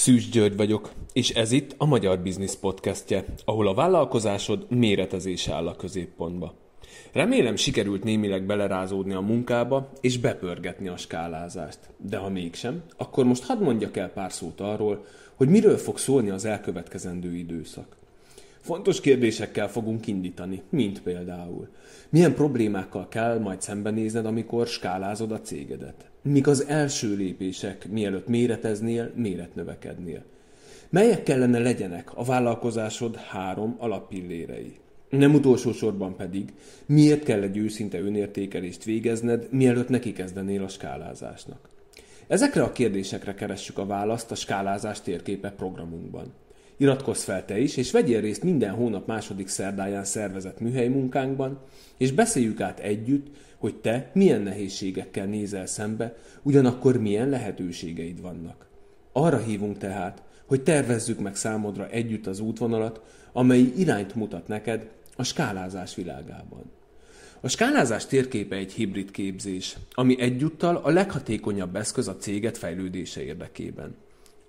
Szűcs György vagyok, és ez itt a Magyar Biznisz Podcastje, ahol a vállalkozásod méretezése áll a középpontba. Remélem sikerült némileg belerázódni a munkába és bepörgetni a skálázást. De ha mégsem, akkor most hadd mondjak el pár szót arról, hogy miről fog szólni az elkövetkezendő időszak. Fontos kérdésekkel fogunk indítani, mint például. Milyen problémákkal kell majd szembenézned, amikor skálázod a cégedet? Mik az első lépések, mielőtt méreteznél, méretnövekednél? Melyek kellene legyenek a vállalkozásod három alappillérei? Nem utolsó sorban pedig, miért kell egy őszinte önértékelést végezned, mielőtt neki kezdenél a skálázásnak? Ezekre a kérdésekre keressük a választ a skálázás térképe programunkban. Iratkozz fel te is, és vegyél részt minden hónap második szerdáján szervezett műhely munkánkban, és beszéljük át együtt, hogy te milyen nehézségekkel nézel szembe, ugyanakkor milyen lehetőségeid vannak. Arra hívunk tehát, hogy tervezzük meg számodra együtt az útvonalat, amely irányt mutat neked a skálázás világában. A skálázás térképe egy hibrid képzés, ami egyúttal a leghatékonyabb eszköz a céget fejlődése érdekében.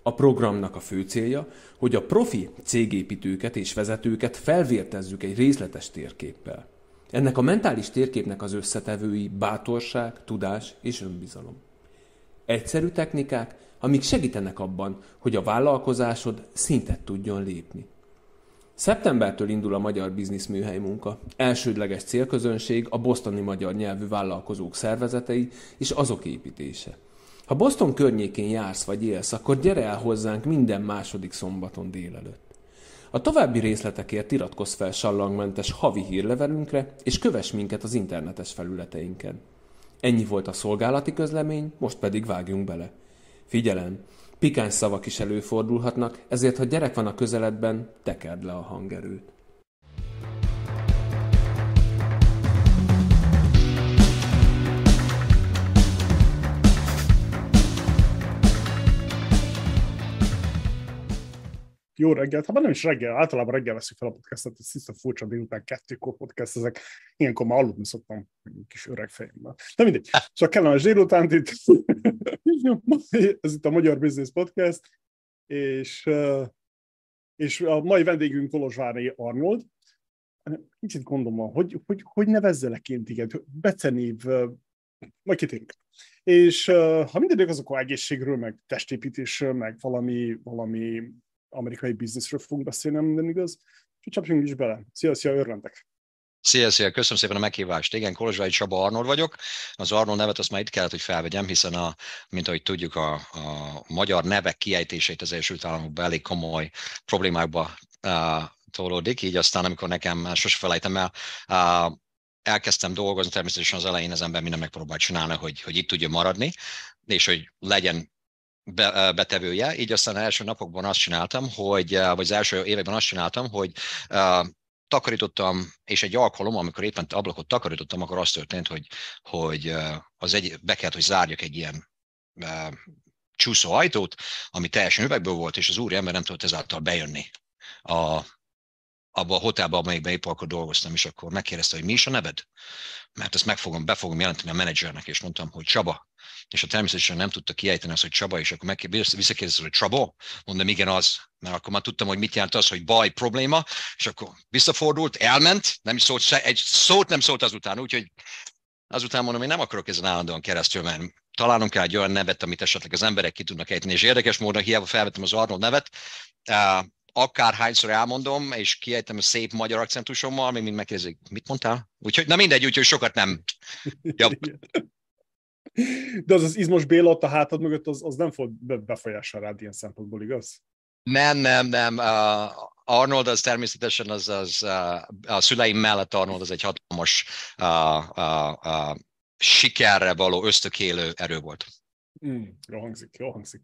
A programnak a fő célja, hogy a profi cégépítőket és vezetőket felvértezzük egy részletes térképpel. Ennek a mentális térképnek az összetevői bátorság, tudás és önbizalom. Egyszerű technikák, amik segítenek abban, hogy a vállalkozásod szintet tudjon lépni. Szeptembertől indul a Magyar Biznisz Műhely munka. Elsődleges célközönség a bosztoni magyar nyelvű vállalkozók szervezetei és azok építése. Ha Boston környékén jársz vagy élsz, akkor gyere el hozzánk minden második szombaton délelőtt. A további részletekért iratkozz fel sallangmentes havi hírlevelünkre, és kövess minket az internetes felületeinken. Ennyi volt a szolgálati közlemény, most pedig vágjunk bele. Figyelem! Pikáns szavak is előfordulhatnak, ezért ha gyerek van a közeledben, tekerd le a hangerőt. Jó reggelt, ha nem is reggel, általában reggel veszik fel a podcastot, ez tiszta furcsa délután kettőkor podcast, ezek ilyenkor már aludni szoktam kis öreg fejemmel. De mindegy. Csak kellemes délután itt, ez itt a Magyar Business Podcast, és, és a mai vendégünk Kolozsvári Arnold. Kicsit gondom van, hogy, hogy, hogy nevezzelek én téged? Becenév, majd kitérünk. És ha mindenek az akkor egészségről, meg testépítésről, meg valami, valami amerikai bizniszről fogunk beszélni, minden igaz. Úgyhogy csapjunk is bele. Szia, szia, örvendek! Szia, szia, köszönöm szépen a meghívást. Igen, Kolozsvai Csaba Arnold vagyok. Az Arnold nevet azt már itt kellett, hogy felvegyem, hiszen a, mint ahogy tudjuk, a, a magyar nevek kiejtését az Egyesült Államokban elég komoly problémákba uh, tolódik, így aztán, amikor nekem sose felejtem el, uh, elkezdtem dolgozni, természetesen az elején az ember minden megpróbált csinálni, hogy, hogy itt tudja maradni, és hogy legyen be, betevője, így aztán az első napokban azt csináltam, hogy, vagy az első években azt csináltam, hogy takarítottam, és egy alkalom, amikor éppen ablakot takarítottam, akkor az történt, hogy, hogy az egy, be kellett, hogy zárjak egy ilyen csúszó ajtót, ami teljesen üvegből volt, és az úri ember nem tudott ezáltal bejönni a, abba a hotelba, amelyikben épp akkor dolgoztam, és akkor megkérdezte, hogy mi is a neved? Mert ezt meg fogom, be fogom jelenteni a menedzsernek, és mondtam, hogy Csaba. És a természetesen nem tudta kiejteni azt, hogy Csaba, és akkor visszakérdezte, hogy Csaba? Mondom, igen, az. Mert akkor már tudtam, hogy mit jelent az, hogy baj, probléma, és akkor visszafordult, elment, nem is szólt, egy szót nem szólt azután, úgyhogy azután mondom, én nem akarok ezen állandóan keresztül menni. Találnom kell egy olyan nevet, amit esetleg az emberek ki tudnak ejteni, és érdekes módon hiába felvettem az Arnold nevet, akárhányszor elmondom, és kiejtem a szép magyar akcentusommal, még mind megkérdezik, mit mondtál? Úgyhogy, na mindegy, úgyhogy sokat nem. Jobb. De az az izmos Béla ott a hátad mögött, az, az nem fog befolyással rád ilyen szempontból, igaz? Nem, nem, nem. Uh, Arnold az természetesen az, az uh, a szüleim mellett Arnold az egy hatalmas uh, uh, uh, sikerre való ösztökélő erő volt. Mm, jó hangzik, jó hangzik.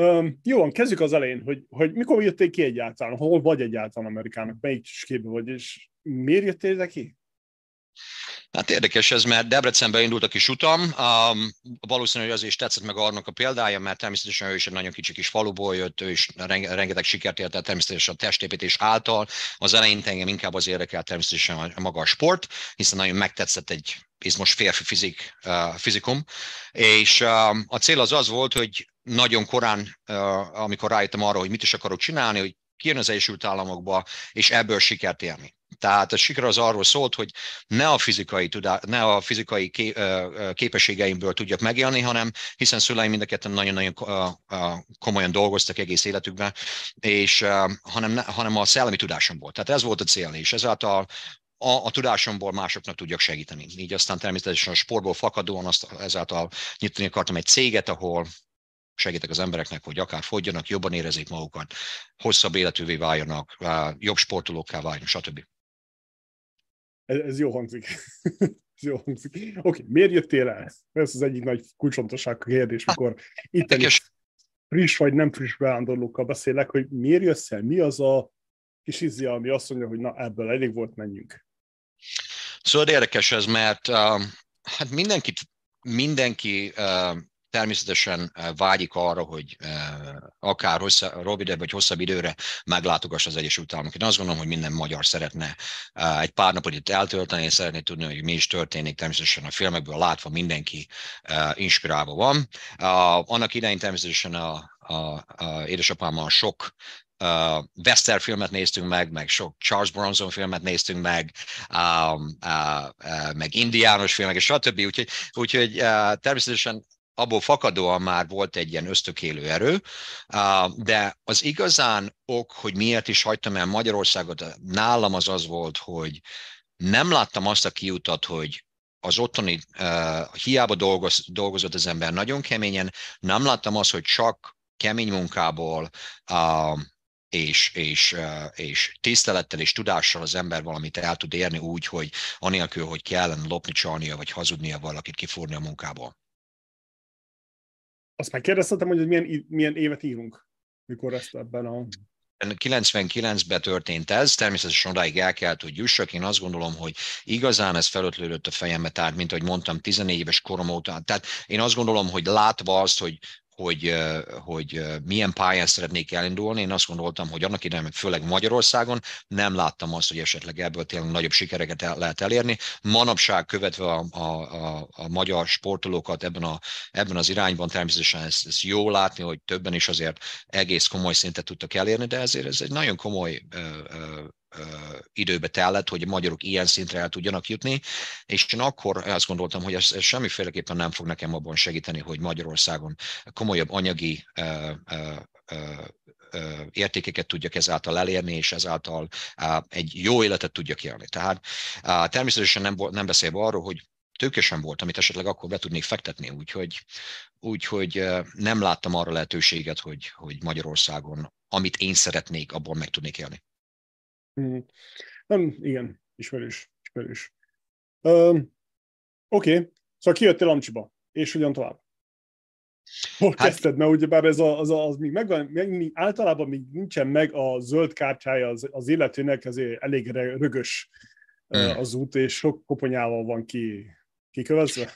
Um, jó, kezdjük az elején, hogy, hogy mikor jöttél ki egyáltalán, hol vagy egyáltalán Amerikának, melyik képe vagy, és miért jöttél ide ki? Hát érdekes ez, mert Debrecenbe indult a kis utam. Um, valószínűleg az is tetszett meg annak a példája, mert természetesen ő is egy nagyon kicsi kis faluból jött, ő is rengeteg sikert ért el természetesen a testépítés által. Az elején engem inkább az érdekel természetesen a maga a sport, hiszen nagyon megtetszett egy izmos férfi fizik, uh, fizikum, és uh, a cél az az volt, hogy nagyon korán, amikor rájöttem arra, hogy mit is akarok csinálni, hogy kijön az Egyesült Államokba, és ebből sikert élni. Tehát a siker az arról szólt, hogy ne a fizikai, tudá, ne a fizikai képességeimből tudjak megélni, hanem hiszen szüleim mind a ketten nagyon-nagyon komolyan dolgoztak egész életükben, és hanem, hanem a szellemi tudásomból. Tehát ez volt a cél, és ezáltal a, a tudásomból másoknak tudjak segíteni. Így aztán természetesen a sportból fakadóan azt ezáltal nyitni akartam egy céget, ahol segítek az embereknek, hogy akár fogjanak, jobban érezzék magukat, hosszabb életűvé váljanak, jobb sportolókká váljanak, stb. Ez, ez jó hangzik. ez jó hangzik. Oké, okay, miért jöttél el? Ez az egyik nagy kulcsontosság kérdés, mikor itt is friss vagy nem friss beándorlókkal beszélek, hogy miért jössz el? Mi az a kis izzi, ami azt mondja, hogy na ebből elég volt, menjünk. Szóval érdekes ez, mert uh, hát mindenkit, mindenki uh, természetesen eh, vágyik arra, hogy eh, akár hosszabb, rövidebb vagy hosszabb időre meglátogassa az Egyesült Államok. Én azt gondolom, hogy minden magyar szeretne eh, egy pár napot itt eltölteni, és szeretné tudni, hogy mi is történik. Természetesen a filmekből látva mindenki inspirálva van. Annak idején természetesen a, a, a édesapámmal sok uh, Western filmet néztünk meg, meg sok Charles Bronson filmet néztünk meg, um, uh, uh, meg indiános filmek, és stb. Úgyhogy, úgyhogy uh, természetesen abból fakadóan már volt egy ilyen ösztökélő erő, de az igazán ok, hogy miért is hagytam el Magyarországot, nálam az az volt, hogy nem láttam azt a kiutat, hogy az otthoni uh, hiába dolgoz, dolgozott az ember nagyon keményen, nem láttam azt, hogy csak kemény munkából uh, és, és, uh, és tisztelettel és tudással az ember valamit el tud érni úgy, hogy anélkül, hogy kellene lopni, csalnia vagy hazudnia valakit kifúrni a munkából. Azt megkérdeztetem, hogy milyen, milyen évet írunk, mikor ezt ebben a 99-ben történt ez, természetesen odáig el kellett, hogy jussak. Én azt gondolom, hogy igazán ez felötlődött a fejembe, tehát mint ahogy mondtam, 14 éves korom óta. Tehát én azt gondolom, hogy látva azt, hogy hogy, hogy milyen pályán szeretnék elindulni. Én azt gondoltam, hogy annak idején, főleg Magyarországon nem láttam azt, hogy esetleg ebből tényleg nagyobb sikereket el, lehet elérni. Manapság követve a, a, a, a magyar sportolókat ebben, a, ebben az irányban természetesen ez, ez jó látni, hogy többen is azért egész komoly szintet tudtak elérni, de ezért ez egy nagyon komoly időbe tellett, hogy a magyarok ilyen szintre el tudjanak jutni, és én akkor azt gondoltam, hogy ez, ez semmiféleképpen nem fog nekem abban segíteni, hogy Magyarországon komolyabb anyagi értékeket tudjak ezáltal elérni, és ezáltal egy jó életet tudjak élni. Tehát természetesen nem, nem beszélve arról, hogy tőkesen volt, amit esetleg akkor be tudnék fektetni, úgyhogy, úgyhogy nem láttam arra lehetőséget, hogy, hogy Magyarországon, amit én szeretnék, abból meg tudnék élni. Mm. Nem, igen, ismerős, ismerős. Um, Oké, okay. szóval kijöttél Amcsiba, és hogyan tovább? Hol hát, kezdted? Mert ugyebár ez a, az, a, az még megvan, még, általában még nincsen meg a zöld kártyája az, az illetőnek, ezért elég rögös hmm. az út, és sok koponyával van ki, kikövezve.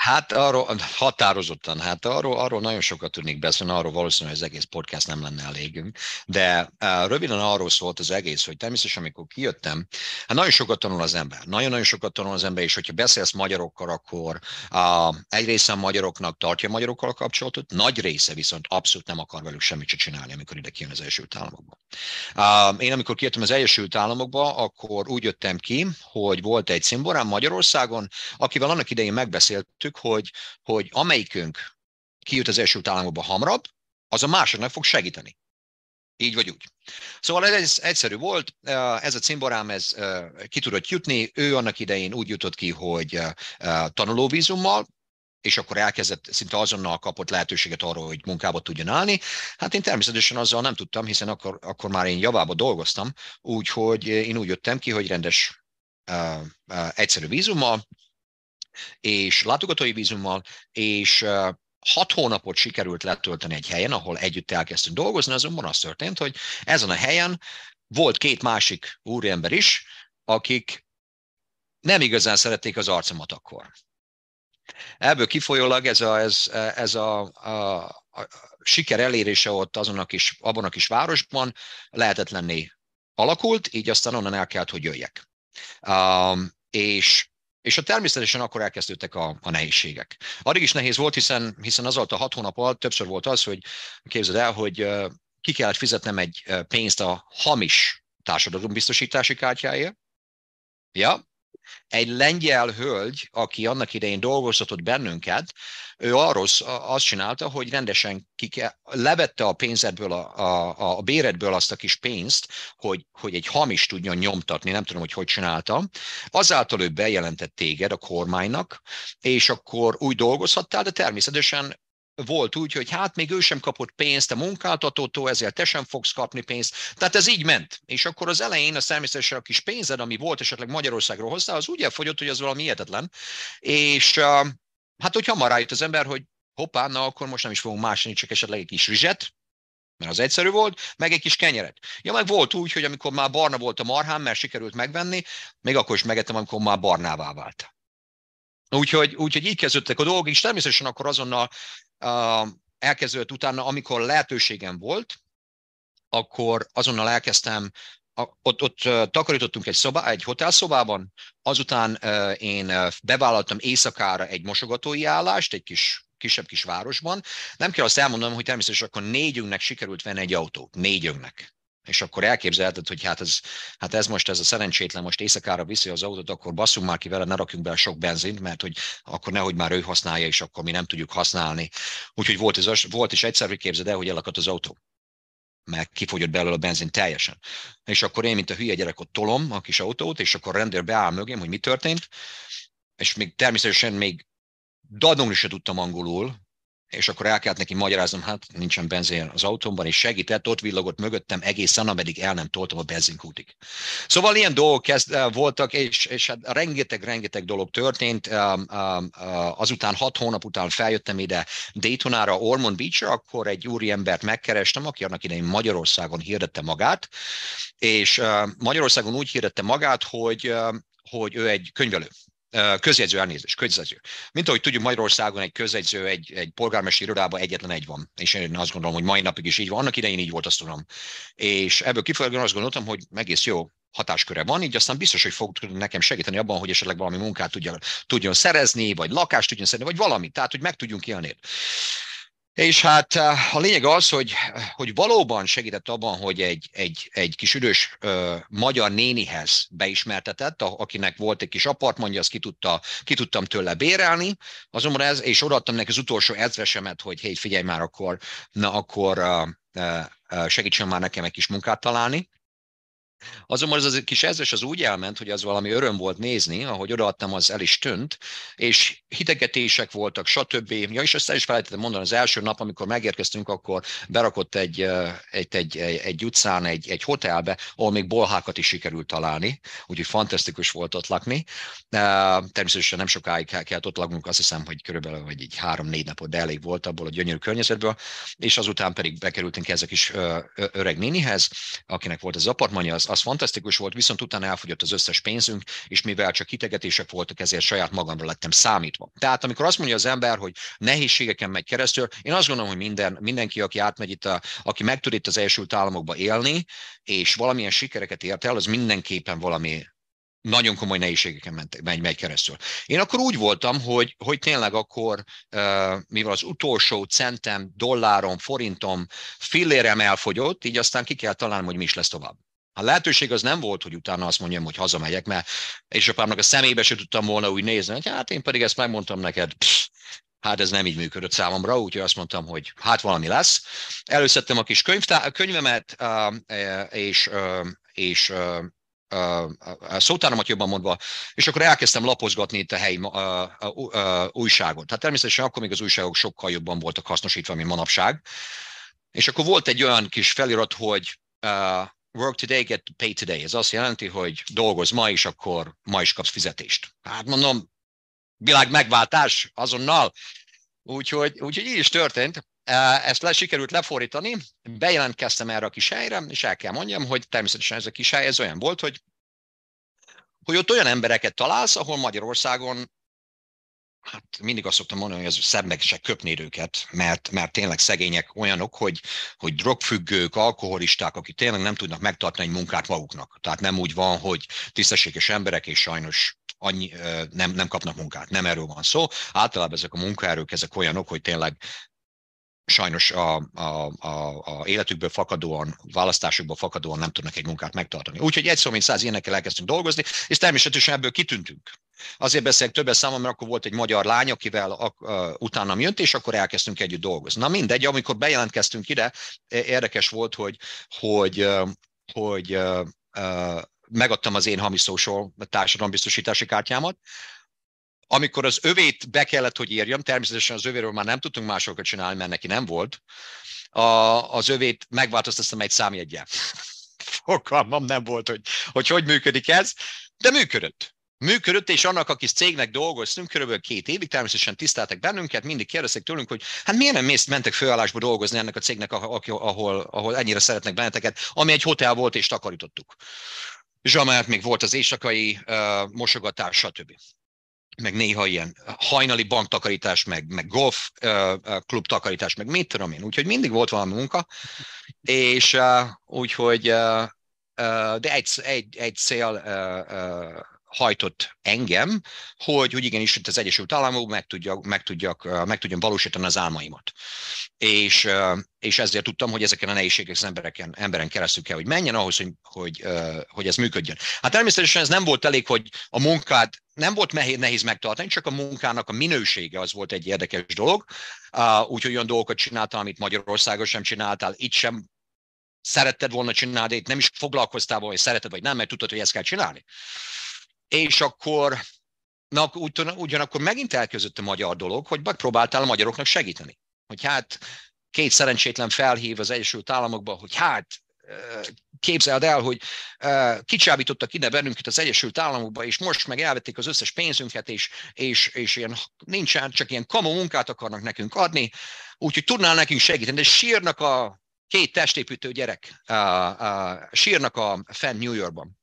Hát arról határozottan, hát arról, arról nagyon sokat tudnék beszélni, arról valószínűleg az egész podcast nem lenne elégünk, de uh, röviden arról szólt az egész, hogy természetesen amikor kijöttem, hát nagyon sokat tanul az ember, nagyon-nagyon sokat tanul az ember, és hogyha beszélsz magyarokkal, akkor uh, egy része a magyaroknak tartja a magyarokkal a kapcsolatot, nagy része viszont abszolút nem akar velük semmit se csinálni, amikor ide kijön az Egyesült Államokba. Uh, én amikor kijöttem az Egyesült Államokba, akkor úgy jöttem ki, hogy volt egy szimborám Magyarországon, akivel annak idején megbeszéltük, hogy, hogy amelyikünk kijut az első Államokba hamarabb, az a másodnak fog segíteni. Így vagy úgy. Szóval ez egyszerű volt, ez a cimborám, ez ki tudott jutni, ő annak idején úgy jutott ki, hogy tanulóvízummal, és akkor elkezdett, szinte azonnal kapott lehetőséget arra, hogy munkába tudjon állni. Hát én természetesen azzal nem tudtam, hiszen akkor, akkor már én javába dolgoztam, úgyhogy én úgy jöttem ki, hogy rendes uh, uh, egyszerű vízummal, és látogatói vízummal, és hat hónapot sikerült letölteni egy helyen, ahol együtt elkezdtünk dolgozni, azonban az történt, hogy ezen a helyen volt két másik úriember is, akik nem igazán szerették az arcomat akkor. Ebből kifolyólag ez a, ez, ez a, a, a siker elérése ott azon a kis, abban a kis városban lehetetlenné alakult, így aztán onnan el kellett, hogy jöjjek. Um, és És a természetesen akkor elkezdődtek a, a nehézségek. Addig is nehéz volt, hiszen, hiszen az alatt a hat hónap alatt többször volt az, hogy képzeld el, hogy ki kellett fizetnem egy pénzt a hamis társadalombiztosítási kártyáért. Ja, egy lengyel hölgy, aki annak idején dolgoztatott bennünket, ő arról azt csinálta, hogy rendesen kike, levette a pénzedből, a, a, a béredből azt a kis pénzt, hogy, hogy egy hamis tudjon nyomtatni, nem tudom, hogy hogy csinálta. Azáltal ő bejelentett téged a kormánynak, és akkor úgy dolgozhattál, de természetesen volt úgy, hogy hát még ő sem kapott pénzt a munkáltatótól, ezért te sem fogsz kapni pénzt. Tehát ez így ment. És akkor az elején a természetesen a kis pénzed, ami volt esetleg Magyarországról hozzá, az úgy elfogyott, hogy az valami hihetetlen. És hát, hogy hamar rájött az ember, hogy hoppá, na akkor most nem is fogunk másni, csak esetleg egy kis rizset, mert az egyszerű volt, meg egy kis kenyeret. Ja, meg volt úgy, hogy amikor már barna volt a marhám, mert sikerült megvenni, még akkor is megettem, amikor már barnává vált. Úgyhogy, úgyhogy így kezdődtek a dolgok, és természetesen akkor azonnal elkezdődött utána, amikor lehetőségem volt, akkor azonnal elkezdtem, ott, ott takarítottunk egy, szobá, egy hotelszobában, azután én bevállaltam éjszakára egy mosogatói állást, egy kis kisebb kis városban. Nem kell azt elmondanom, hogy természetesen akkor négyünknek sikerült venni egy autót. Négyünknek és akkor elképzelheted, hogy hát ez, hát ez most ez a szerencsétlen most éjszakára viszi az autót, akkor basszunk már ki vele, ne rakjunk bele sok benzint, mert hogy akkor nehogy már ő használja, és akkor mi nem tudjuk használni. Úgyhogy volt, ez, volt is egyszer, hogy képzeld el, hogy elakadt az autó meg kifogyott belőle a benzin teljesen. És akkor én, mint a hülye gyerek, ott tolom a kis autót, és akkor a rendőr beáll mögém, hogy mi történt, és még természetesen még dadogni se tudtam angolul, és akkor el kellett neki magyaráznom, hát nincsen benzin az autómban, és segített, ott villogott mögöttem egészen, ameddig el nem toltam a benzinkútig. Szóval ilyen dolgok kezd, eh, voltak, és, és hát rengeteg-rengeteg dolog történt. Eh, eh, azután hat hónap után feljöttem ide Daytonára, Ormond Beach-ra, akkor egy úri embert megkerestem, aki annak idején Magyarországon hirdette magát, és Magyarországon úgy hirdette magát, hogy hogy ő egy könyvelő, közjegyző elnézést, közjegyző. Mint ahogy tudjuk, Magyarországon egy közjegyző, egy, egy polgármester irodában egyetlen egy van. És én azt gondolom, hogy mai napig is így van. Annak idején így volt, azt tudom. És ebből kifolyólag azt gondoltam, hogy egész jó hatásköre van, így aztán biztos, hogy fog nekem segíteni abban, hogy esetleg valami munkát tudja, tudjon szerezni, vagy lakást tudjon szerezni, vagy valami, tehát hogy meg tudjunk élni. És hát eh, a lényeg az, hogy, hogy valóban segített abban, hogy egy, egy, egy kis üdös ö, magyar nénihez beismertetett, a, akinek volt egy kis apartmanja, azt ki, tudta, ki tudtam tőle bérelni, azonban ez, és odaadtam neki az utolsó ezresemet, hogy hé, figyelj már akkor, na akkor uh, uh, segítsen már nekem egy kis munkát találni. Azonban az a kis ezres az úgy elment, hogy az valami öröm volt nézni, ahogy odaadtam, az el is tűnt, és hitegetések voltak, stb. Ja, és ezt el is felejtettem mondani, az első nap, amikor megérkeztünk, akkor berakott egy, egy, egy, egy, egy utcán, egy, egy hotelbe, ahol még bolhákat is sikerült találni, úgyhogy fantasztikus volt ott lakni. Természetesen nem sokáig kellett ott laknunk, azt hiszem, hogy körülbelül vagy így három-négy napot, de elég volt abból a gyönyörű környezetből, és azután pedig bekerültünk ezek is öreg nénihez, akinek volt az apartmanja, az az fantasztikus volt, viszont utána elfogyott az összes pénzünk, és mivel csak hitegetések voltak, ezért saját magamra lettem számítva. Tehát amikor azt mondja az ember, hogy nehézségeken megy keresztül, én azt gondolom, hogy minden, mindenki, aki átmegy itt, a, aki meg tud itt az Egyesült Államokba élni, és valamilyen sikereket ért el, az mindenképpen valami nagyon komoly nehézségeken ment, megy, megy keresztül. Én akkor úgy voltam, hogy, hogy tényleg akkor, mivel az utolsó centem, dollárom, forintom, fillérem elfogyott, így aztán ki kell találnom, hogy mi is lesz tovább. A lehetőség az nem volt, hogy utána azt mondjam, hogy hazamegyek, mert édesapámnak a szemébe se tudtam volna úgy nézni, hogy hát én pedig ezt megmondtam neked, pff, hát ez nem így működött számomra, úgyhogy azt mondtam, hogy hát valami lesz. Előszedtem a kis könyvtá- könyvemet, és, és a szótáramat jobban mondva, és akkor elkezdtem lapozgatni itt a helyi uh, uh, uh, újságot. Tehát természetesen akkor még az újságok sokkal jobban voltak hasznosítva, mint manapság. És akkor volt egy olyan kis felirat, hogy work today, get paid today. Ez azt jelenti, hogy dolgoz ma, és akkor ma is kapsz fizetést. Hát mondom, világ megváltás azonnal. Úgyhogy, úgyhogy így is történt. Ezt le, sikerült lefordítani, bejelentkeztem erre a kis helyre, és el kell mondjam, hogy természetesen ez a kis hely ez olyan volt, hogy, hogy ott olyan embereket találsz, ahol Magyarországon hát mindig azt szoktam mondani, hogy szebb meg se köpnéd őket, mert, mert tényleg szegények olyanok, hogy, hogy drogfüggők, alkoholisták, akik tényleg nem tudnak megtartani egy munkát maguknak. Tehát nem úgy van, hogy tisztességes emberek, és sajnos annyi, nem, nem kapnak munkát. Nem erről van szó. Általában ezek a munkaerők, ezek olyanok, hogy tényleg sajnos a, a, a, a életükből fakadóan, választásukból fakadóan nem tudnak egy munkát megtartani. Úgyhogy egy szó, mint száz ilyenekkel elkezdtünk dolgozni, és természetesen ebből kitűntünk. Azért beszélek többes számomra, mert akkor volt egy magyar lány, akivel a, a, utána jött, és akkor elkezdtünk együtt dolgozni. Na mindegy, amikor bejelentkeztünk ide, érdekes volt, hogy, hogy, hogy, hogy megadtam az én hamis social társadalombiztosítási kártyámat, amikor az övét be kellett, hogy írjam, természetesen az övéről már nem tudtunk másokat csinálni, mert neki nem volt, a, az övét megváltoztattam egy számjegyel. Fogalmam nem volt, hogy, hogy hogy működik ez, de működött. Működött, és annak, aki cégnek dolgoztunk, körülbelül két évig természetesen tiszteltek bennünket, mindig kérdeztek tőlünk, hogy hát miért nem mész, mentek főállásba dolgozni ennek a cégnek, ahol, ahol ennyire szeretnek benneteket, ami egy hotel volt, és takarítottuk. És még volt az éjszakai uh, mosogatás, stb meg néha ilyen hajnali banktakarítás, meg, meg golf uh, klub takarítás, meg mit tudom én. Úgyhogy mindig volt valami munka, és uh, úgyhogy, uh, de egy, egy, egy cél hajtott engem, hogy, hogy igenis az Egyesült Államok meg, tudjak, meg, tudjak, meg tudjam valósítani az álmaimat. És, és ezért tudtam, hogy ezeken a nehézségek az embereken, emberen keresztül kell, hogy menjen ahhoz, hogy, hogy, hogy ez működjön. Hát természetesen ez nem volt elég, hogy a munkát nem volt nehéz megtartani, csak a munkának a minősége az volt egy érdekes dolog. Úgyhogy olyan dolgokat csináltam, amit Magyarországon sem csináltál, itt sem szeretted volna csinálni, itt nem is foglalkoztál volna, hogy szereted vagy nem, mert tudtad, hogy ezt kell csinálni. És akkor, na, ugyanakkor megint elkezdődött a magyar dolog, hogy megpróbáltál a magyaroknak segíteni. Hogy hát két szerencsétlen felhív az Egyesült Államokba, hogy hát képzeld el, hogy kicsábítottak ide bennünket az Egyesült Államokba, és most meg elvették az összes pénzünket, és, és, és ilyen, nincsen, csak ilyen kamu munkát akarnak nekünk adni, úgyhogy tudnál nekünk segíteni, de sírnak a két testépítő gyerek, sírnak a fenn New Yorkban.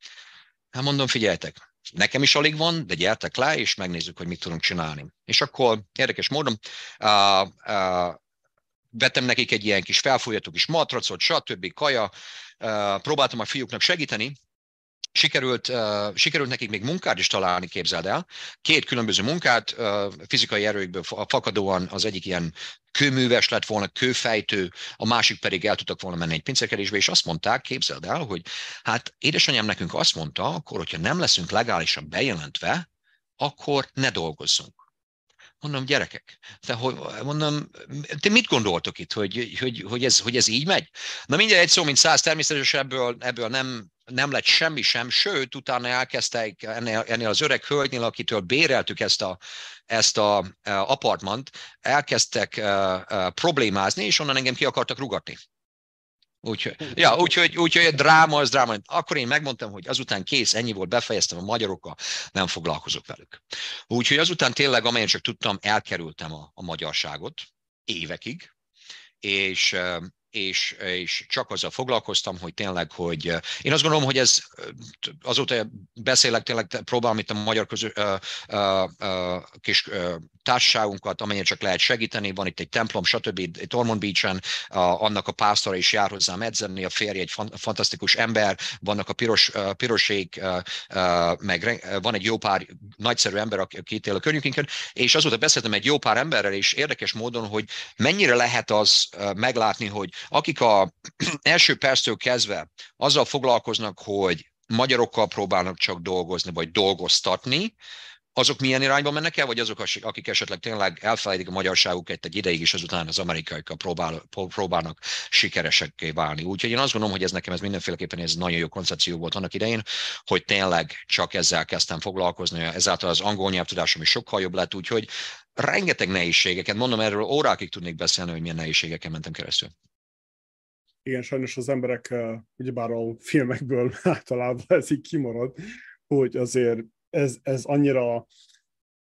Hát mondom, figyeljetek, nekem is alig van, de gyertek le, és megnézzük, hogy mit tudunk csinálni. És akkor érdekes módon uh, uh, vettem nekik egy ilyen kis felfújható kis matracot, stb. kaja, uh, próbáltam a fiúknak segíteni, sikerült, uh, sikerült nekik még munkát is találni, képzeld el. Két különböző munkát, uh, fizikai erőkből fakadóan az egyik ilyen kőműves lett volna, kőfejtő, a másik pedig el tudtak volna menni egy pincérkedésbe, és azt mondták, képzeld el, hogy hát édesanyám nekünk azt mondta, akkor, hogyha nem leszünk legálisan bejelentve, akkor ne dolgozzunk. Mondom, gyerekek, te, hogy, mondom, te mit gondoltok itt, hogy, hogy, hogy, ez, hogy ez így megy? Na mindjárt egy szó, mint száz, természetesen ebből, ebből nem, nem lett semmi sem, sőt, utána elkezdtek ennél, ennél az öreg hölgynél, akitől béreltük ezt a, ezt a, a apartmant, elkezdtek uh, uh, problémázni, és onnan engem ki akartak rugatni. Úgyhogy, ja, úgyhogy, úgyhogy dráma az dráma. Akkor én megmondtam, hogy azután kész, ennyi volt, befejeztem a magyarokkal, nem foglalkozok velük. Úgyhogy azután tényleg, amelyen csak tudtam, elkerültem a, a magyarságot évekig, és és, és csak azzal foglalkoztam, hogy tényleg, hogy én azt gondolom, hogy ez azóta beszélek, tényleg próbálom itt a magyar közö, uh, uh, uh, kis társaságunkat, amennyire csak lehet segíteni, van itt egy templom, stb. Itt Ormond Beach-en, uh, annak a pásztora is jár hozzám edzeni, a férje egy fan, fantasztikus ember, vannak a piros, uh, pirosék, uh, uh, meg van egy jó pár nagyszerű ember, aki itt él a környékünkön, és azóta beszéltem egy jó pár emberrel, és érdekes módon, hogy mennyire lehet az meglátni, hogy akik a első perctől kezdve azzal foglalkoznak, hogy magyarokkal próbálnak csak dolgozni, vagy dolgoztatni, azok milyen irányba mennek el, vagy azok, akik esetleg tényleg elfelejtik a magyarságukat egy ideig, és azután az amerikaiakkal próbál, próbálnak sikeresekké válni. Úgyhogy én azt gondolom, hogy ez nekem ez mindenféleképpen ez nagyon jó koncepció volt annak idején, hogy tényleg csak ezzel kezdtem foglalkozni, ezáltal az angol nyelvtudásom is sokkal jobb lett, úgyhogy rengeteg nehézségeket, mondom erről órákig tudnék beszélni, hogy milyen nehézségeken mentem keresztül igen, sajnos az emberek, ugyebár a filmekből általában ez így kimarad, hogy azért ez, ez annyira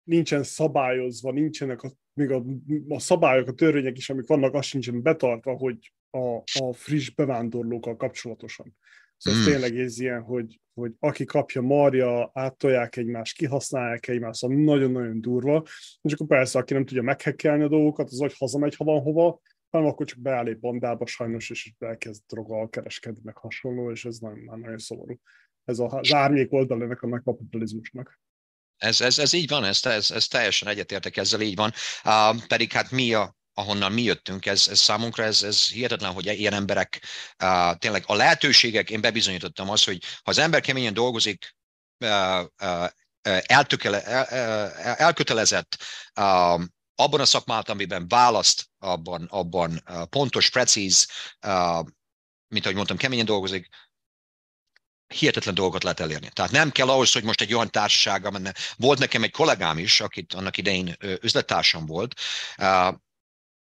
nincsen szabályozva, nincsenek a, még a, a szabályok, a törvények is, amik vannak, azt sincsen betartva, hogy a, a friss bevándorlókkal kapcsolatosan. Szóval mm. ez tényleg ez ilyen, hogy, hogy aki kapja marja, áttolják egymást, kihasználják egymást, szóval nagyon-nagyon durva. És akkor persze, aki nem tudja meghekkelni a dolgokat, az vagy hazamegy, ha van hova, hanem akkor csak beáll bandába sajnos, és elkezd droggal kereskedni, meg hasonló, és ez nagyon, nagyon szomorú. Ez az árnyék oldal ennek a kapitalizmusnak. Ez, ez, ez így van, ez, ez, ez teljesen egyetértek ezzel, így van. Uh, pedig hát mi a, ahonnan mi jöttünk, ez, ez számunkra ez, ez hihetetlen, hogy ilyen emberek uh, tényleg a lehetőségek, én bebizonyítottam azt, hogy ha az ember keményen dolgozik, uh, uh, eltökele, el, el, elkötelezett, uh, abban a szakmát, amiben választ, abban, abban pontos, precíz, mint ahogy mondtam, keményen dolgozik, hihetetlen dolgokat lehet elérni. Tehát nem kell ahhoz, hogy most egy olyan társasága menne. Volt nekem egy kollégám is, akit annak idején üzlettársam volt.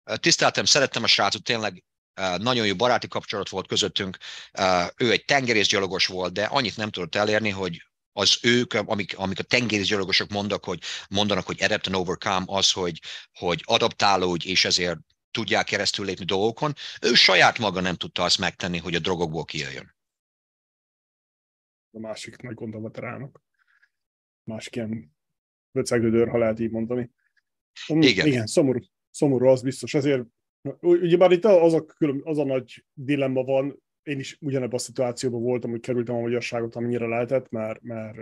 Tiszteltem, szerettem a srácot, tényleg nagyon jó baráti kapcsolat volt közöttünk. Ő egy tengerészgyalogos volt, de annyit nem tudott elérni, hogy az ők, amik, amik a tengerészgyalogosok mondanak, hogy, mondanak, hogy adapt and overcome, az, hogy, hogy adaptálódj, és ezért tudják keresztül lépni dolgokon. Ő saját maga nem tudta azt megtenni, hogy a drogokból kijöjjön a másik nagy gond a veteránok. Másik ilyen vöcegődőr, ha lehet így mondani. Igen. Igen, szomorú, szomorú az biztos. Ezért, ugye már itt az a, külön, az a nagy dilemma van, én is ugyanebben a szituációban voltam, hogy kerültem a magyarságot, amennyire lehetett, mert, mert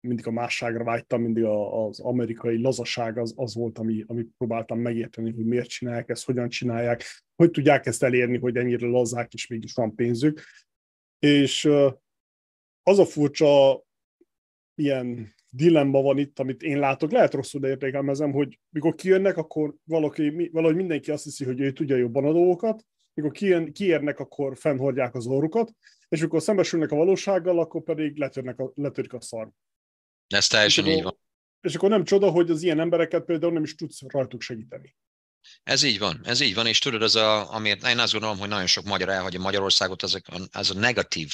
mindig a másságra vágytam, mindig az amerikai lazaság az, az volt, ami, ami próbáltam megérteni, hogy miért csinálják ezt, hogyan csinálják, hogy tudják ezt elérni, hogy ennyire lazák, és mégis van pénzük. És az a furcsa ilyen dilemma van itt, amit én látok, lehet rosszul, értékelmezem, hogy mikor kijönnek, akkor valaki, valahogy mindenki azt hiszi, hogy ő tudja jobban a dolgokat, mikor kijön, kiérnek, akkor fennhordják az orrukat, és mikor szembesülnek a valósággal, akkor pedig letörnek a, letörik a szar. Ez teljesen így van. És akkor nem csoda, hogy az ilyen embereket például nem is tudsz rajtuk segíteni. Ez így van, ez így van, és tudod, az a, amit én azt gondolom, hogy nagyon sok magyar elhagyja Magyarországot, az a, az a negatív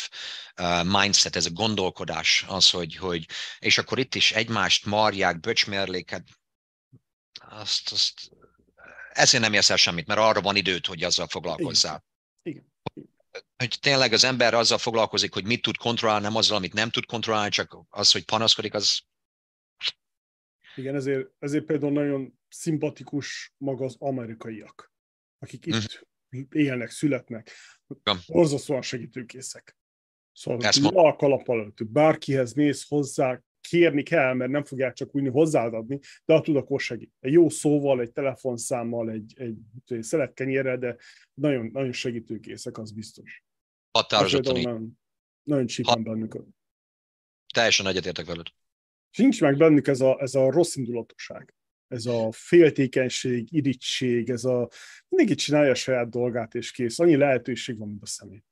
uh, mindset, ez a gondolkodás, az, hogy, hogy, és akkor itt is egymást marják, böcsmérléket, azt, azt, ezért nem érsz el semmit, mert arra van időt, hogy azzal foglalkozzál. Igen. Igen. Hogy tényleg az ember azzal foglalkozik, hogy mit tud kontrollálni, nem azzal, amit nem tud kontrollálni, csak az, hogy panaszkodik, az igen, ezért, ezért például nagyon szimpatikus maga az amerikaiak, akik itt mm. élnek, születnek. Borzasztóan segítőkészek. Szóval a kalap előtt, bárkihez mész hozzá, kérni kell, mert nem fogják csak úgy hozzáad adni, de ha tud, akkor segít. Egy jó szóval, egy telefonszámmal, egy, egy, egy szeletkenyérrel, de nagyon, nagyon segítőkészek, az biztos. Határozottan Nagyon, nagyon csípem bennük. Teljesen egyetértek veled. Nincs meg bennük ez a, ez a rossz indulatosság, ez a féltékenység, irítség, ez a mindenki csinálja a saját dolgát, és kész. Annyi lehetőség van, mint a személy.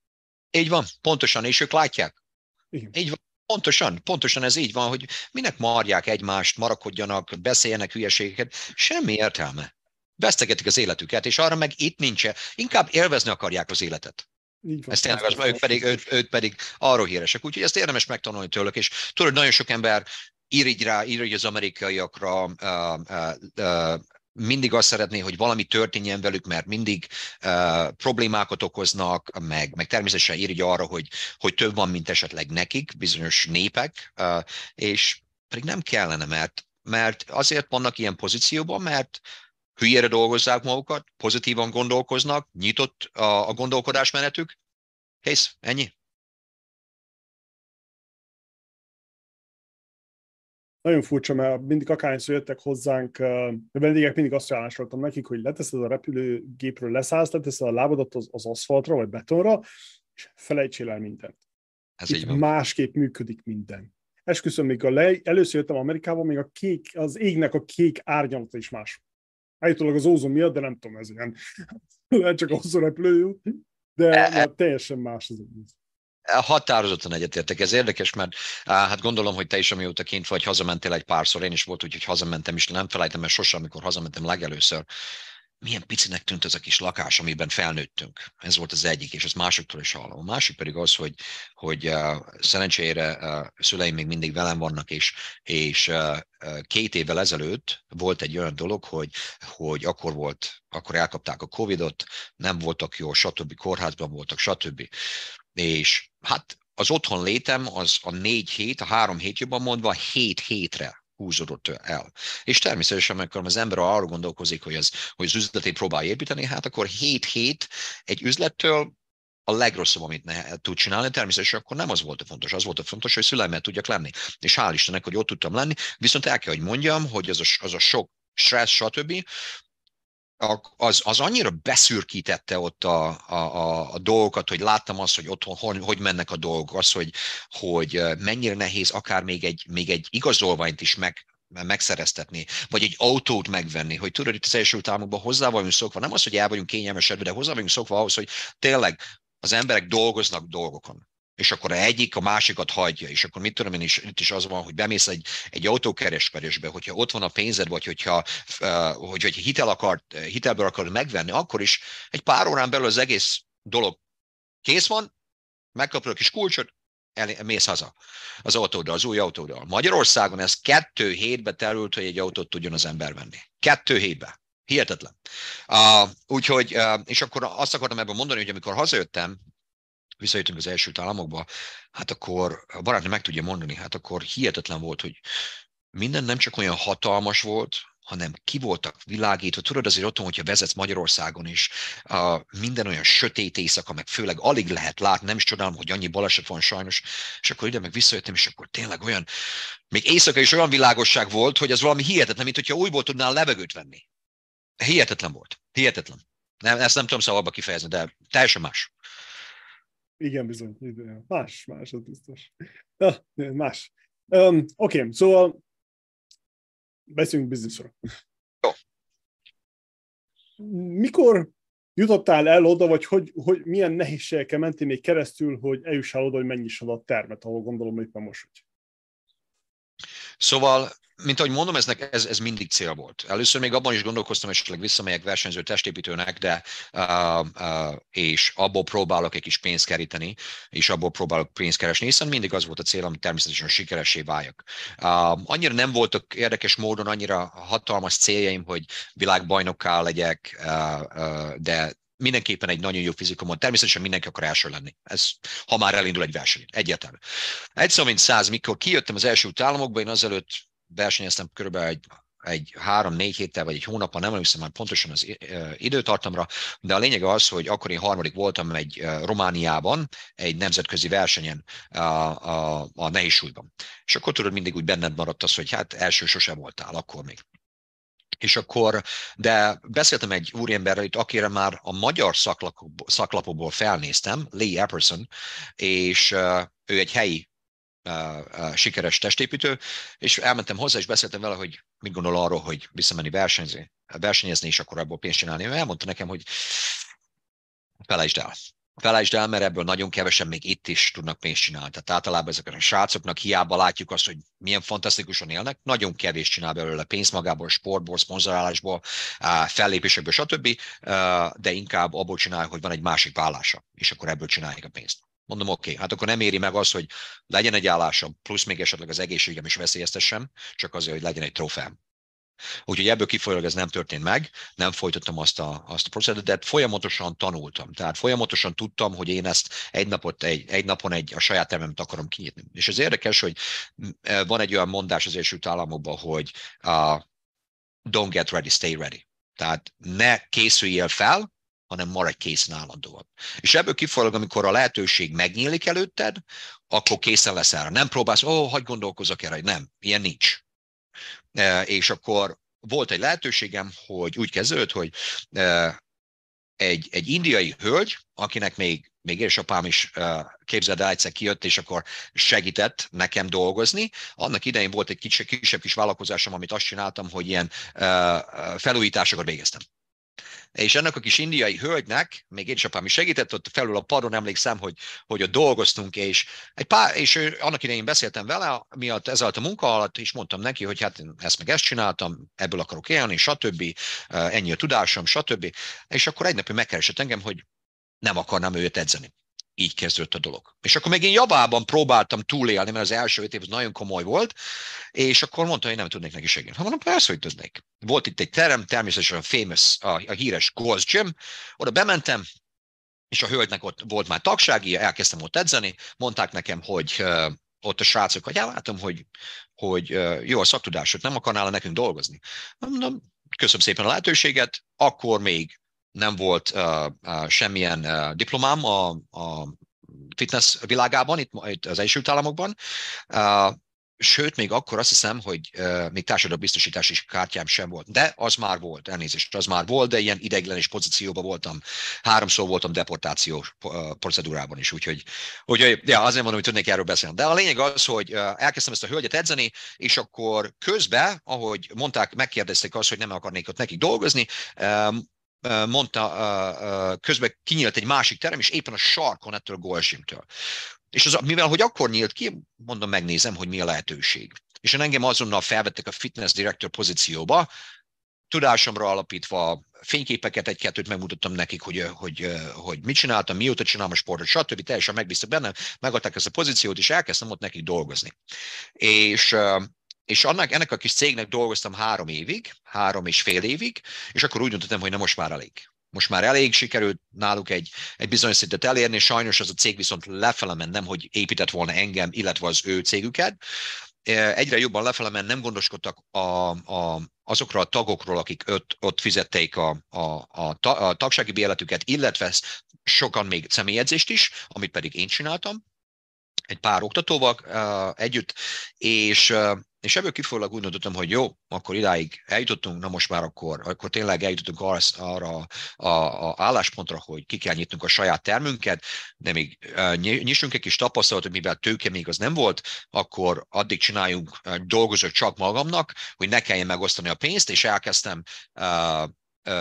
Így van, pontosan, és ők látják. Igen. Így van. Pontosan, pontosan ez így van, hogy minek marják egymást, marakodjanak, beszéljenek hülyeségeket, semmi értelme. Vesztegetik az életüket, és arra meg itt nincs. Inkább élvezni akarják az életet. Így van, ez tényleg az, ők pedig, ők, ők pedig arról híresek. Úgyhogy ezt érdemes megtanulni tőlük, és tudod, nagyon sok ember irigy rá, irigy az amerikaiakra, uh, uh, uh, mindig azt szeretné, hogy valami történjen velük, mert mindig uh, problémákat okoznak, meg, meg természetesen irigy arra, hogy, hogy több van, mint esetleg nekik, bizonyos népek, uh, és pedig nem kellene, mert, mert azért vannak ilyen pozícióban, mert hülyére dolgozzák magukat, pozitívan gondolkoznak, nyitott a, a gondolkodásmenetük, kész, ennyi. Nagyon furcsa, mert mindig akárhányszor jöttek hozzánk, a vendégek mindig azt javasoltam nekik, hogy leteszed a repülőgépről, leszállsz, leteszed a lábadat az, az aszfaltra vagy betonra, és felejtsél el mindent. Ez Itt így van. másképp működik minden. Esküszöm, még a le, először jöttem Amerikába, még a kék, az égnek a kék árnyalata is más. Állítólag az ózon miatt, de nem tudom, ez ilyen, lehet csak az repülő, de, de e, e- teljesen más az egész. Határozottan egyetértek, ez érdekes, mert hát gondolom, hogy te is, amióta kint vagy, hazamentél egy párszor, én is volt, úgyhogy hazamentem, és nem felejtem el sosem, amikor hazamentem legelőször, milyen picinek tűnt ez a kis lakás, amiben felnőttünk. Ez volt az egyik, és ezt másoktól is hallom. A másik pedig az, hogy, hogy uh, szerencsére uh, szüleim még mindig velem vannak, és, és uh, két évvel ezelőtt volt egy olyan dolog, hogy, hogy akkor volt, akkor elkapták a Covid-ot, nem voltak jó, stb. kórházban voltak, stb. És hát az otthon létem az a négy hét, a három hét jobban mondva, hét hétre húzódott el. És természetesen, amikor az ember arra gondolkozik, hogy az, hogy az üzletét próbál építeni, hát akkor hét hét egy üzlettől a legrosszabb, amit ne tud csinálni, természetesen akkor nem az volt a fontos, az volt a fontos, hogy szüleimmel tudjak lenni. És hál' Istennek, hogy ott tudtam lenni, viszont el kell, hogy mondjam, hogy az a, az a sok stressz, stb., az, az annyira beszürkítette ott a, a, a, dolgokat, hogy láttam azt, hogy otthon hogy, hogy mennek a dolgok, az, hogy, hogy mennyire nehéz akár még egy, még egy igazolványt is meg, megszereztetni, vagy egy autót megvenni, hogy tudod, itt az Egyesült Államokban hozzá vagyunk szokva, nem az, hogy el vagyunk kényelmesedve, de hozzá vagyunk szokva ahhoz, hogy tényleg az emberek dolgoznak dolgokon és akkor egyik a másikat hagyja, és akkor mit tudom én is, itt is az van, hogy bemész egy, egy autókereskedésbe, hogyha ott van a pénzed, vagy hogyha, hogy, hogy hitel akart, hitelből akarod megvenni, akkor is egy pár órán belül az egész dolog kész van, megkapod a kis kulcsot, el, mész haza az autóddal, az új autóddal. Magyarországon ez kettő hétbe terült, hogy egy autót tudjon az ember venni. Kettő hétbe. Hihetetlen. Uh, úgyhogy, uh, és akkor azt akartam ebből mondani, hogy amikor hazajöttem, visszajöttünk az első államokba, hát akkor a barátnő meg tudja mondani, hát akkor hihetetlen volt, hogy minden nem csak olyan hatalmas volt, hanem ki voltak világítva. Tudod, azért otthon, hogyha vezetsz Magyarországon is, uh, minden olyan sötét éjszaka, meg főleg alig lehet látni, nem is csodálom, hogy annyi baleset van sajnos, és akkor ide meg visszajöttem, és akkor tényleg olyan, még éjszaka is olyan világosság volt, hogy az valami hihetetlen, mint hogyha újból tudnál levegőt venni. Hihetetlen volt. Hihetetlen. Nem, ezt nem tudom szavakba kifejezni, de teljesen más. Igen, bizony. Más, más, az biztos. Na, más. Um, Oké, okay, szóval beszéljünk bizniszről. Jó. Mikor jutottál el oda, vagy hogy, hogy milyen nehézségekkel mentél még keresztül, hogy eljussál oda, hogy mennyised a termet, ahol gondolom éppen most vagy? Szóval mint ahogy mondom, ez, ez, ez mindig cél volt. Először még abban is gondolkoztam, esetleg visszamegyek versenyző testépítőnek, de uh, uh, és abból próbálok egy kis pénzt keríteni, és abból próbálok pénzt keresni, hiszen mindig az volt a célom, hogy természetesen sikeresé váljak. Uh, annyira nem voltak érdekes módon annyira hatalmas céljaim, hogy világbajnokká legyek, uh, uh, de mindenképpen egy nagyon jó fizikumon. Természetesen mindenki akar első lenni. Ez, ha már elindul egy verseny. Egyértelmű. Egyszer, mint száz, mikor kijöttem az első államokba, én azelőtt versenyeztem körülbelül egy egy három-négy héttel, vagy egy hónappal, nem emlékszem már pontosan az időtartamra, de a lényeg az, hogy akkor én harmadik voltam egy Romániában, egy nemzetközi versenyen a, a, a nehézsúlyban. És akkor tudod, mindig úgy benned maradt az, hogy hát első sose voltál, akkor még. És akkor, de beszéltem egy úriemberrel, akire már a magyar szaklapokból felnéztem, Lee Epperson, és ő egy helyi sikeres testépítő, és elmentem hozzá, és beszéltem vele, hogy mit gondol arról, hogy visszamenni versenyezni, versenyezni, és akkor abból pénzt csinálni. Ő elmondta nekem, hogy felejtsd el. Felejtsd el, mert ebből nagyon kevesen még itt is tudnak pénzt csinálni. Tehát általában ezeknek a srácoknak hiába látjuk azt, hogy milyen fantasztikusan élnek, nagyon kevés csinál belőle pénzt magából, sportból, szponzorálásból, fellépésekből, stb., de inkább abból csinál, hogy van egy másik vállása, és akkor ebből csinálják a pénzt. Mondom, oké, okay, hát akkor nem éri meg az, hogy legyen egy állásom, plusz még esetleg az egészségem is veszélyeztessem, csak azért, hogy legyen egy trófeám. Úgyhogy ebből kifolyólag ez nem történt meg, nem folytattam azt a, azt a procedúrát, de folyamatosan tanultam. Tehát folyamatosan tudtam, hogy én ezt egy, napot, egy, egy napon egy, a saját termemet akarom kinyitni. És ez érdekes, hogy e, van egy olyan mondás az Egyesült Államokban, hogy uh, don't get ready, stay ready. Tehát ne készüljél fel, hanem maradj készen állandóan. És ebből kifolyólag, amikor a lehetőség megnyílik előtted, akkor készen lesz erre. Nem próbálsz, ó, oh, hagyd gondolkozok erre, nem, ilyen nincs. E, és akkor volt egy lehetőségem, hogy úgy kezdődött, hogy e, egy, egy indiai hölgy, akinek még, még édesapám is e, képzeld el, egyszer kijött, és akkor segített nekem dolgozni. Annak idején volt egy kisebb, kisebb kis vállalkozásom, amit azt csináltam, hogy ilyen felújításokat végeztem. És ennek a kis indiai hölgynek, még édesapám is segített, ott felül a padon emlékszem, hogy, hogy ott dolgoztunk, és, egy pár, és annak idején beszéltem vele, miatt ezzel a munka alatt, és mondtam neki, hogy hát ezt meg ezt csináltam, ebből akarok élni, stb., ennyi a tudásom, stb. És akkor egy napja megkeresett engem, hogy nem akarnám őt edzeni így kezdődött a dolog. És akkor még én Jabában próbáltam túlélni, mert az első öt év nagyon komoly volt, és akkor mondta, hogy nem tudnék neki segíteni. Ha mondom, persze, hogy tudnék. Volt itt egy terem, természetesen a famous, a, a híres Gold's Gym, oda bementem, és a hölgynek ott volt már tagsági, elkezdtem ott edzeni, mondták nekem, hogy ott a srácok, hogy látom, hogy, hogy jó a szaktudásod, nem akarnál nekünk dolgozni. Mondom, köszönöm szépen a lehetőséget, akkor még nem volt uh, uh, semmilyen uh, diplomám a, a fitness világában, itt, itt az Egyesült Államokban. Uh, sőt, még akkor azt hiszem, hogy uh, még társadalombiztosítási kártyám sem volt. De az már volt, elnézést, az már volt, de ilyen ideiglenes pozícióban voltam. Háromszor voltam deportációs procedúrában is, úgyhogy, úgyhogy ja, azért mondom, hogy tudnék erről beszélni. De a lényeg az, hogy uh, elkezdtem ezt a hölgyet edzeni, és akkor közben, ahogy mondták, megkérdezték azt, hogy nem akarnék ott nekik dolgozni, um, mondta, közben kinyílt egy másik terem, és éppen a sarkon ettől a. És az, mivel hogy akkor nyílt ki, mondom, megnézem, hogy mi a lehetőség. És engem azonnal felvettek a fitness director pozícióba, tudásomra alapítva fényképeket, egy-kettőt megmutattam nekik, hogy, hogy, hogy mit csináltam, mióta csinálom a sportot, stb. Teljesen megbíztak benne, megadták ezt a pozíciót, és elkezdtem ott nekik dolgozni. És és annak, ennek a kis cégnek dolgoztam három évig, három és fél évig, és akkor úgy döntöttem, hogy nem most már elég. Most már elég sikerült náluk egy, egy bizonyos szintet elérni, sajnos az a cég viszont lefele ment, nem hogy épített volna engem, illetve az ő cégüket. Egyre jobban lefele ment, nem gondoskodtak a, a, azokra a tagokról, akik ott, ott fizették a, a, a, a tagsági béletüket, illetve sokan még személyedzést is, amit pedig én csináltam, egy pár oktatóval uh, együtt, és, uh, és ebből kifolyólag úgy döntöttem, hogy jó, akkor idáig eljutottunk, na most már akkor, akkor tényleg eljutottunk arra, arra a, a álláspontra, hogy ki kell nyitnunk a saját termünket, de még nyissunk egy kis tapasztalatot, mivel tőke még az nem volt, akkor addig csináljunk, dolgozok csak magamnak, hogy ne kelljen megosztani a pénzt, és elkezdtem uh,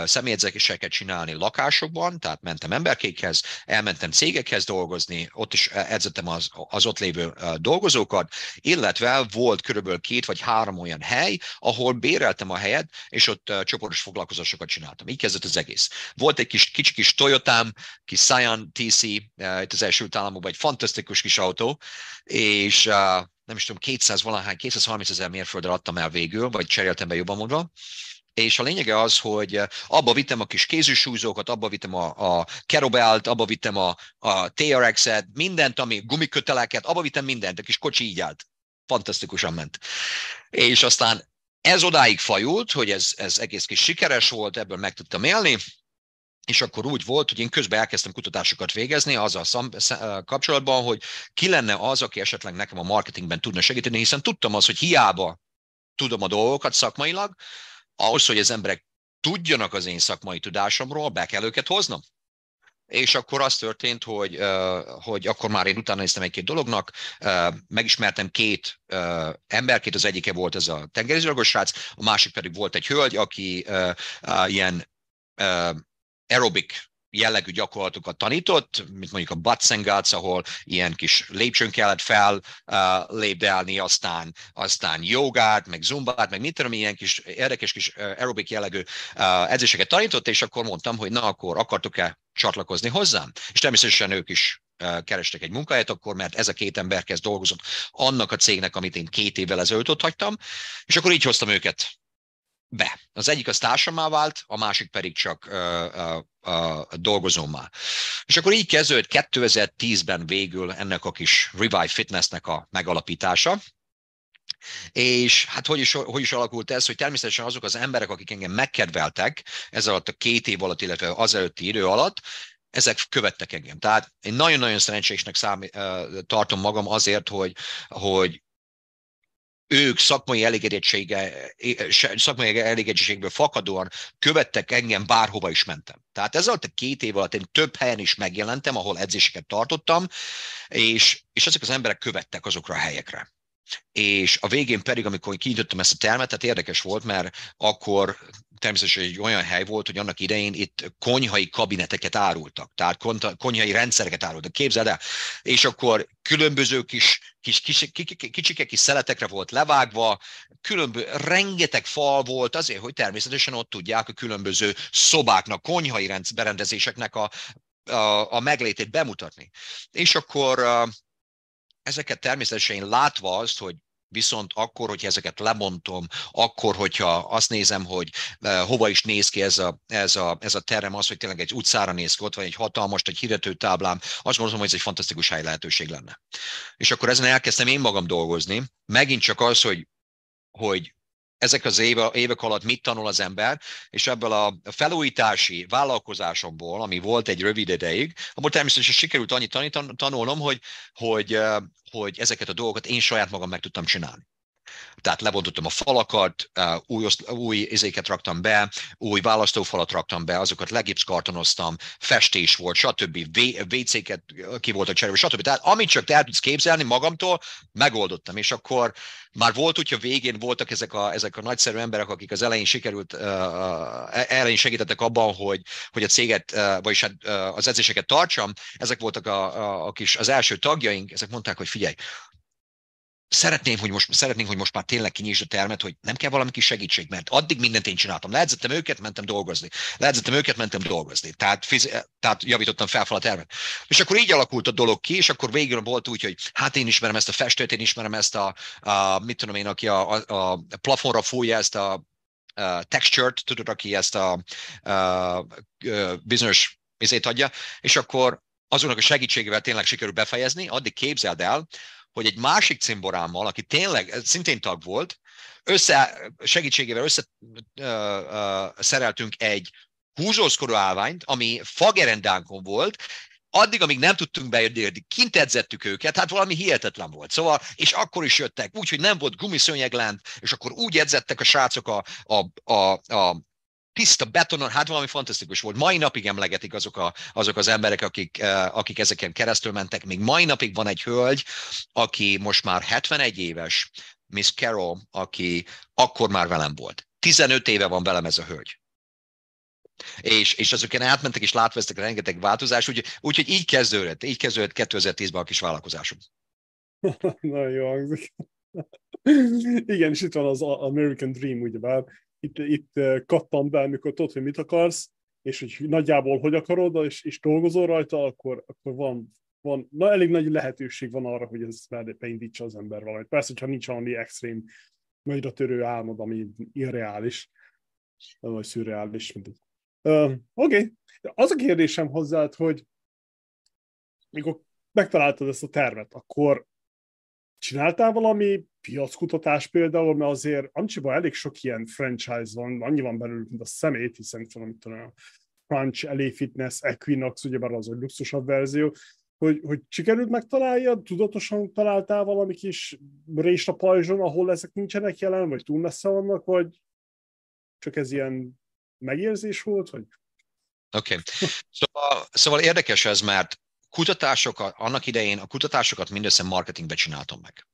személyedzéseket csinálni lakásokban, tehát mentem emberkékhez, elmentem cégekhez dolgozni, ott is edzettem az, az ott lévő dolgozókat, illetve volt körülbelül két vagy három olyan hely, ahol béreltem a helyet, és ott csoportos foglalkozásokat csináltam. Így kezdett az egész. Volt egy kis, kicsi kis Toyotám, kis Scion TC, itt az első Államokban egy fantasztikus kis autó, és nem is tudom, 200 valahány, 230 ezer mérföldre adtam el végül, vagy cseréltem be jobban mondva, és a lényege az, hogy eh, abba vittem a kis kézűsúlyzókat, abba vittem a, a kerobelt, abba vittem a, a TRX-et, mindent, ami gumiköteleket, abba vittem mindent, a kis kocsi így állt. Fantasztikusan ment. És aztán ez odáig fajult, hogy ez, ez egész kis sikeres volt, ebből meg tudtam élni, és akkor úgy volt, hogy én közben elkezdtem kutatásokat végezni azzal szam, eh, kapcsolatban, hogy ki lenne az, aki esetleg nekem a marketingben tudna segíteni, hiszen tudtam az, hogy hiába tudom a dolgokat szakmailag, ahhoz, hogy az emberek tudjanak az én szakmai tudásomról, be kell őket hoznom. És akkor az történt, hogy, hogy akkor már én utána néztem egy-két dolognak, megismertem két emberkét, az egyike volt ez a tengerizőrgos srác, a másik pedig volt egy hölgy, aki ilyen aerobik jellegű gyakorlatokat tanított, mint mondjuk a Guts, ahol ilyen kis lépcsőn kellett fel uh, lépdelni, aztán, aztán jogát, meg zumbát, meg mit tudom, ilyen kis érdekes kis uh, aerobik jellegű uh, edzéseket tanított, és akkor mondtam, hogy na akkor akartok-e csatlakozni hozzám? És természetesen ők is kerestek egy munkahelyet akkor, mert ez a két ember kezd dolgozott annak a cégnek, amit én két évvel ezelőtt ott hagytam, és akkor így hoztam őket be. Az egyik az társamá vált, a másik pedig csak uh, dolgozómá. És akkor így kezdődött 2010-ben végül ennek a kis Revive Fitnessnek a megalapítása, és hát hogy is, hogy is alakult ez, hogy természetesen azok az emberek, akik engem megkedveltek ez alatt a két év alatt, illetve az előtti idő alatt, ezek követtek engem. Tehát én nagyon-nagyon szerencsésnek számí, tartom magam azért, hogy, hogy ők szakmai elégedettsége, szakmai elégedettségből fakadóan követtek engem, bárhova is mentem. Tehát ez alatt a két év alatt én több helyen is megjelentem, ahol edzéseket tartottam, és, és ezek az emberek követtek azokra a helyekre. És a végén pedig, amikor kinyitottam ezt a termet, tehát érdekes volt, mert akkor természetesen egy olyan hely volt, hogy annak idején itt konyhai kabineteket árultak, tehát konyhai rendszereket árultak, képzeld el, és akkor különböző kis, kis, kis, kicsike kis szeletekre volt levágva, különböző, rengeteg fal volt azért, hogy természetesen ott tudják a különböző szobáknak, konyhai berendezéseknek a, a, a meglétét bemutatni. És akkor ezeket természetesen látva azt, hogy Viszont akkor, hogyha ezeket lebontom, akkor, hogyha azt nézem, hogy uh, hova is néz ki ez a, ez, a, ez a terem, az, hogy tényleg egy utcára néz ki, ott van egy hatalmas, egy hirdető táblám, azt gondolom, hogy ez egy fantasztikus hely lehetőség lenne. És akkor ezen elkezdtem én magam dolgozni. Megint csak az, hogy, hogy ezek az éve, évek alatt mit tanul az ember, és ebből a felújítási vállalkozásomból, ami volt egy rövid ideig, abból természetesen sikerült annyit tanulnom, hogy, hogy, hogy ezeket a dolgokat én saját magam meg tudtam csinálni tehát lebontottam a falakat, új, új izéket raktam be, új választófalat raktam be, azokat legipszkartonoztam, festés volt, stb. WC-ket ki voltak cserélve, stb. Tehát amit csak te el tudsz képzelni magamtól, megoldottam, és akkor már volt úgy, hogy végén voltak ezek a, ezek a nagyszerű emberek, akik az elején sikerült, uh, elején segítettek abban, hogy, hogy a céget, uh, vagyis hát, uh, az edzéseket tartsam, ezek voltak a, a, a kis, az első tagjaink, ezek mondták, hogy figyelj, szeretném, hogy most, szeretnénk, hogy most már tényleg kinyisd a termet, hogy nem kell valami kis segítség, mert addig mindent én csináltam. Leedzettem őket, mentem dolgozni. Leedzettem őket, mentem dolgozni. Tehát, fiz- tehát javítottam fel, fel a termet. És akkor így alakult a dolog ki, és akkor végül volt úgy, hogy hát én ismerem ezt a festőt, én ismerem ezt a, a mit tudom én, aki a, a, a plafonra fújja ezt a, a texture-t, tudod, aki ezt a, a, a bizonyos izét adja, és akkor azonnak a segítségével tényleg sikerül befejezni, addig képzeld el, hogy egy másik cimborámmal, aki tényleg szintén tag volt, össze, segítségével összeszereltünk egy húzózkodó állványt, ami fagerendánkon volt, addig, amíg nem tudtunk bejönni, kint edzettük őket, hát valami hihetetlen volt. Szóval, és akkor is jöttek, úgyhogy nem volt gumiszőnyeglent, és akkor úgy edzettek a srácok a, a, a, a tiszta betonon, hát valami fantasztikus volt. Mai napig emlegetik azok, a, azok az emberek, akik, uh, akik ezeken keresztül mentek. Még mai napig van egy hölgy, aki most már 71 éves, Miss Carol, aki akkor már velem volt. 15 éve van velem ez a hölgy. És, és azokon átmentek, és látveztek rengeteg változás, úgyhogy úgy, így kezdődött, így kezdődött 2010-ben a kis vállalkozásom. Nagyon jó hangzik. Igen, és itt van az American Dream, ugyebár, itt, itt kattam be, amikor tudod, hogy mit akarsz, és hogy nagyjából hogy akarod, és, és dolgozol rajta, akkor, akkor van, van, na, elég nagy lehetőség van arra, hogy ez beindítsa az ember valamit. Persze, hogyha nincs valami extrém, nagyra törő álmod, ami irreális, vagy szürreális. Uh, Oké, okay. az a kérdésem hozzád, hogy mikor megtaláltad ezt a tervet, akkor csináltál valami piackutatás például, mert azért Amcsiban elég sok ilyen franchise van, annyi van belül, mint a szemét, hiszen tudom, tudom, Crunch, LA Fitness, Equinox, ugyebár az a luxusabb verzió, hogy, hogy sikerült megtalálja, tudatosan találtál valami kis rést a pajzson, ahol ezek nincsenek jelen, vagy túl messze vannak, vagy csak ez ilyen megérzés volt, vagy Oké. Okay. Szóval, szóval érdekes ez, mert kutatásokat, annak idején a kutatásokat mindössze marketingbe csináltam meg.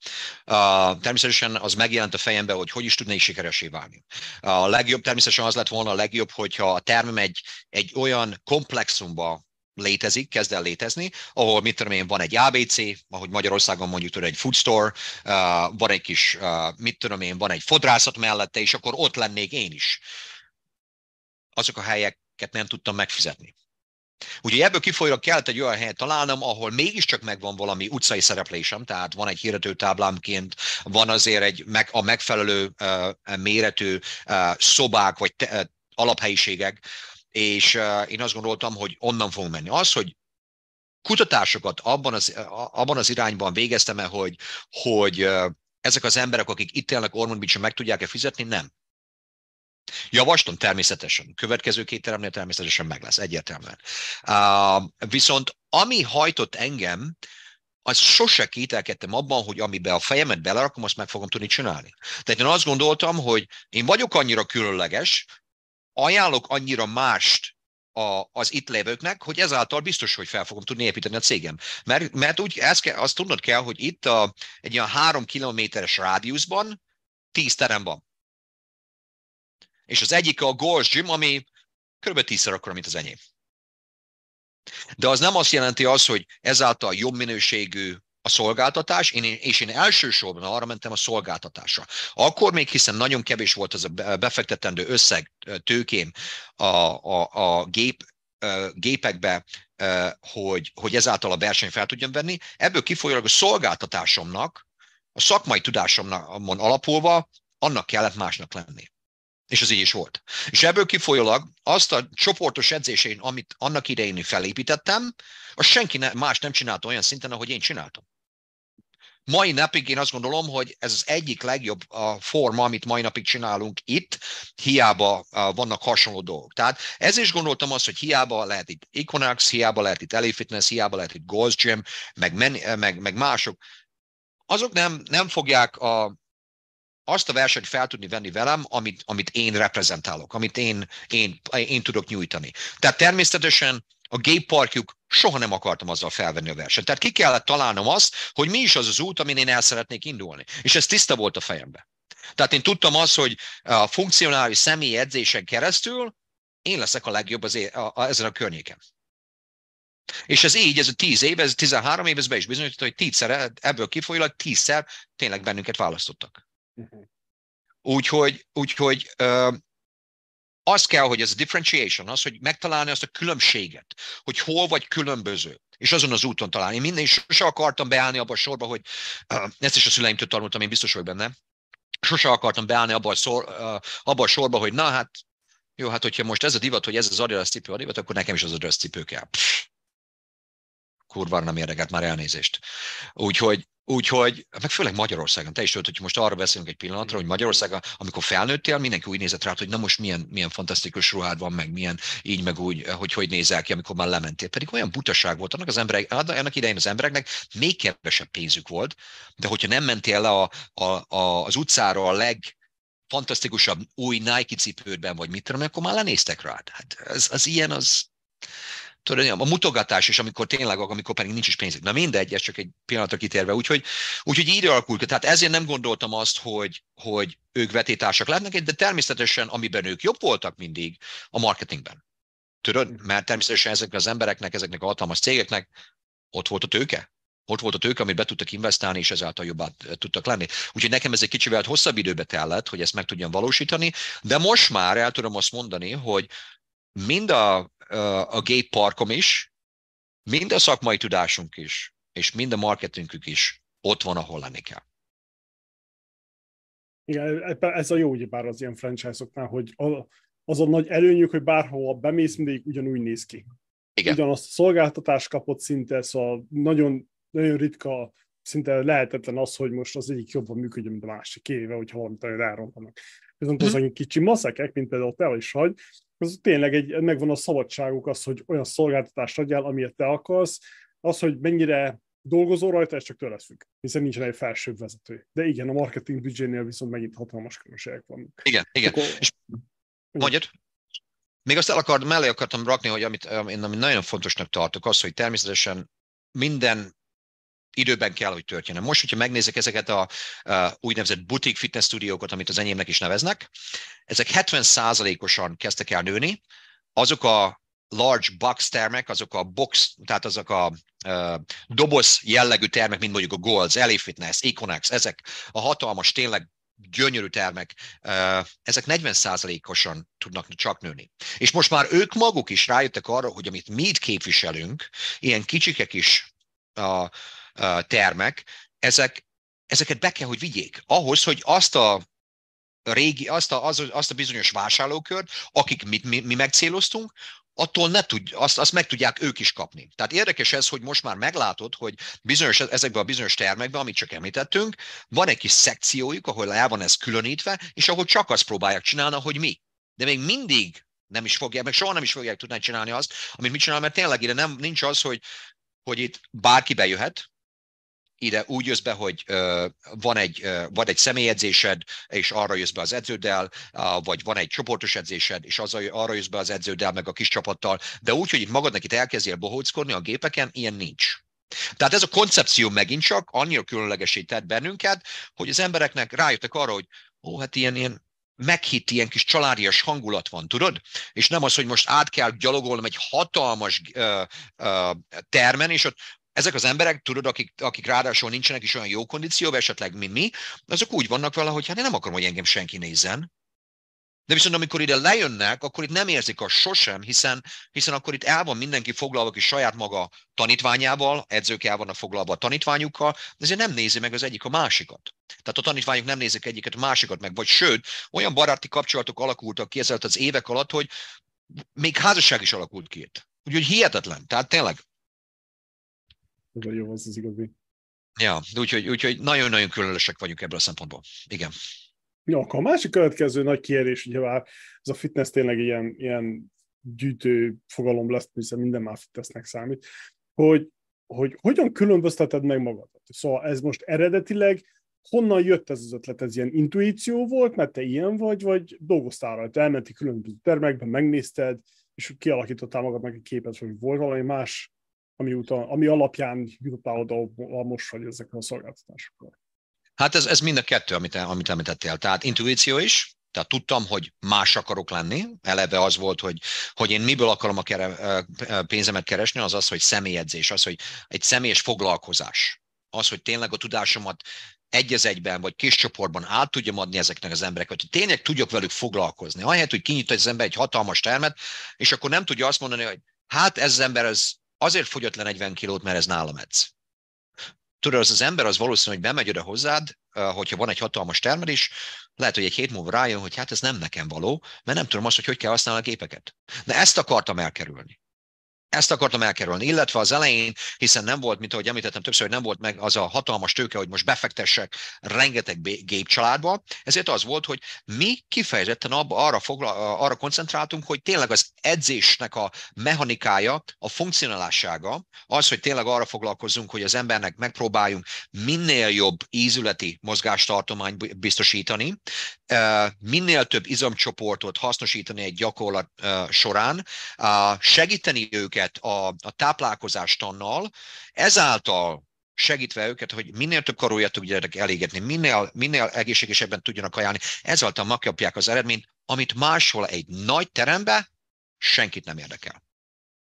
Uh, természetesen az megjelent a fejembe, hogy hogy is tudnék sikeresé válni. A legjobb természetesen az lett volna a legjobb, hogyha a termem egy, egy olyan komplexumba létezik, kezd el létezni, ahol mit tudom én, van egy ABC, ahogy Magyarországon mondjuk tudod, egy food store, uh, van egy kis, uh, mit tudom én, van egy fodrászat mellette, és akkor ott lennék én is. Azok a helyeket nem tudtam megfizetni. Úgyhogy ebből kifolyólag kellett egy olyan helyet találnom, ahol mégiscsak megvan valami utcai szereplésem, tehát van egy hirdető táblámként, van azért egy meg, a megfelelő uh, méretű uh, szobák vagy te, uh, alaphelyiségek, és uh, én azt gondoltam, hogy onnan fogunk menni. Az, hogy kutatásokat abban az, abban az irányban végeztem el, hogy, hogy ezek az emberek, akik itt élnek Ormond beach meg tudják-e fizetni? Nem. Javaslom természetesen. Következő két teremnél természetesen meg lesz, egyértelműen. Uh, viszont ami hajtott engem, az sose kételkedtem abban, hogy amiben a fejemet belerakom, azt meg fogom tudni csinálni. Tehát én azt gondoltam, hogy én vagyok annyira különleges, ajánlok annyira mást a, az itt lévőknek, hogy ezáltal biztos, hogy fel fogom tudni építeni a cégem. Mert, mert úgy ezt kell, azt tudnod kell, hogy itt a, egy ilyen három kilométeres rádiuszban tíz terem van és az egyik a Gold's Gym, ami kb. tízszer akkora, mint az enyém. De az nem azt jelenti az, hogy ezáltal jobb minőségű a szolgáltatás, én, és én elsősorban arra mentem a szolgáltatásra. Akkor még, hiszen nagyon kevés volt az a befektetendő összeg tőkém a, a, a gép, gépekbe, hogy, hogy ezáltal a verseny fel tudjam venni. Ebből kifolyólag a szolgáltatásomnak a szakmai tudásomon alapulva annak kellett másnak lenni. És az így is volt. És ebből kifolyólag azt a csoportos edzésén, amit annak idején felépítettem, azt senki ne, más nem csinálta olyan szinten, ahogy én csináltam. Mai napig én azt gondolom, hogy ez az egyik legjobb a forma, amit mai napig csinálunk itt, hiába vannak hasonló dolgok. Tehát ez is gondoltam azt, hogy hiába lehet itt Equinox, hiába lehet itt Elite Fitness, hiába lehet itt Goals Gym, meg, meg, meg mások, azok nem, nem fogják a, azt a versenyt fel tudni venni velem, amit, amit én reprezentálok, amit én, én, én tudok nyújtani. Tehát természetesen a gay parkjuk soha nem akartam azzal felvenni a versenyt. Tehát ki kellett találnom azt, hogy mi is az az út, amin én el szeretnék indulni. És ez tiszta volt a fejembe. Tehát én tudtam azt, hogy a funkcionális személyi edzésen keresztül én leszek a legjobb az é- a, a, ezen a környéken. És ez így, ez a 10 év, ez 13 év, ez be is bizonyította, hogy tízszer, ebből kifolyólag tízszer tényleg bennünket választottak. Uh-huh. Úgyhogy, úgyhogy uh, az kell, hogy ez a differentiation, az, hogy megtalálni azt a különbséget, hogy hol vagy különböző, és azon az úton találni. Minden is sose akartam beállni abba a sorba, hogy uh, ezt is a szüleimtől tanultam, én biztos vagyok benne. Sose akartam beállni abba a, szor, uh, abba a sorba, hogy na hát, jó, hát hogyha most ez a divat, hogy ez az Adidas cipő a divat, akkor nekem is az Adidas cipő kell. Pff, kurva nem érdekelt már elnézést. Úgyhogy, úgyhogy, meg főleg Magyarországon, te is tudod, hogy most arra beszélünk egy pillanatra, hogy Magyarországon, amikor felnőttél, mindenki úgy nézett rá, hogy na most milyen, milyen fantasztikus ruhád van, meg milyen így, meg úgy, hogy hogy nézel ki, amikor már lementél. Pedig olyan butaság volt annak az emberek, annak idején az embereknek még kevesebb pénzük volt, de hogyha nem mentél le a, a, a, az utcára a leg, fantasztikusabb új Nike cipődben, vagy mit tudom, akkor már lenéztek rád. Hát az, az ilyen, az, tudod, a mutogatás is, amikor tényleg, amikor pedig nincs is pénzük. Na mindegy, ez csak egy pillanatra kitérve. Úgyhogy, úgyhogy így alakult. Tehát ezért nem gondoltam azt, hogy, hogy ők vetétársak lehetnek, de természetesen, amiben ők jobb voltak mindig, a marketingben. Tudod, mert természetesen ezeknek az embereknek, ezeknek a hatalmas cégeknek ott volt a tőke. Ott volt a tőke, amit be tudtak investálni, és ezáltal jobbá tudtak lenni. Úgyhogy nekem ez egy kicsivel hosszabb időbe tellett, hogy ezt meg tudjam valósítani, de most már el tudom azt mondani, hogy mind a a gay parkom is, mind a szakmai tudásunk is, és mind a marketingünk is ott van, ahol lenni kell. Igen, ez a jó ugyebár az ilyen franchise-oknál, hogy az a nagy előnyük, hogy bárhova bemész, mindig ugyanúgy néz ki. Igen. Ugyanazt a szolgáltatást kapott szinte, szóval nagyon, nagyon ritka, szinte lehetetlen az, hogy most az egyik jobban működjön, mint a másik, kivéve, hogyha valamit elrontanak. Viszont az mm. kicsi maszekek, mint például te is vagy, az tényleg egy, megvan a szabadságuk az, hogy olyan szolgáltatást adjál, amilyet te akarsz, az, hogy mennyire dolgozol rajta, ez csak tőled függ, hiszen nincsen egy felsőbb vezető. De igen, a marketing büdzsénél viszont megint hatalmas különbségek vannak. Igen, igen. Akkor... És mondjad? Még azt el akart, mellé akartam rakni, hogy amit én amit nagyon fontosnak tartok, az, hogy természetesen minden időben kell, hogy történjen. Most, hogyha megnézek ezeket a, a úgynevezett boutique fitness stúdiókat, amit az enyémnek is neveznek, ezek 70%-osan kezdtek el nőni, azok a large box termek, azok a box, tehát azok a uh, doboz jellegű termek, mint mondjuk a Golds, LA Fitness, Econex, ezek a hatalmas, tényleg gyönyörű termek, ezek 40%-osan tudnak csak nőni. És most már ők maguk is rájöttek arra, hogy amit mi itt képviselünk, ilyen kicsikek is a, termek, ezek, ezeket be kell, hogy vigyék. Ahhoz, hogy azt a régi, azt a, az, azt a bizonyos vásárlókört, akik mi, mi, mi megcéloztunk, attól ne tud, azt, azt meg tudják ők is kapni. Tehát érdekes ez, hogy most már meglátod, hogy bizonyos, ezekben a bizonyos termekben, amit csak említettünk, van egy kis szekciójuk, ahol el van ez különítve, és ahol csak azt próbálják csinálni, hogy mi. De még mindig nem is fogják, meg soha nem is fogják tudni csinálni azt, amit mit csinál, mert tényleg ide nem, nincs az, hogy, hogy itt bárki bejöhet, ide úgy jössz be, hogy van, egy, van egy személyedzésed, és arra jössz be az edződdel, vagy van egy csoportos edzésed, és az, arra jössz be az edződdel, meg a kis csapattal, de úgy, hogy itt magadnak itt elkezdjél bohóckodni a gépeken, ilyen nincs. Tehát ez a koncepció megint csak annyira különlegesített bennünket, hogy az embereknek rájöttek arra, hogy ó, hát ilyen, ilyen meghitt ilyen kis családias hangulat van, tudod? És nem az, hogy most át kell gyalogolnom egy hatalmas uh, uh, termen, és ott ezek az emberek, tudod, akik, akik ráadásul nincsenek is olyan jó kondícióban, esetleg, mint mi, azok úgy vannak vele, hogy hát én nem akarom, hogy engem senki nézzen. De viszont amikor ide lejönnek, akkor itt nem érzik a sosem, hiszen, hiszen akkor itt el van mindenki foglalva ki saját maga tanítványával, edzők el vannak foglalva a tanítványukkal, de ezért nem nézi meg az egyik a másikat. Tehát a tanítványok nem nézik egyiket a másikat meg, vagy sőt, olyan baráti kapcsolatok alakultak ki ezzel az évek alatt, hogy még házasság is alakult ki itt. Úgyhogy hihetetlen. Tehát tényleg. Jó, az az igazi. Ja, úgyhogy, úgyhogy nagyon-nagyon különösek vagyunk ebből a szempontból. Igen. Ja, akkor a másik következő nagy kérdés, ugye már ez a fitness tényleg ilyen, ilyen gyűjtő fogalom lesz, hiszen minden már fitnessnek számít, hogy, hogy hogyan különbözteted meg magadat? Szóval ez most eredetileg honnan jött ez az ötlet? Ez ilyen intuíció volt, mert te ilyen vagy, vagy dolgoztál rajta, elmenti különböző termekben, megnézted, és kialakítottál magadnak egy képet, hogy volt valami más, ami, utal, ami alapján jutottál oda, ahol most vagy ezekkel a szolgáltatásokkal. Hát ez, ez mind a kettő, amit, amit említettél. Tehát intuíció is, tehát tudtam, hogy más akarok lenni. Eleve az volt, hogy, hogy én miből akarom a kere, pénzemet keresni, az az, hogy személyedzés, az, hogy egy személyes foglalkozás. Az, hogy tényleg a tudásomat egy az egyben, vagy kis csoportban át tudjam adni ezeknek az embereknek, hogy tényleg tudjak velük foglalkozni. Ahelyett, hogy kinyit az ember egy hatalmas termet, és akkor nem tudja azt mondani, hogy hát ez az ember az azért fogyott le 40 kilót, mert ez nálam edz tudod, az az ember az valószínű, hogy bemegy oda hozzád, hogyha van egy hatalmas termelés, lehet, hogy egy hét múlva rájön, hogy hát ez nem nekem való, mert nem tudom azt, hogy hogy kell használni a gépeket. De ezt akartam elkerülni. Ezt akartam elkerülni, illetve az elején, hiszen nem volt, mint ahogy említettem többször, hogy nem volt meg az a hatalmas tőke, hogy most befektessek rengeteg gépcsaládba, ezért az volt, hogy mi kifejezetten abba, arra, fogla, arra koncentráltunk, hogy tényleg az edzésnek a mechanikája, a funkcionálássága, az, hogy tényleg arra foglalkozunk, hogy az embernek megpróbáljunk minél jobb ízületi mozgástartományt biztosítani, minél több izomcsoportot hasznosítani egy gyakorlat során, segíteni őket a, a táplálkozástannal, ezáltal segítve őket, hogy minél több karóját tudjanak elégetni, minél, minél egészségesebben tudjanak ajánlani, ezáltal megkapják az eredményt, amit máshol egy nagy terembe senkit nem érdekel.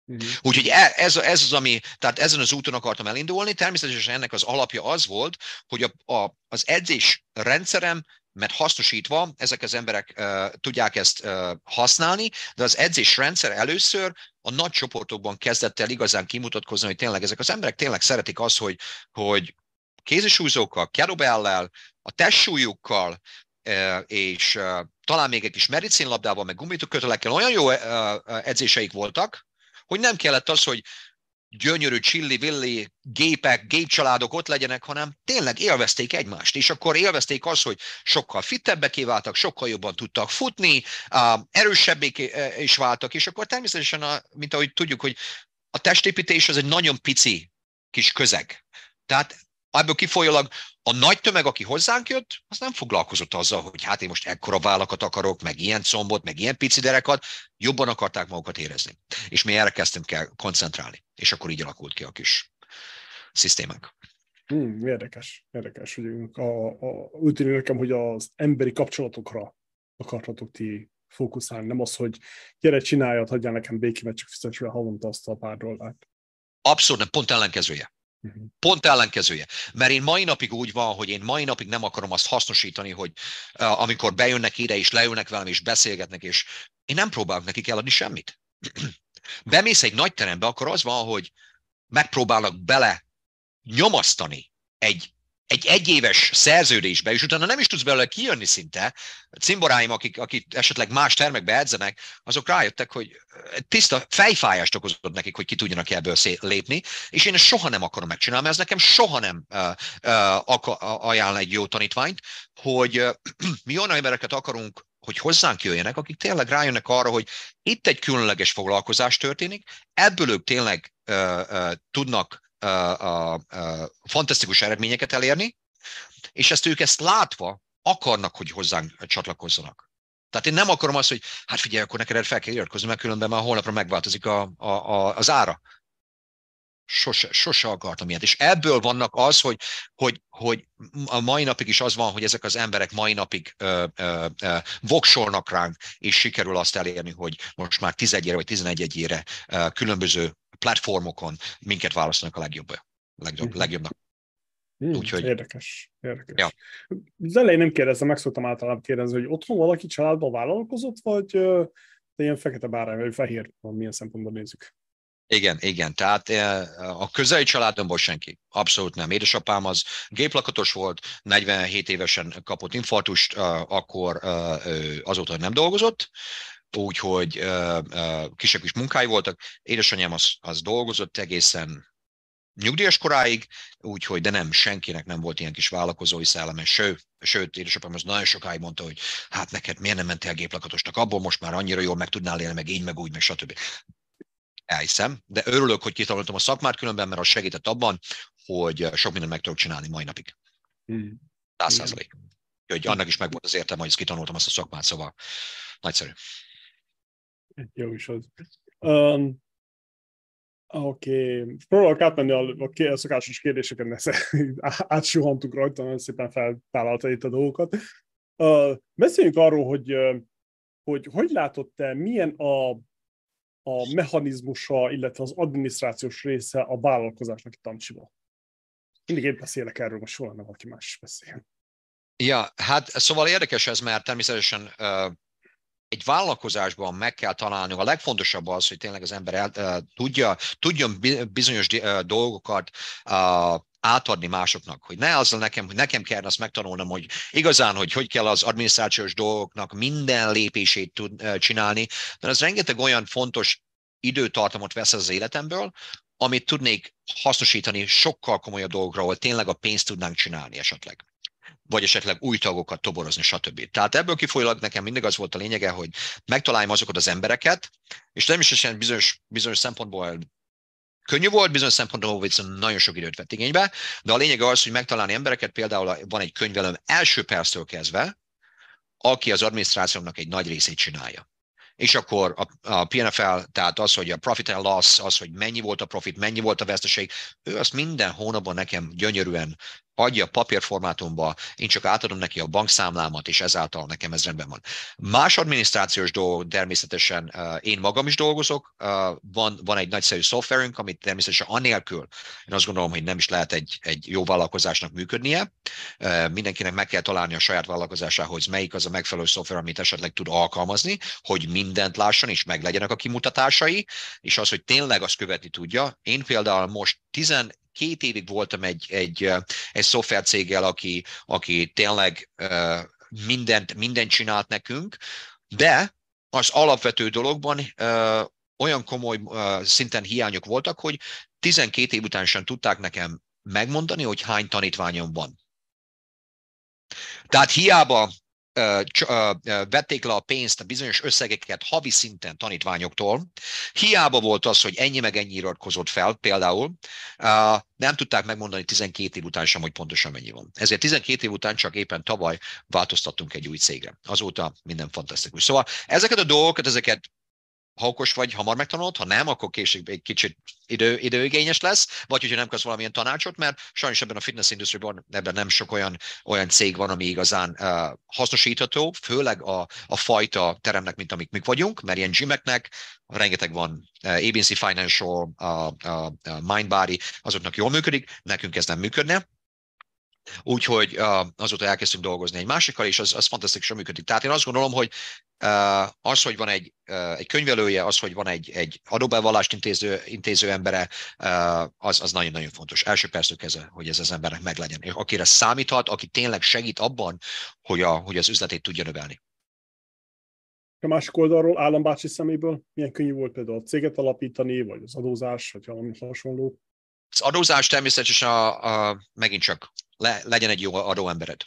Uh-huh. Úgyhogy e, ez, ez az, ami, tehát ezen az úton akartam elindulni. Természetesen ennek az alapja az volt, hogy a, a, az edzés rendszerem mert hasznosítva ezek az emberek uh, tudják ezt uh, használni, de az edzésrendszer először a nagy csoportokban kezdett el igazán kimutatkozni, hogy tényleg ezek az emberek tényleg szeretik azt, hogy, hogy kézisúzókkal, kettlebell a testsúlyukkal, és talán még egy kis medicinlabdával, meg gumitökötelekkel olyan jó edzéseik voltak, hogy nem kellett az, hogy gyönyörű csilli-villi gépek, gépcsaládok ott legyenek, hanem tényleg élvezték egymást, és akkor élvezték azt, hogy sokkal fittebbek váltak, sokkal jobban tudtak futni, erősebbé is váltak, és akkor természetesen, a, mint ahogy tudjuk, hogy a testépítés az egy nagyon pici kis közeg. Tehát ebből kifolyólag a nagy tömeg, aki hozzánk jött, az nem foglalkozott azzal, hogy hát én most ekkora vállakat akarok, meg ilyen combot, meg ilyen pici derekat, jobban akarták magukat érezni. És mi erre kezdtünk kell koncentrálni. És akkor így alakult ki a kis szisztémánk. Hmm, érdekes, érdekes, hogy a, a, úgy tűnik nekem, hogy az emberi kapcsolatokra akartatok ti fókuszálni, nem az, hogy gyere, csináljad, hagyjál nekem békémet, csak fizess havonta azt a pár dollárt. Abszolút, nem, pont ellenkezője. Uh-huh. Pont ellenkezője. Mert én mai napig úgy van, hogy én mai napig nem akarom azt hasznosítani, hogy uh, amikor bejönnek ide, és leülnek velem, és beszélgetnek, és én nem próbálok nekik eladni semmit. Bemész egy nagy terembe, akkor az van, hogy megpróbálnak bele nyomasztani egy egy egyéves szerződésbe, és utána nem is tudsz belőle kijönni szinte. A cimboráim, akik, akik esetleg más termekbe edzenek, azok rájöttek, hogy tiszta fejfájást okozott nekik, hogy ki tudjanak ebből lépni, és én ezt soha nem akarom megcsinálni, mert ez nekem soha nem uh, uh, ajánl egy jó tanítványt, hogy uh, mi olyan embereket akarunk hogy hozzánk jöjjenek, akik tényleg rájönnek arra, hogy itt egy különleges foglalkozás történik, ebből ők tényleg uh, uh, tudnak a, a, fantasztikus eredményeket elérni, és ezt ők ezt látva akarnak, hogy hozzánk csatlakozzanak. Tehát én nem akarom azt, hogy hát figyelj, akkor neked fel kell iratkozni, mert különben már holnapra megváltozik a, a, a, az ára. Sose, sose akartam ilyet. És ebből vannak az, hogy, hogy, hogy a mai napig is az van, hogy ezek az emberek mai napig ö, ö, ö, voksolnak ránk, és sikerül azt elérni, hogy most már 11 vagy 11 ére különböző platformokon minket választanak a legjobb, legjobb, legjobbnak. Hmm, Úgyhogy... Érdekes, érdekes. Ja. Az elején nem kérdeztem, meg szoktam általában kérdezni, hogy otthon valaki családban vállalkozott, vagy uh, ilyen fekete bárány, vagy fehér, milyen szempontból nézzük. Igen, igen. Tehát a közeli családomból senki. Abszolút nem. Édesapám az géplakatos volt, 47 évesen kapott infartust, akkor azóta nem dolgozott, úgyhogy kisebb is munkái voltak. Édesanyám az, az dolgozott egészen nyugdíjas koráig, úgyhogy, de nem, senkinek nem volt ilyen kis vállalkozói szelleme, sőt, sőt, édesapám az nagyon sokáig mondta, hogy hát neked miért nem mentél géplakatosnak, abból most már annyira jól meg tudnál élni, meg így, meg úgy, meg stb. Elhiszem, de örülök, hogy kitanultam a szakmát különben, mert az segített abban, hogy sok mindent meg tudok csinálni mai napig. Hmm. Száz százalék. Hogy annak is megvolt az értelme, hogy ezt kitanultam azt a szakmát, szóval nagyszerű. Jó is az. Um, Oké, okay. próbálok átmenni a, a szokásos kérdéseken, mert átsuhantuk rajta, nagyon szépen feltállalta itt a dolgokat. Uh, beszéljünk arról, hogy, hogy hogy látod te, milyen a, a mechanizmusa, illetve az adminisztrációs része a vállalkozásnak itt Tancsiba. Mindig én beszélek erről, most soha nem valaki más beszél. Ja, hát szóval érdekes ez, mert természetesen uh, egy vállalkozásban meg kell találni, a legfontosabb az, hogy tényleg az ember el, uh, tudja, tudjon bizonyos uh, dolgokat uh, átadni másoknak, hogy ne azzal nekem, hogy nekem kell azt megtanulnom, hogy igazán, hogy hogy kell az adminisztrációs dolgoknak minden lépését tud, csinálni, de ez rengeteg olyan fontos időtartamot vesz az életemből, amit tudnék hasznosítani sokkal komolyabb dolgokra, ahol tényleg a pénzt tudnánk csinálni esetleg vagy esetleg új tagokat toborozni, stb. Tehát ebből kifolyólag nekem mindig az volt a lényege, hogy megtaláljam azokat az embereket, és természetesen bizonyos, bizonyos szempontból könnyű volt, bizonyos szempontból viszont nagyon sok időt vett igénybe, de a lényeg az, hogy megtalálni embereket, például van egy könyvelőm első perctől kezdve, aki az adminisztrációnak egy nagy részét csinálja és akkor a, a PNFL, tehát az, hogy a profit and loss, az, hogy mennyi volt a profit, mennyi volt a veszteség, ő azt minden hónapban nekem gyönyörűen adja papírformátumba, én csak átadom neki a bankszámlámat, és ezáltal nekem ez rendben van. Más adminisztrációs dolog, természetesen én magam is dolgozok, van, van egy nagyszerű szoftverünk, amit természetesen anélkül, én azt gondolom, hogy nem is lehet egy, egy jó vállalkozásnak működnie. Mindenkinek meg kell találni a saját vállalkozásához, melyik az a megfelelő szoftver, amit esetleg tud alkalmazni, hogy mindent lásson, és meglegyenek a kimutatásai, és az, hogy tényleg azt követni tudja. Én például most 10, két évig voltam egy, egy, egy szoftvercéggel, aki, aki tényleg mindent, mindent csinált nekünk, de az alapvető dologban olyan komoly szinten hiányok voltak, hogy 12 év után sem tudták nekem megmondani, hogy hány tanítványom van. Tehát hiába vették le a pénzt, a bizonyos összegeket havi szinten tanítványoktól. Hiába volt az, hogy ennyi meg ennyi iratkozott fel, például, nem tudták megmondani 12 év után sem, hogy pontosan mennyi van. Ezért 12 év után csak éppen tavaly változtattunk egy új cégre. Azóta minden fantasztikus. Szóval ezeket a dolgokat, ezeket ha okos vagy, hamar megtanulod, ha nem, akkor később egy kicsit idő, időigényes lesz, vagy hogyha nem kapsz valamilyen tanácsot, mert sajnos ebben a fitness industryban ebben nem sok olyan, olyan cég van, ami igazán uh, hasznosítható, főleg a, a fajta teremnek, mint amik mik vagyunk, mert ilyen gymeknek rengeteg van, uh, ABC Financial, uh, uh, Mindbody, azoknak jól működik, nekünk ez nem működne, Úgyhogy uh, azóta elkezdtünk dolgozni egy másikkal, és az, az fantasztikusan működik. Tehát én azt gondolom, hogy az, hogy van egy, egy könyvelője, az, hogy van egy, egy adóbevallást intéző, intéző embere, az, az nagyon-nagyon fontos. Első perctől kezdve, hogy ez az embernek meglegyen. És akire számíthat, aki tényleg segít abban, hogy, a, hogy az üzletét tudja növelni. A másik oldalról állambácsi szeméből milyen könnyű volt például a céget alapítani, vagy az adózás, vagy valami hasonló? Az adózás természetesen a, a, megint csak le, legyen egy jó adóembered.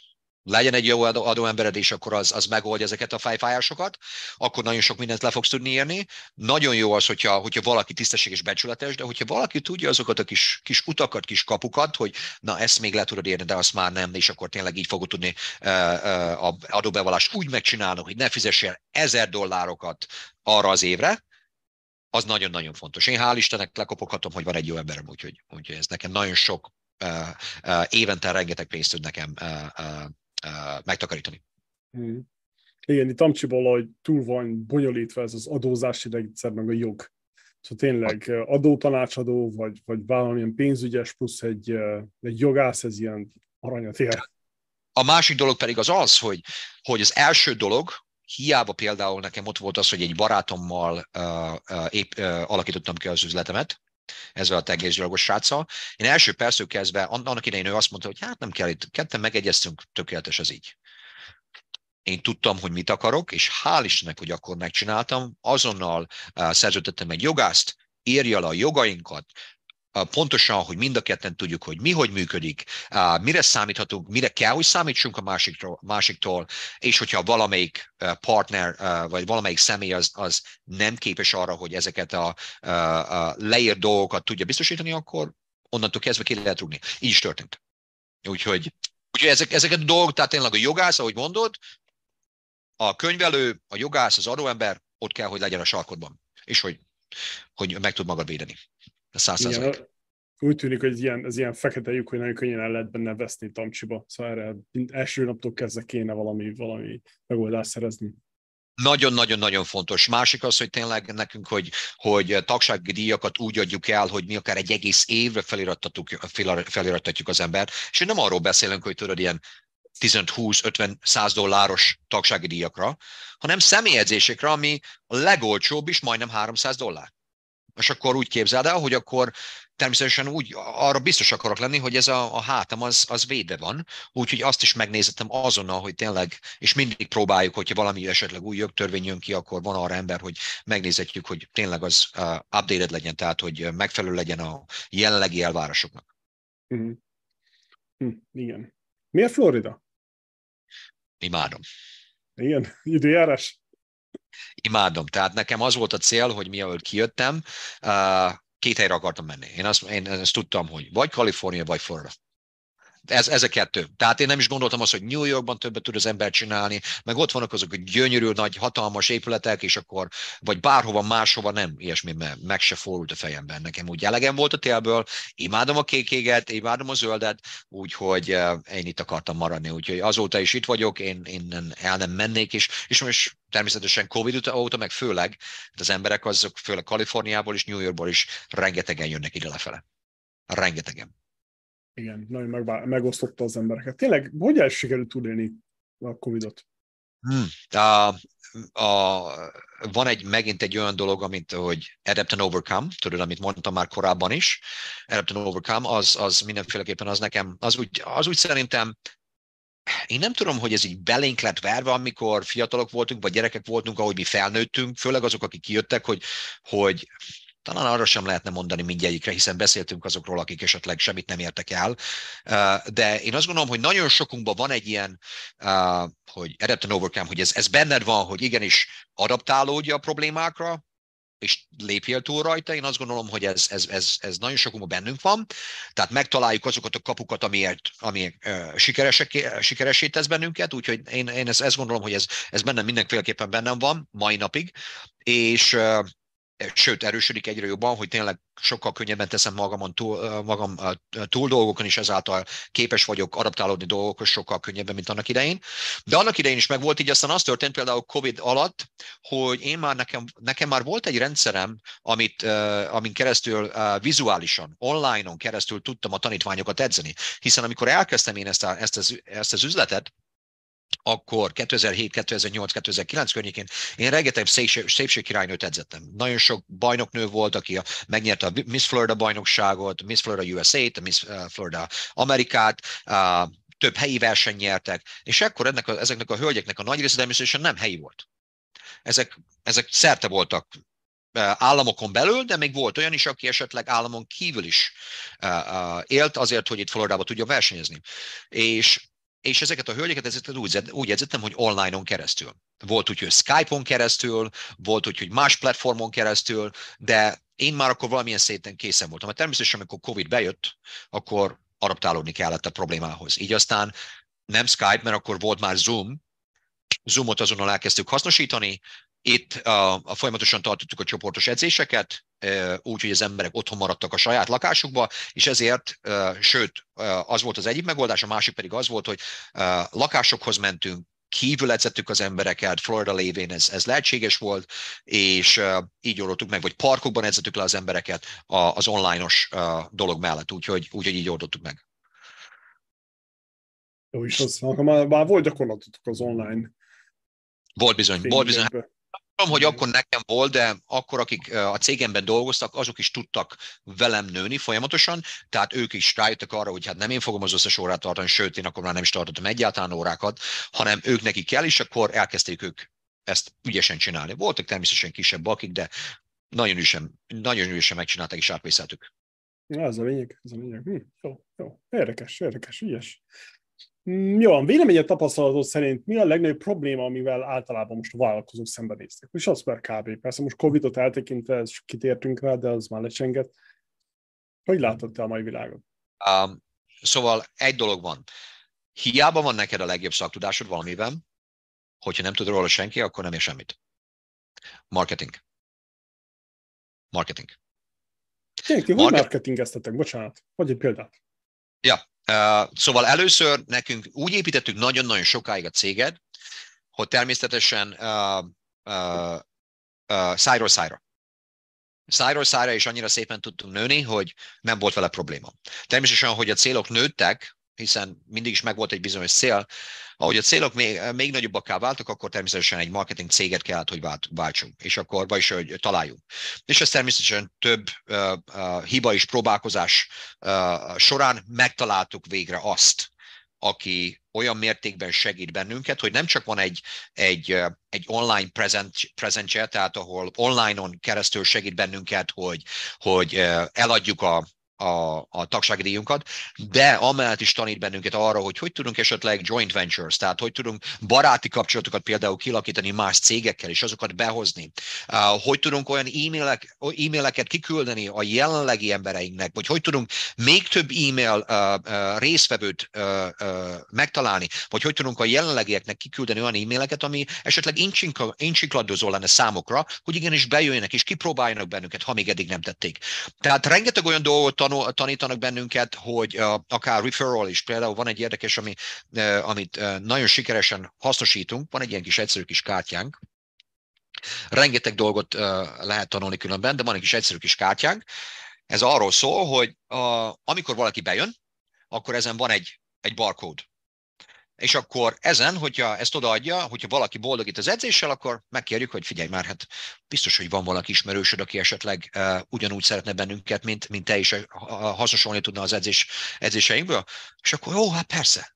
Legyen egy jó adó, adóembered, és akkor az, az megoldja ezeket a fejfájásokat, akkor nagyon sok mindent le fogsz tudni írni. Nagyon jó az, hogyha, hogyha valaki tisztességes, becsületes, de hogyha valaki tudja azokat a kis, kis utakat, kis kapukat, hogy na ezt még le tudod érni, de azt már nem, és akkor tényleg így fogod tudni uh, uh, adóbevallást úgy megcsinálni, hogy ne fizessél ezer dollárokat arra az évre, az nagyon-nagyon fontos. Én hál' Istennek lekopoghatom, hogy van egy jó emberem, úgyhogy, úgyhogy ez nekem nagyon sok uh, uh, évente rengeteg pénzt tud nekem uh, uh, uh, megtakarítani. Hmm. Igen, itt Amcsiból, hogy túl van bonyolítva ez az adózási rendszer, meg a jog. Szóval tényleg adótanácsadó, vagy, vagy valamilyen pénzügyes plusz egy, egy jogász, ez ilyen aranyat ér. A másik dolog pedig az az, hogy, hogy az első dolog, hiába például nekem ott volt az, hogy egy barátommal uh, uh, épp uh, alakítottam ki az üzletemet, ezzel a tegészgyalogos sráccal. Én első perctől kezdve, annak idején ő azt mondta, hogy hát nem kell itt, ketten megegyeztünk, tökéletes az így. Én tudtam, hogy mit akarok, és hál' Istennek, hogy akkor megcsináltam, azonnal uh, szerződtettem egy jogást, írja le a jogainkat, pontosan, hogy mind a ketten tudjuk, hogy mi hogy működik, mire számíthatunk, mire kell, hogy számítsunk a másiktól, másiktól és hogyha valamelyik partner, vagy valamelyik személy az, az nem képes arra, hogy ezeket a, a leírt dolgokat tudja biztosítani, akkor onnantól kezdve ki lehet rúgni. Így is történt. Úgyhogy, úgyhogy ezek, ezeket a dolgok, tehát tényleg a jogász, ahogy mondod, a könyvelő, a jogász, az adóember ott kell, hogy legyen a sarkodban, és hogy, hogy meg tud magad védeni. Száz úgy tűnik, hogy ez ilyen, ez ilyen fekete lyuk, hogy nagyon könnyen el lehet benne veszni tamcsiba. Szóval erre első naptól kezdve kéne valami, valami megoldást szerezni. Nagyon-nagyon-nagyon fontos. Másik az, hogy tényleg nekünk, hogy, hogy tagsági díjakat úgy adjuk el, hogy mi akár egy egész évre felirattatjuk az embert, és nem arról beszélünk, hogy tudod, ilyen 15-20-50-100 dolláros tagsági díjakra, hanem személyedzésekre, ami a legolcsóbb is majdnem 300 dollár. És akkor úgy képzeld el, hogy akkor természetesen úgy arra biztos akarok lenni, hogy ez a, a hátam az, az védve van, úgyhogy azt is megnézettem azonnal, hogy tényleg, és mindig próbáljuk, hogyha valami esetleg új jogtörvény jön ki, akkor van arra ember, hogy megnézetjük, hogy tényleg az uh, updated legyen, tehát hogy megfelelő legyen a jelenlegi elvárásoknak. Mm. Hm, igen. Miért Florida? Imádom. Igen, időjárás? Imádom. Tehát nekem az volt a cél, hogy mielőtt kijöttem, két helyre akartam menni. Én azt, én ezt tudtam, hogy vagy Kalifornia, vagy Florida. Ez, ez a kettő. Tehát én nem is gondoltam azt, hogy New Yorkban többet tud az ember csinálni, meg ott vannak azok a gyönyörű, nagy, hatalmas épületek, és akkor, vagy bárhova máshova nem, ilyesmi, meg se fordult a fejemben. Nekem úgy elegem volt a télből, imádom a kékéget, imádom a zöldet, úgyhogy én itt akartam maradni. Úgyhogy azóta is itt vagyok, én innen el nem mennék, és, és most természetesen Covid óta, meg főleg az emberek azok, főleg Kaliforniából és New Yorkból is rengetegen jönnek ide lefele. Rengetegen. Igen, nagyon megbá- megosztotta az embereket. Tényleg, hogy el sikerült túlélni a Covid-ot? Hmm. A, a, van egy, megint egy olyan dolog, amit, hogy adapt and overcome, tudod, amit mondtam már korábban is, adapt and overcome, az, az mindenféleképpen az nekem, az úgy, az úgy szerintem én nem tudom, hogy ez így belénk lett verve, amikor fiatalok voltunk, vagy gyerekek voltunk, ahogy mi felnőttünk, főleg azok, akik kijöttek, hogy, hogy talán arra sem lehetne mondani mindegyikre, hiszen beszéltünk azokról, akik esetleg semmit nem értek el. De én azt gondolom, hogy nagyon sokunkban van egy ilyen, hogy adapt and overcome, hogy ez, ez benned van, hogy igenis adaptálódja a problémákra, és lépjél túl rajta. Én azt gondolom, hogy ez, ez, ez, ez nagyon sokunkban bennünk van. Tehát megtaláljuk azokat a kapukat, amiért, ami uh, sikeresé tesz bennünket, úgyhogy én, én ezt, ezt gondolom, hogy ez, ez bennem mindenféleképpen bennem van mai napig, és sőt, erősödik egyre jobban, hogy tényleg sokkal könnyebben teszem magamon túl, magam túl dolgokon, és ezáltal képes vagyok adaptálódni dolgokhoz sokkal könnyebben, mint annak idején. De annak idején is megvolt, így aztán az történt például COVID alatt, hogy én már nekem, nekem már volt egy rendszerem, amit, amin keresztül vizuálisan, online-on keresztül tudtam a tanítványokat edzeni. Hiszen amikor elkezdtem én ezt, a, ezt, az, ezt az üzletet, akkor 2007, 2008, 2009 környékén én rengeteg szépségkirálynőt edzettem. Nagyon sok bajnoknő volt, aki a, megnyerte a Miss Florida bajnokságot, Miss Florida USA-t, Miss uh, Florida Amerikát, uh, több helyi verseny nyertek, és ekkor ennek a, ezeknek a hölgyeknek a nagy része természetesen nem helyi volt. Ezek, ezek szerte voltak uh, államokon belül, de még volt olyan is, aki esetleg államon kívül is élt azért, hogy itt Floridába tudja versenyezni. És és ezeket a hölgyeket ezeket úgy, úgy edzettem, hogy online-on keresztül. Volt úgy, hogy Skype-on keresztül, volt úgy, hogy más platformon keresztül, de én már akkor valamilyen széten készen voltam. Mert természetesen, amikor Covid bejött, akkor adaptálódni kellett a problémához. Így aztán nem Skype, mert akkor volt már Zoom, Zoomot azonnal elkezdtük hasznosítani, itt a, a folyamatosan tartottuk a csoportos edzéseket, úgy, hogy az emberek otthon maradtak a saját lakásukba, és ezért, sőt, az volt az egyik megoldás, a másik pedig az volt, hogy lakásokhoz mentünk, kívül edzettük az embereket, Florida lévén ez, ez lehetséges volt, és így oldottuk meg, vagy parkokban edzettük le az embereket az online-os dolog mellett, úgyhogy, úgyhogy így oldottuk meg. Jó is, az, már, már volt gyakorlatotok az online. Volt bizony, volt bizony tudom, hogy akkor nekem volt, de akkor, akik a cégemben dolgoztak, azok is tudtak velem nőni folyamatosan, tehát ők is rájöttek arra, hogy hát nem én fogom az összes órát tartani, sőt, én akkor már nem is tartottam egyáltalán órákat, hanem ők nekik kell, és akkor elkezdték ők ezt ügyesen csinálni. Voltak természetesen kisebb akik, de nagyon ügyesen, nagyon ügyesen megcsinálták és átvészeltük. Ja, ez a lényeg, ez a lényeg. Hm, jó, jó. Érdekes, érdekes, ügyes. Mm, jó, a véleményed tapasztalatod szerint mi a legnagyobb probléma, amivel általában most a vállalkozók szembenéztek? És az már kb. Persze most Covid-ot eltekintve, kitértünk rá, de az már lecsenget. Hogy látod te a mai világot? Um, szóval egy dolog van. Hiába van neked a legjobb szaktudásod valamiben, hogyha nem tud róla senki, akkor nem ér semmit. Marketing. Marketing. Tényleg, ti Market... hogy marketingeztetek? Bocsánat, hogy egy példát. Ja, Uh, szóval először nekünk úgy építettük nagyon-nagyon sokáig a céget, hogy természetesen uh, uh, uh, szájról szájra. Szájról szájra is annyira szépen tudtunk nőni, hogy nem volt vele probléma. Természetesen, hogy a célok nőttek, hiszen mindig is megvolt egy bizonyos cél. Ahogy a célok még, még nagyobbakká váltak, akkor természetesen egy marketing céget kellett, hogy váltsunk, és akkor, vagyis, hogy találjunk. És ez természetesen több uh, uh, hiba és próbálkozás uh, során megtaláltuk végre azt, aki olyan mértékben segít bennünket, hogy nem csak van egy, egy, egy online presence, tehát ahol online-on keresztül segít bennünket, hogy, hogy eladjuk a, a, a tagsági díjunkat, de amellett is tanít bennünket arra, hogy hogy tudunk esetleg joint ventures, tehát hogy tudunk baráti kapcsolatokat például kilakítani más cégekkel, és azokat behozni. Hogy tudunk olyan e-mailek, e-maileket kiküldeni a jelenlegi embereinknek, vagy hogy tudunk még több e-mail részvevőt megtalálni, vagy hogy tudunk a jelenlegieknek kiküldeni olyan e-maileket, ami esetleg incsikladozó lenne számokra, hogy igenis bejöjjenek és kipróbáljanak bennünket, ha még eddig nem tették. Tehát rengeteg olyan dolgot tanul, tanítanak bennünket, hogy uh, akár referral is, például van egy érdekes, ami, amit nagyon sikeresen hasznosítunk, van egy ilyen kis egyszerű kis kártyánk, rengeteg dolgot lehet tanulni különben, de van egy kis egyszerű kis kártyánk, ez arról szól, hogy uh, amikor valaki bejön, akkor ezen van egy, egy barcode és akkor ezen, hogyha ezt odaadja, hogyha valaki boldogít az edzéssel, akkor megkérjük, hogy figyelj már, hát biztos, hogy van valaki ismerősöd, aki esetleg uh, ugyanúgy szeretne bennünket, mint, mint te is hasznosulni tudna az edzés, edzéseinkből, és akkor jó, hát persze,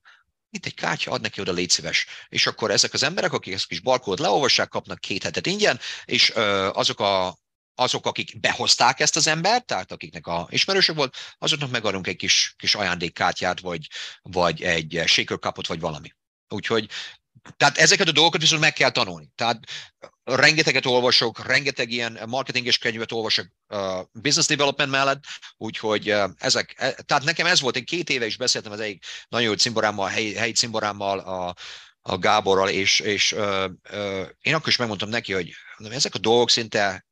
mint egy kártya, ad neki oda, légy szíves. És akkor ezek az emberek, akik ezt kis barkót leolvassák, kapnak két hetet ingyen, és uh, azok a azok, akik behozták ezt az embert, tehát akiknek a ismerősök volt, azoknak megadunk egy kis, kis ajándékkártyát, vagy, vagy egy shaker cupot, vagy valami. Úgyhogy tehát ezeket a dolgokat viszont meg kell tanulni. Tehát rengeteget olvasok, rengeteg ilyen marketinges könyvet olvasok uh, business development mellett, úgyhogy uh, ezek, e, tehát nekem ez volt, én két éve is beszéltem az egyik nagyon jó cimborámmal, helyi, helyi cimborámmal, a, a Gáborral, és, és uh, uh, én akkor is megmondtam neki, hogy ezek a dolgok szinte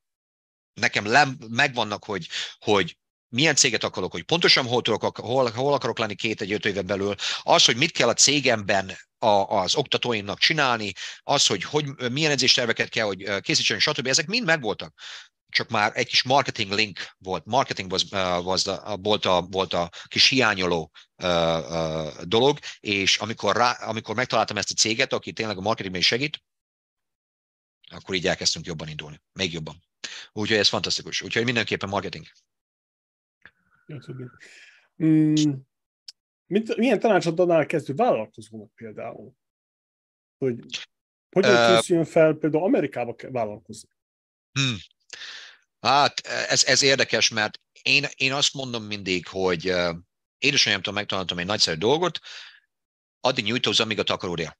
nekem lem, megvannak, hogy, hogy milyen céget akarok, hogy pontosan hol, tudok, hol, hol akarok lenni két egy öt éven belül, az, hogy mit kell a cégemben a, az oktatóimnak csinálni, az, hogy, hogy milyen edzésterveket kell, hogy készítsen, stb. Ezek mind megvoltak. Csak már egy kis marketing link volt. Marketing was, uh, was the, volt, a, volt a kis hiányoló uh, uh, dolog, és amikor, rá, amikor megtaláltam ezt a céget, aki tényleg a marketingben segít, akkor így elkezdtünk jobban indulni. Még jobban. Úgyhogy ez fantasztikus. Úgyhogy mindenképpen marketing. Mm, mit, milyen tanácsot adnál kezdő vállalkozónak például? Hogy hogyan készüljön fel például Amerikába vállalkozni? Hmm. Hát ez, ez érdekes, mert én, én azt mondom mindig, hogy édesanyámtól megtanultam egy nagyszerű dolgot, addig nyújtózz, amíg a takaród él.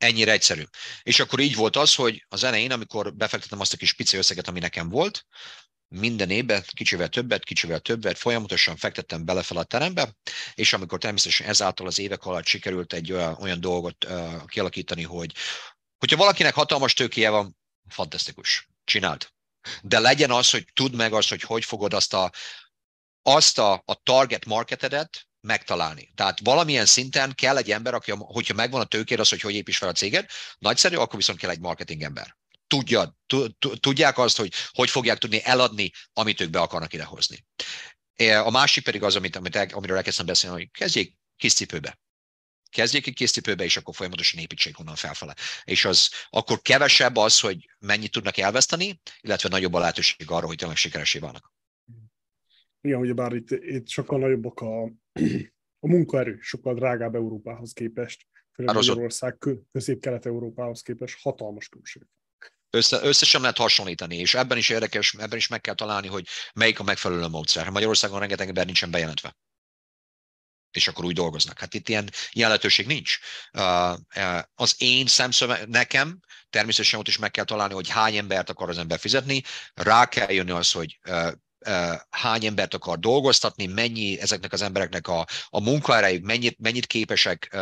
Ennyire egyszerű. És akkor így volt az, hogy az elején, amikor befektetem azt a kis pici összeget, ami nekem volt, minden évben kicsivel többet, kicsivel többet, folyamatosan fektettem bele fel a terembe, és amikor természetesen ezáltal az évek alatt sikerült egy olyan, olyan dolgot uh, kialakítani, hogy hogyha valakinek hatalmas tőkéje van, fantasztikus, csináld. De legyen az, hogy tudd meg azt, hogy hogy fogod azt a, azt a, a target marketedet, megtalálni. Tehát valamilyen szinten kell egy ember, aki, hogyha megvan a tőkér az, hogy hogy építs fel a céget, nagyszerű, akkor viszont kell egy marketing ember. Tudja, tudják azt, hogy hogy fogják tudni eladni, amit ők be akarnak idehozni. A másik pedig az, amit, amit amiről elkezdtem beszélni, hogy kezdjék kis cipőbe. Kezdjék egy kis cipőbe, és akkor folyamatosan építsék onnan felfele. És az akkor kevesebb az, hogy mennyit tudnak elveszteni, illetve nagyobb a lehetőség arra, hogy tényleg sikeresé válnak. Igen, bár itt, itt sokkal nagyobbak a, a munkaerő, sokkal drágább Európához képest, főleg Magyarország, közép-kelet-európához képest hatalmas különbség. Össze, össze sem lehet hasonlítani, és ebben is érdekes, ebben is meg kell találni, hogy melyik a megfelelő módszer. Magyarországon rengeteg ember nincsen bejelentve és akkor úgy dolgoznak. Hát itt ilyen, ilyen lehetőség nincs. Az én szemszöve, nekem természetesen ott is meg kell találni, hogy hány embert akar az ember fizetni, rá kell jönni az, hogy hány embert akar dolgoztatni, mennyi ezeknek az embereknek a, a munkaerejük, mennyit, mennyit képesek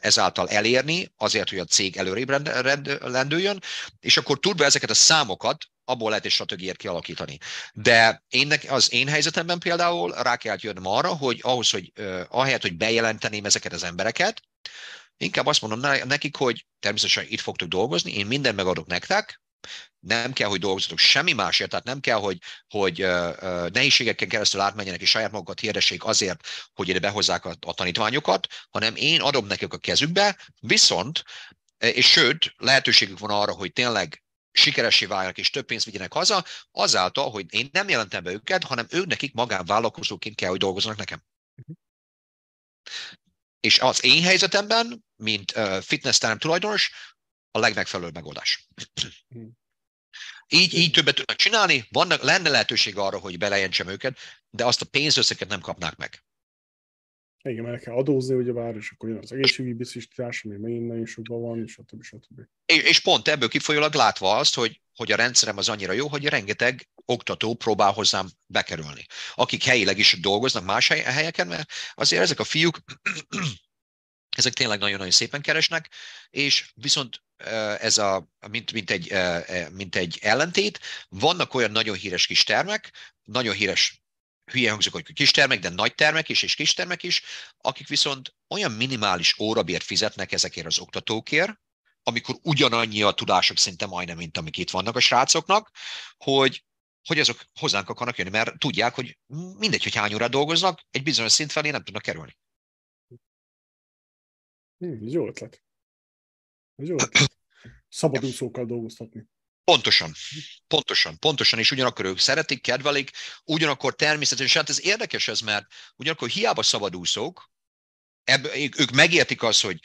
ezáltal elérni, azért, hogy a cég előrébb rend, rend, lendüljön, és akkor tudva ezeket a számokat, abból lehet egy stratégiát kialakítani. De én, az én helyzetemben például rá kell jönnöm arra, hogy ahhoz, hogy uh, ahelyett, hogy bejelenteném ezeket az embereket, inkább azt mondom nekik, hogy természetesen itt fogtok dolgozni, én mindent megadok nektek, nem kell, hogy dolgozzatok semmi másért, tehát nem kell, hogy, hogy nehézségeken keresztül átmenjenek és saját magukat hirdessék azért, hogy ide behozzák a, a tanítványokat, hanem én adom nekik a kezükbe, viszont, és sőt, lehetőségük van arra, hogy tényleg sikeressé váljanak és több pénzt vigyenek haza, azáltal, hogy én nem jelentem be őket, hanem ők nekik magánvállalkozóként kell, hogy dolgozzanak nekem. Uh-huh. És az én helyzetemben, mint uh, fitness terem tulajdonos, a legmegfelelőbb megoldás. Uh-huh. Így, így többet tudnak csinálni, vannak, lenne lehetőség arra, hogy belejentsem őket, de azt a pénzösszeget nem kapnák meg. Igen, mert kell adózni, ugye bár, és akkor jön az egészségügyi biztosítás, ami megint nagyon sokban van, és stb. stb. És, és pont ebből kifolyólag látva azt, hogy, hogy a rendszerem az annyira jó, hogy rengeteg oktató próbál hozzám bekerülni. Akik helyileg is dolgoznak más helyeken, mert azért ezek a fiúk, ezek tényleg nagyon-nagyon szépen keresnek, és viszont ez a, mint, mint, egy, mint egy ellentét, vannak olyan nagyon híres kis termek, nagyon híres hülye hangzik, hogy kis termek, de nagy termek is, és kis termek is, akik viszont olyan minimális órabért fizetnek ezekért az oktatókért, amikor ugyanannyi a tudások szinte majdnem, mint amik itt vannak a srácoknak, hogy, hogy azok hozzánk akarnak jönni, mert tudják, hogy mindegy, hogy hány órát dolgoznak, egy bizonyos szint felé nem tudnak kerülni. Hmm, jó ötlet. Ez jó ötlet. Szabadúszókkal dolgoztatni. Pontosan, pontosan, pontosan, és ugyanakkor ők szeretik, kedvelik, ugyanakkor természetesen, hát ez érdekes ez, mert ugyanakkor hiába szabadúszók, ebb, ők megértik azt, hogy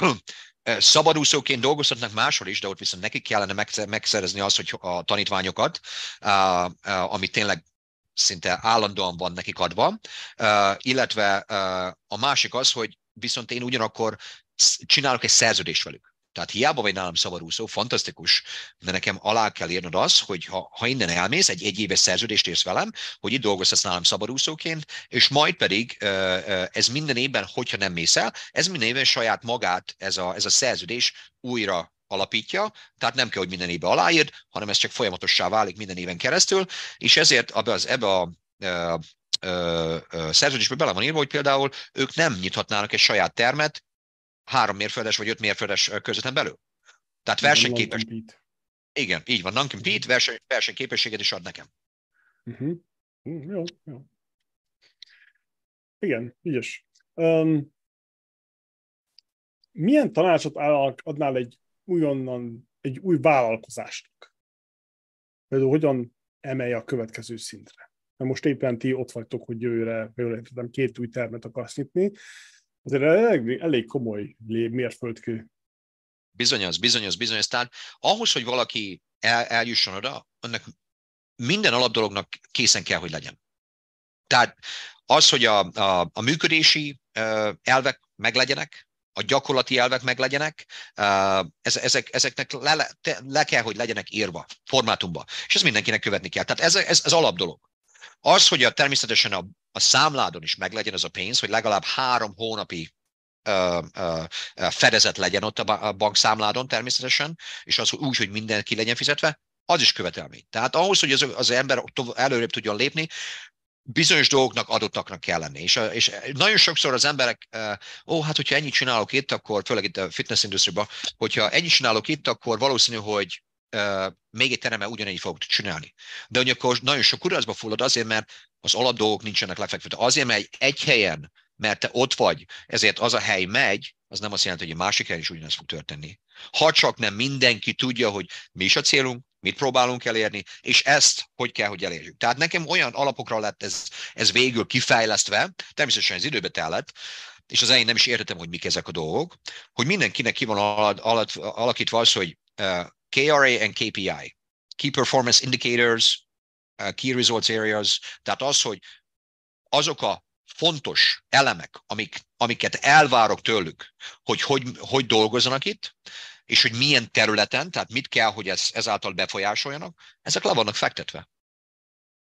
szabadúszóként dolgozhatnak máshol is, de ott viszont nekik kellene megszerezni azt, hogy a tanítványokat, amit tényleg szinte állandóan van nekik adva, illetve a másik az, hogy viszont én ugyanakkor csinálok egy szerződést velük. Tehát hiába vagy nálam szabadúszó, fantasztikus, de nekem alá kell írnod az, hogy ha, ha innen elmész, egy egyéves szerződést érsz velem, hogy itt dolgozhatsz nálam szabadúszóként, és majd pedig ez minden évben, hogyha nem mész el, ez minden évben saját magát ez a, ez a szerződés újra alapítja, tehát nem kell, hogy minden évben aláírd, hanem ez csak folyamatossá válik minden éven keresztül, és ezért ebbe, az, ebbe a szerződésbe bele van írva, hogy például ők nem nyithatnának egy saját termet három mérföldes vagy öt mérföldes közötten belül. Tehát versenyképes. Igen, így van, non-compete, verseny, versenyképességet is ad nekem. Uh-huh. Uh, jó, jó. Igen, ügyes. Um, milyen tanácsot adnál egy újonnan, egy új vállalkozásnak? Például hogyan emelje a következő szintre? Mert most éppen ti ott vagytok, hogy jövőre, jövőre két új termet akarsz nyitni, azért elég, elég komoly mérföldkő. Bizonyos, bizonyos, bizonyos. Tehát ahhoz, hogy valaki el, eljusson oda, annak minden alapdolognak készen kell, hogy legyen. Tehát az, hogy a, a, a működési elvek meglegyenek, a gyakorlati elvek meglegyenek, ezek, ezeknek le, le kell, hogy legyenek írva, formátumba. És ez mindenkinek követni kell. Tehát ez, ez, ez alapdolog. Az, hogy a, természetesen a, a számládon is meglegyen az a pénz, hogy legalább három hónapi ö, ö, fedezet legyen ott a bankszámládon természetesen, és az úgy, hogy mindenki legyen fizetve, az is követelmény. Tehát ahhoz, hogy az, az ember előrébb tudjon lépni, bizonyos dolgoknak adottaknak kell lenni. És, és nagyon sokszor az emberek, ó, hát hogyha ennyit csinálok itt, akkor főleg itt a fitness industriában, hogyha ennyit csinálok itt, akkor valószínű, hogy még egy teremmel ugyanígy fogok csinálni. De ugyanakkor nagyon sok kudarcba fullad azért, mert az alapdolgok nincsenek lefekvő. Azért, mert egy helyen, mert te ott vagy, ezért az a hely megy, az nem azt jelenti, hogy a másik helyen is ugyanezt fog történni. Ha csak nem mindenki tudja, hogy mi is a célunk, mit próbálunk elérni, és ezt hogy kell, hogy elérjük. Tehát nekem olyan alapokra lett ez, ez végül kifejlesztve, természetesen ez időbe tellett, és az elején nem is értettem, hogy mik ezek a dolgok, hogy mindenkinek ki van alakítva az, hogy KRA and KPI, Key Performance Indicators, uh, Key Results Areas, tehát az, hogy azok a fontos elemek, amik, amiket elvárok tőlük, hogy, hogy hogy dolgozzanak itt, és hogy milyen területen, tehát mit kell, hogy ez, ezáltal befolyásoljanak, ezek le vannak fektetve.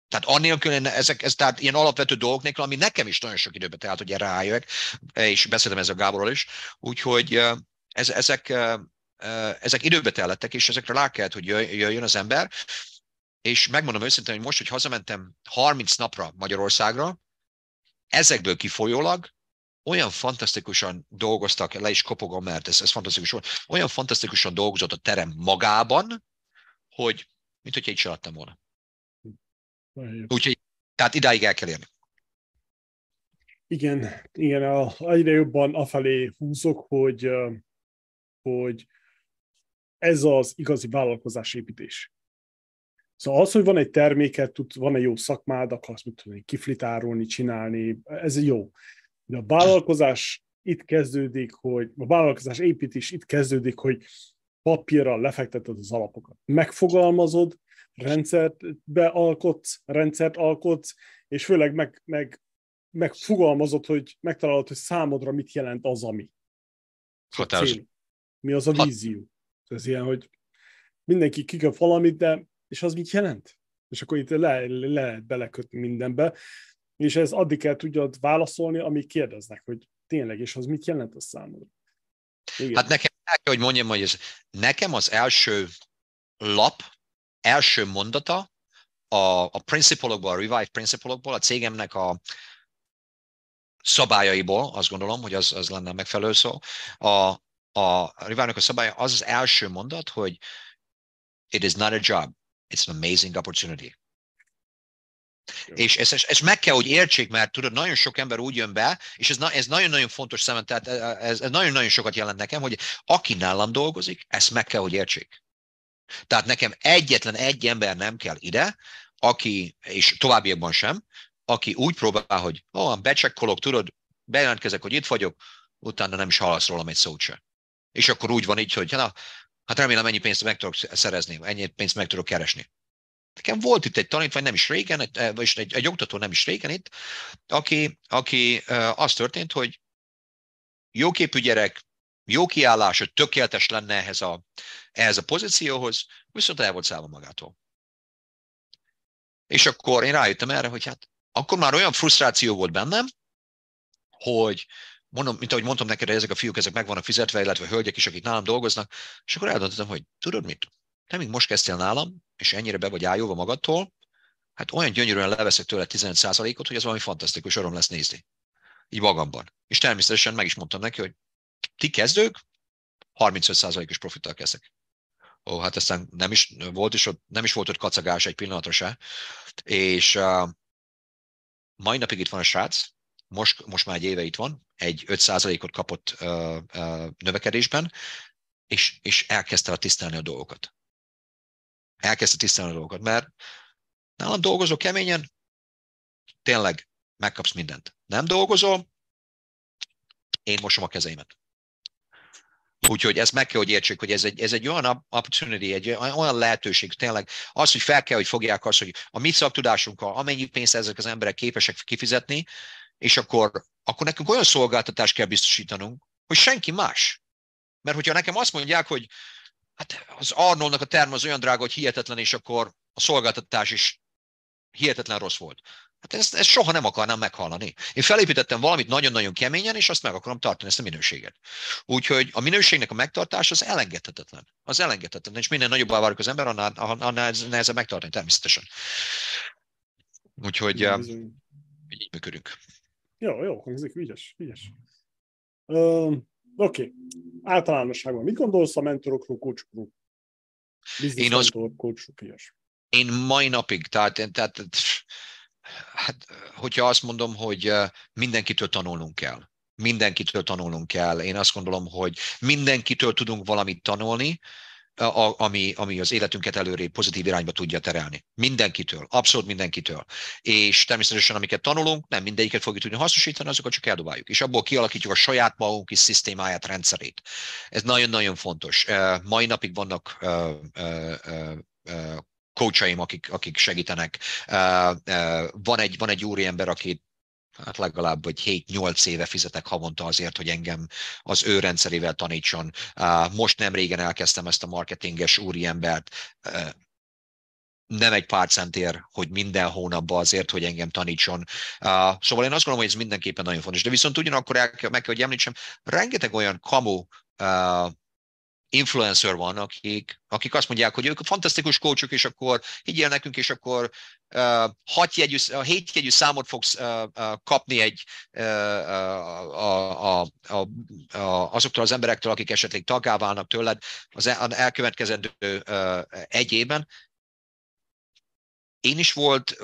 Tehát annélkül, ezek, ez, tehát ilyen alapvető dolgok nélkül, ami nekem is nagyon sok időbe telt, hogy erre rájöjjek, és beszéltem ezzel Gáborral is, úgyhogy ez, ezek, ezek időbe tellettek, és ezekre rá kellett, hogy jöjjön az ember, és megmondom őszintén, hogy most, hogy hazamentem 30 napra Magyarországra, ezekből kifolyólag olyan fantasztikusan dolgoztak, le is kopogom, mert ez, ez fantasztikus volt, olyan fantasztikusan dolgozott a terem magában, hogy mint hogyha így se volna. Úgyhogy, tehát idáig el kell érni. Igen, igen, a, egyre jobban afelé húzok, hogy, hogy ez az igazi vállalkozásépítés. Szóval az, hogy van egy terméket, tud, van egy jó szakmád, akarsz mit tudom, kiflitárolni, csinálni, ez jó. De a vállalkozás itt kezdődik, hogy a vállalkozás építés itt kezdődik, hogy papírral lefekteted az alapokat. Megfogalmazod, rendszert bealkotsz, rendszert alkotsz, és főleg meg, meg, megfogalmazod, hogy megtalálod, hogy számodra mit jelent az, ami. Határos. Mi az a vízió. Ez ilyen, hogy mindenki kikap valamit, de és az mit jelent? És akkor itt le, le lehet belekötni mindenbe, és ez addig kell tudjad válaszolni, amíg kérdeznek, hogy tényleg, és az mit jelent a számodra. Igen. Hát nekem el kell, hogy mondjam, hogy ez, nekem az első lap, első mondata a, a principalokból, a Revive principalokból, a cégemnek a szabályaiból, azt gondolom, hogy az, az lenne megfelelő szó, a, a Revive-nak a szabálya az az első mondat, hogy it is not a job, it's an amazing opportunity. És ezt, ezt meg kell, hogy értsék, mert tudod, nagyon sok ember úgy jön be, és ez, ez nagyon-nagyon fontos szemem, tehát ez, ez nagyon-nagyon sokat jelent nekem, hogy aki nálam dolgozik, ezt meg kell, hogy értsék. Tehát nekem egyetlen egy ember nem kell ide, aki, és továbbiakban sem, aki úgy próbál, hogy ó, oh, becsekkolok, tudod, bejelentkezek, hogy itt vagyok, utána nem is hallasz rólam egy szót sem. És akkor úgy van így, hogy na, hát remélem ennyi pénzt meg tudok szerezni, ennyi pénzt meg tudok keresni. Nekem volt itt egy tanítvány, nem is régen, vagy egy, egy oktató nem is régen itt, aki, aki az történt, hogy jóképű gyerek, jó kiállás, hogy tökéletes lenne ehhez a, ehhez a pozícióhoz, viszont el volt szállva magától. És akkor én rájöttem erre, hogy hát akkor már olyan frusztráció volt bennem, hogy mondom, mint ahogy mondtam neked, ezek a fiúk, ezek meg vannak fizetve, illetve hölgyek is, akik nálam dolgoznak, és akkor eldöntöttem, hogy tudod mit, te még most kezdtél nálam, és ennyire be vagy ájulva magadtól, hát olyan gyönyörűen leveszek tőle 15%-ot, hogy ez valami fantasztikus öröm lesz nézni. Így magamban. És természetesen meg is mondtam neki, hogy ti kezdők, 35%-os profittal kezdek. Ó, hát aztán nem is volt, is ott, nem is volt ott kacagás egy pillanatra se. És uh, mai napig itt van a srác, most, most már egy éve itt van, egy 5%-ot kapott uh, uh, növekedésben, és, és elkezdte tisztelni a dolgokat elkezdte tisztelni a dolgokat, mert nálam dolgozol keményen, tényleg megkapsz mindent. Nem dolgozol, én mosom a kezeimet. Úgyhogy ezt meg kell, hogy értsék, hogy ez egy, ez egy olyan opportunity, egy olyan lehetőség, tényleg az, hogy fel kell, hogy fogják azt, hogy a mi szaktudásunkkal amennyi pénzt ezek az emberek képesek kifizetni, és akkor, akkor nekünk olyan szolgáltatást kell biztosítanunk, hogy senki más. Mert hogyha nekem azt mondják, hogy hát az Arnoldnak a term az olyan drága, hogy hihetetlen, és akkor a szolgáltatás is hihetetlen rossz volt. Hát ezt, ezt soha nem akarnám meghallani. Én felépítettem valamit nagyon-nagyon keményen, és azt meg akarom tartani, ezt a minőséget. Úgyhogy a minőségnek a megtartása az elengedhetetlen. Az elengedhetetlen, és minden nagyobb várjuk az ember, annál, annál nehezebb megtartani, természetesen. Úgyhogy... így működünk. Jó, jó, hangzik, ügyes, ügyes. Oké, okay. általánosságban mit gondolsz a mentorokról, coachokról? Business Én az... mentor, Én mai napig, tehát, tehát hát, hogyha azt mondom, hogy mindenkitől tanulnunk kell. Mindenkitől tanulnunk kell. Én azt gondolom, hogy mindenkitől tudunk valamit tanulni, a, ami, ami az életünket előrébb pozitív irányba tudja terelni. Mindenkitől, abszolút mindenkitől. És természetesen, amiket tanulunk, nem mindegyiket fogjuk tudni hasznosítani, azokat csak eldobáljuk. És abból kialakítjuk a saját magunk is szisztémáját, rendszerét. Ez nagyon-nagyon fontos. Mai napig vannak coachaim, akik, akik segítenek. Van egy, van egy úriember, akit hát legalább vagy 7-8 éve fizetek havonta azért, hogy engem az ő rendszerével tanítson. Most nem régen elkezdtem ezt a marketinges úriembert, nem egy pár centér, hogy minden hónapban azért, hogy engem tanítson. Szóval én azt gondolom, hogy ez mindenképpen nagyon fontos. De viszont ugyanakkor el, meg kell, hogy említsem, rengeteg olyan kamu influencer van, akik, akik azt mondják, hogy ők fantasztikus coachok, és akkor higgyél nekünk, és akkor uh, hat jegyű, hét jegyű számot fogsz uh, uh, kapni egy, uh, a, a, a, a, azoktól az emberektől, akik esetleg tagá válnak tőled az elkövetkezendő uh, egy évben. Én is volt,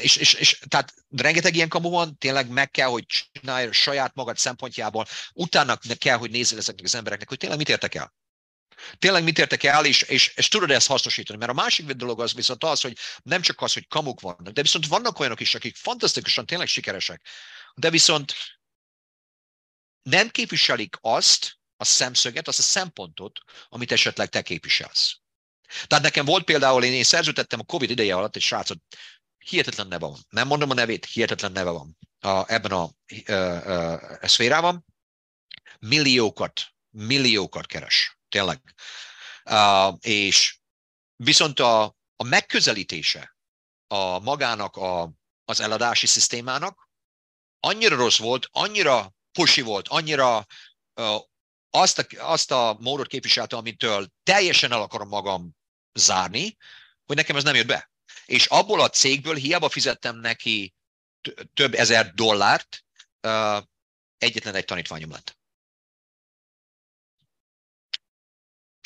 és, és, és tehát rengeteg ilyen kamu van, tényleg meg kell, hogy csinálj saját magad szempontjából, utána kell, hogy nézzél ezeknek az embereknek, hogy tényleg mit értek el Tényleg mit értek el, és, és, és tudod ezt hasznosítani. Mert a másik dolog az viszont az, hogy nem csak az, hogy kamuk vannak, de viszont vannak olyanok is, akik fantasztikusan tényleg sikeresek, de viszont nem képviselik azt a szemszöget, azt a szempontot, amit esetleg te képviselsz. Tehát nekem volt például, én, én szerződtettem a Covid ideje alatt egy srácot, hihetetlen neve van. Nem mondom a nevét, hihetetlen neve van a, ebben a, a, a, a szférában. Milliókat, milliókat keres tényleg. Uh, és viszont a, a megközelítése a magának a, az eladási szisztémának annyira rossz volt, annyira pusi volt, annyira uh, azt, a, azt a módot képviselte, amitől teljesen el akarom magam zárni, hogy nekem ez nem jött be. És abból a cégből hiába fizettem neki több ezer dollárt, uh, egyetlen egy tanítványom lett.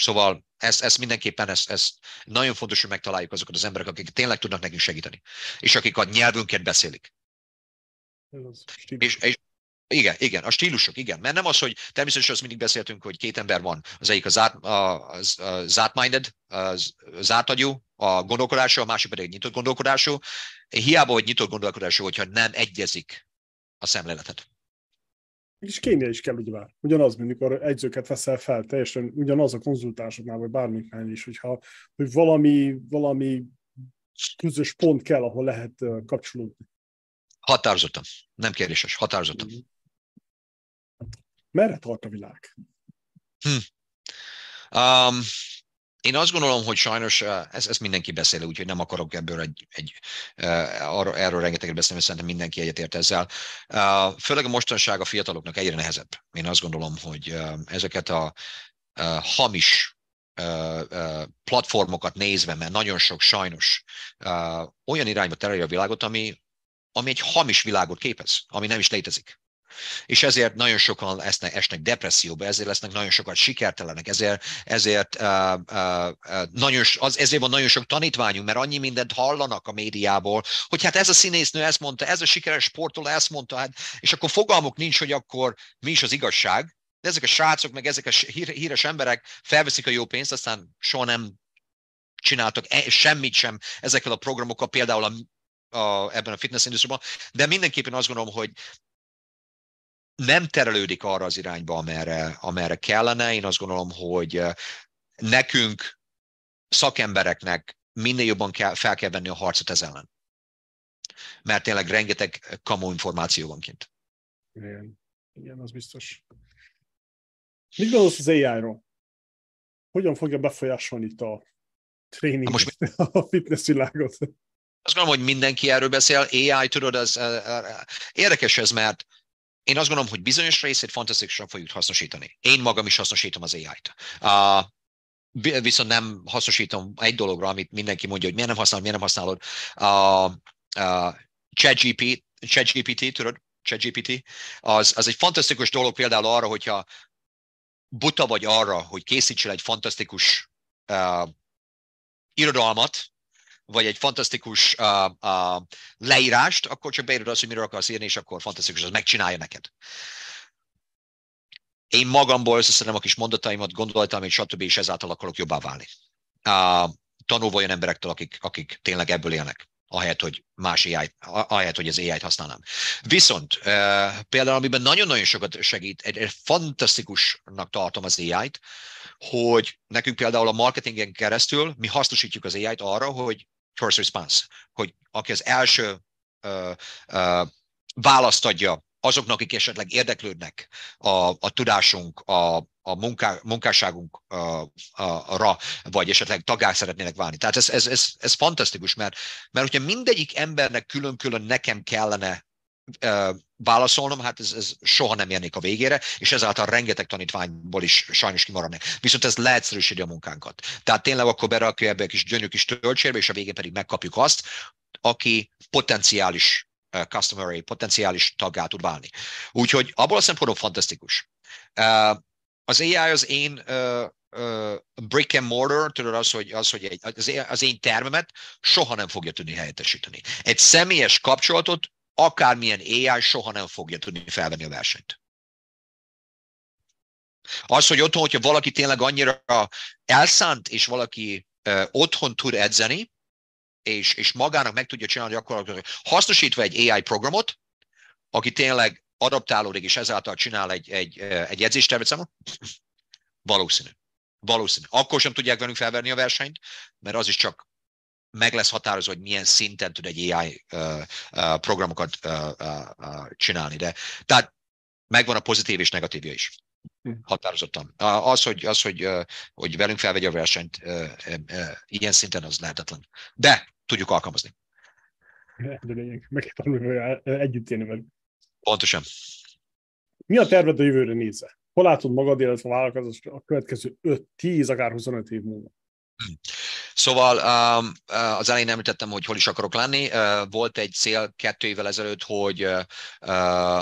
Szóval ez, ez mindenképpen ez, ez nagyon fontos, hogy megtaláljuk azokat az emberek, akik tényleg tudnak nekünk segíteni, és akik a nyelvünket beszélik. És, és igen, igen, a stílusok, igen. Mert nem az, hogy természetesen azt mindig beszéltünk, hogy két ember van. Az egyik az, át, az, az átminded, az, az átagyú, a gondolkodású, a másik pedig nyitott gondolkodású. Hiába, hogy nyitott gondolkodású, hogyha nem egyezik a szemléletet és kémia is kell ugye már. Ugyanaz, mint amikor egyzőket veszel fel, teljesen ugyanaz a konzultásoknál, vagy bármiknél is, hogyha hogy valami, valami közös pont kell, ahol lehet kapcsolódni. Határozottan. Nem kérdéses. Határozottan. Mm. Merre tart a világ? Hm. Um, én azt gondolom, hogy sajnos ez, ez mindenki beszél, úgyhogy nem akarok ebből egy, egy arra, erről rengeteget beszélni, mert szerintem mindenki egyetért ezzel. Főleg a mostanság a fiataloknak egyre nehezebb. Én azt gondolom, hogy ezeket a hamis platformokat nézve, mert nagyon sok sajnos olyan irányba terelje a világot, ami, ami egy hamis világot képez, ami nem is létezik és ezért nagyon sokan esnek, esnek depresszióba, ezért lesznek nagyon sokan sikertelenek, ezért, ezért, uh, uh, nagyon, az, ezért van nagyon sok tanítványunk, mert annyi mindent hallanak a médiából, hogy hát ez a színésznő ezt mondta, ez a sikeres sportoló ezt mondta, hát, és akkor fogalmuk nincs, hogy akkor mi is az igazság, de ezek a srácok, meg ezek a híres emberek felveszik a jó pénzt, aztán soha nem csináltak e, semmit sem ezekkel a programokkal, például a, a, ebben a fitness industriában, de mindenképpen azt gondolom, hogy nem terelődik arra az irányba, amerre, amerre kellene. Én azt gondolom, hogy eh, nekünk, szakembereknek minél jobban kell, fel kell venni a harcot ez ellen. Mert tényleg rengeteg kamu információ van kint. Igen, igen az biztos. Mit gondolsz az AI-ról? Hogyan fogja befolyásolni itt a tréning, most mi... a fitness világot? Azt gondolom, hogy mindenki erről beszél. AI, tudod, az, uh, uh, érdekes ez, mert én azt gondolom, hogy bizonyos részét fantasztikusan fogjuk hasznosítani. Én magam is hasznosítom az AI-t. Uh, viszont nem hasznosítom egy dologra, amit mindenki mondja, hogy miért nem használod, miért nem használod. Uh, uh, ChatGPT, ChatGPT, tudod, ChatGPT, az, az egy fantasztikus dolog például arra, hogyha buta vagy arra, hogy készítsél egy fantasztikus uh, irodalmat, vagy egy fantasztikus uh, uh, leírást, akkor csak beírod azt, hogy miről akarsz írni, és akkor fantasztikus, az megcsinálja neked. Én magamból összeszedem a kis mondataimat, gondolataimat, stb. és ezáltal akarok jobbá válni. Uh, tanulva olyan emberektől, akik, akik tényleg ebből élnek ahelyett, hogy más AI, ahelyett, hogy az AI-t használnám. Viszont uh, például, amiben nagyon-nagyon sokat segít, egy, egy fantasztikusnak tartom az AI-t, hogy nekünk például a marketingen keresztül mi hasznosítjuk az AI-t arra, hogy first response, hogy aki az első uh, uh, választ adja azoknak, akik esetleg érdeklődnek a, a tudásunk, a, a munká, munkásságunkra, vagy esetleg tagák szeretnének válni. Tehát ez, ez, ez, ez fantasztikus, mert, mert hogyha mindegyik embernek külön-külön nekem kellene válaszolnom, hát ez, ez soha nem érnék a végére, és ezáltal rengeteg tanítványból is sajnos kimaradnak. Viszont ez leegyszerűsíti a munkánkat. Tehát tényleg akkor berakja ebbe egy kis gyönyörű kis töltsérbe, és a végén pedig megkapjuk azt, aki potenciális uh, customer potenciális taggá tud válni. Úgyhogy abból a szempontból fantasztikus. Az AI az én brick and mortar, tudod az, hogy, az, hogy egy, az, én, az én termemet soha nem fogja tudni helyettesíteni. Egy személyes kapcsolatot akármilyen AI soha nem fogja tudni felvenni a versenyt. Az, hogy otthon, hogyha valaki tényleg annyira elszánt, és valaki uh, otthon tud edzeni, és, és magának meg tudja csinálni gyakorlatilag, hasznosítva egy AI programot, aki tényleg adaptálódik, és ezáltal csinál egy, egy, egy edzéstervet számon, valószínű. Valószínű. Akkor sem tudják velünk felverni a versenyt, mert az is csak meg lesz határozva, hogy milyen szinten tud egy AI uh, uh, programokat uh, uh, csinálni. De, tehát megvan a pozitív és negatívja is. Hm. Határozottan. Az, hogy, az, hogy, hogy velünk felvegye a versenyt, ilyen szinten az lehetetlen. De tudjuk alkalmazni. De lényeg, meg kell tanulni, együtt élni velük. Pontosan. Mi a terved a jövőre nézve? Hol látod magad, illetve a vállalkozás a következő 5-10, akár 25 év múlva? Szóval um, uh, az elején említettem, hogy hol is akarok lenni. Uh, volt egy cél kettő évvel ezelőtt, hogy, uh,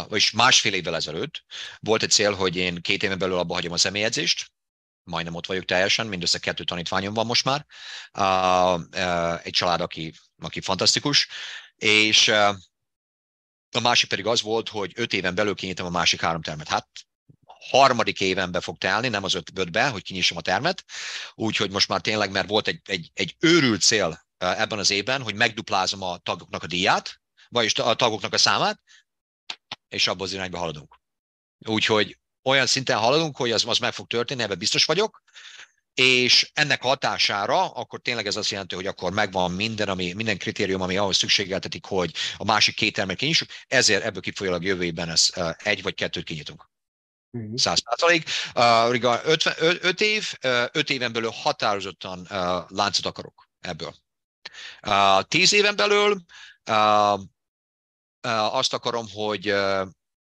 vagyis másfél évvel ezelőtt volt egy cél, hogy én két éven belül abba hagyom a személyedzést, majdnem ott vagyok teljesen, mindössze kettő tanítványom van most már. Egy család, aki, aki fantasztikus, és a másik pedig az volt, hogy öt éven belül kinyitom a másik három termet. Hát harmadik évenbe fog telni, nem az ötbe, hogy kinyissam a termet. Úgyhogy most már tényleg, mert volt egy, egy, egy őrült cél ebben az évben, hogy megduplázom a tagoknak a díját, vagyis a tagoknak a számát, és abban az irányba haladunk. Úgyhogy olyan szinten haladunk, hogy az, az meg fog történni, ebben biztos vagyok, és ennek hatására akkor tényleg ez azt jelenti, hogy akkor megvan minden, ami, minden kritérium, ami ahhoz szükségeltetik, hogy a másik két termet kinyissuk, ezért ebből kifolyólag jövő évben ez egy vagy kettőt kinyitunk. Mhm. Száz százalék. Öt év, öt éven belül határozottan láncot akarok ebből. Tíz éven belül azt akarom, hogy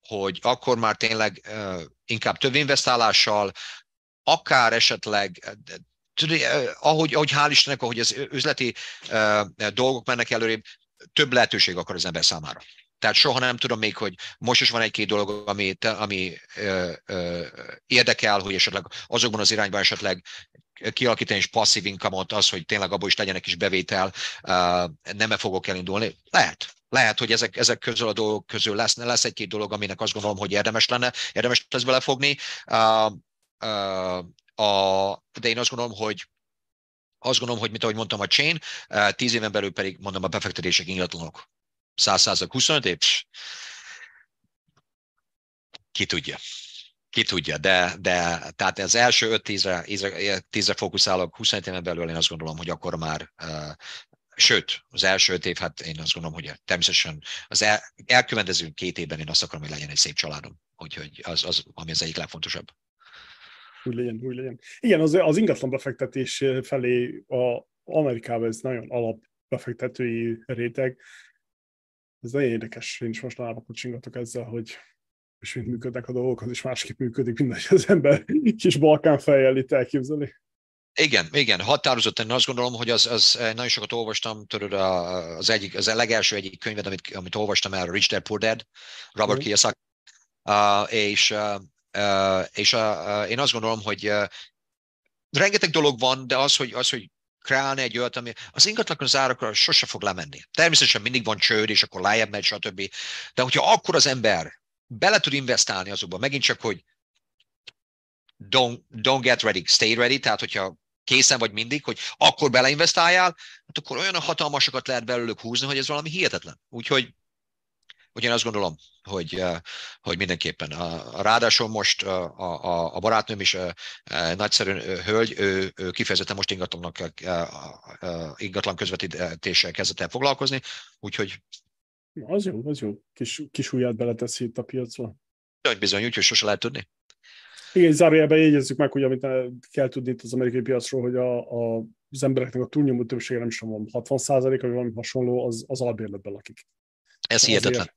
hogy akkor már tényleg inkább több investálással, akár esetleg tudod, ahogy, ahogy hál' Istennek, ahogy az üzleti dolgok mennek előrébb, több lehetőség akar az ember számára. Tehát soha nem tudom még, hogy most is van egy-két dolog, ami, ami ö, ö, érdekel, hogy esetleg azokban az irányban esetleg kialakítani is passzív income az, hogy tényleg abból is legyen egy kis bevétel, nem -e fogok elindulni. Lehet. Lehet, hogy ezek, ezek közül a dolgok közül lesz, lesz egy-két dolog, aminek azt gondolom, hogy érdemes lenne, érdemes lesz belefogni. Uh, uh, a, de én azt gondolom, hogy azt gondolom, hogy mint ahogy mondtam, a chain, tíz éven belül pedig mondom a befektetések ingatlanok. 100 százak 25 év, ki tudja. Ki tudja, de, de tehát az első 5-10-re 10 fókuszálok, 25 éven belül én azt gondolom, hogy akkor már Sőt, az első öt év, hát én azt gondolom, hogy természetesen az el, elkövetkező két évben én azt akarom, hogy legyen egy szép családom. Úgyhogy az, az ami az egyik legfontosabb. Úgy legyen, úgy legyen. Igen, az, az ingatlan befektetés felé a Amerikában ez nagyon alap befektetői réteg. Ez nagyon érdekes, én is most kocsingatok ezzel, hogy és mint működnek a dolgok, az is másképp működik, mindegy, az ember kis balkán fejjel itt elképzeli. Igen, igen, határozottan azt gondolom, hogy az, az nagyon sokat olvastam, tudod, az egyik, az legelső egyik könyved, amit, amit olvastam el, Rich Dad Poor Dad, Robert mm. Kiyosaki, uh, és, uh, és uh, én azt gondolom, hogy uh, rengeteg dolog van, de az, hogy, az, hogy kreálni egy olyat, ami az ingatlan az árakra sose fog lemenni. Természetesen mindig van csőd, és akkor lejjebb megy, stb. De hogyha akkor az ember bele tud investálni azokba, megint csak, hogy don't, don't get ready, stay ready, tehát hogyha készen vagy mindig, hogy akkor beleinvestáljál, hát akkor olyan hatalmasokat lehet belőlük húzni, hogy ez valami hihetetlen. Úgyhogy úgy én azt gondolom, hogy, eh, hogy mindenképpen. Ráadásul most eh, a, a, a barátnőm is eh, nagyszerű hölgy, ő, ő kifejezetten most ingatlannak, ingatlan közvetítéssel kezdett el foglalkozni, úgyhogy... Az jó, az jó. Kis, kis ujját beleteszi itt a piacra. Bizony, bizony, úgyhogy sose lehet tudni. Igen, zárójelben jegyezzük meg, hogy amit kell tudni itt az amerikai piacról, hogy a, a, az embereknek a túlnyomó többsége nem is tudom, 60 százalék, vagy valami hasonló, az, az albérletben lakik. Ez hihetetlen.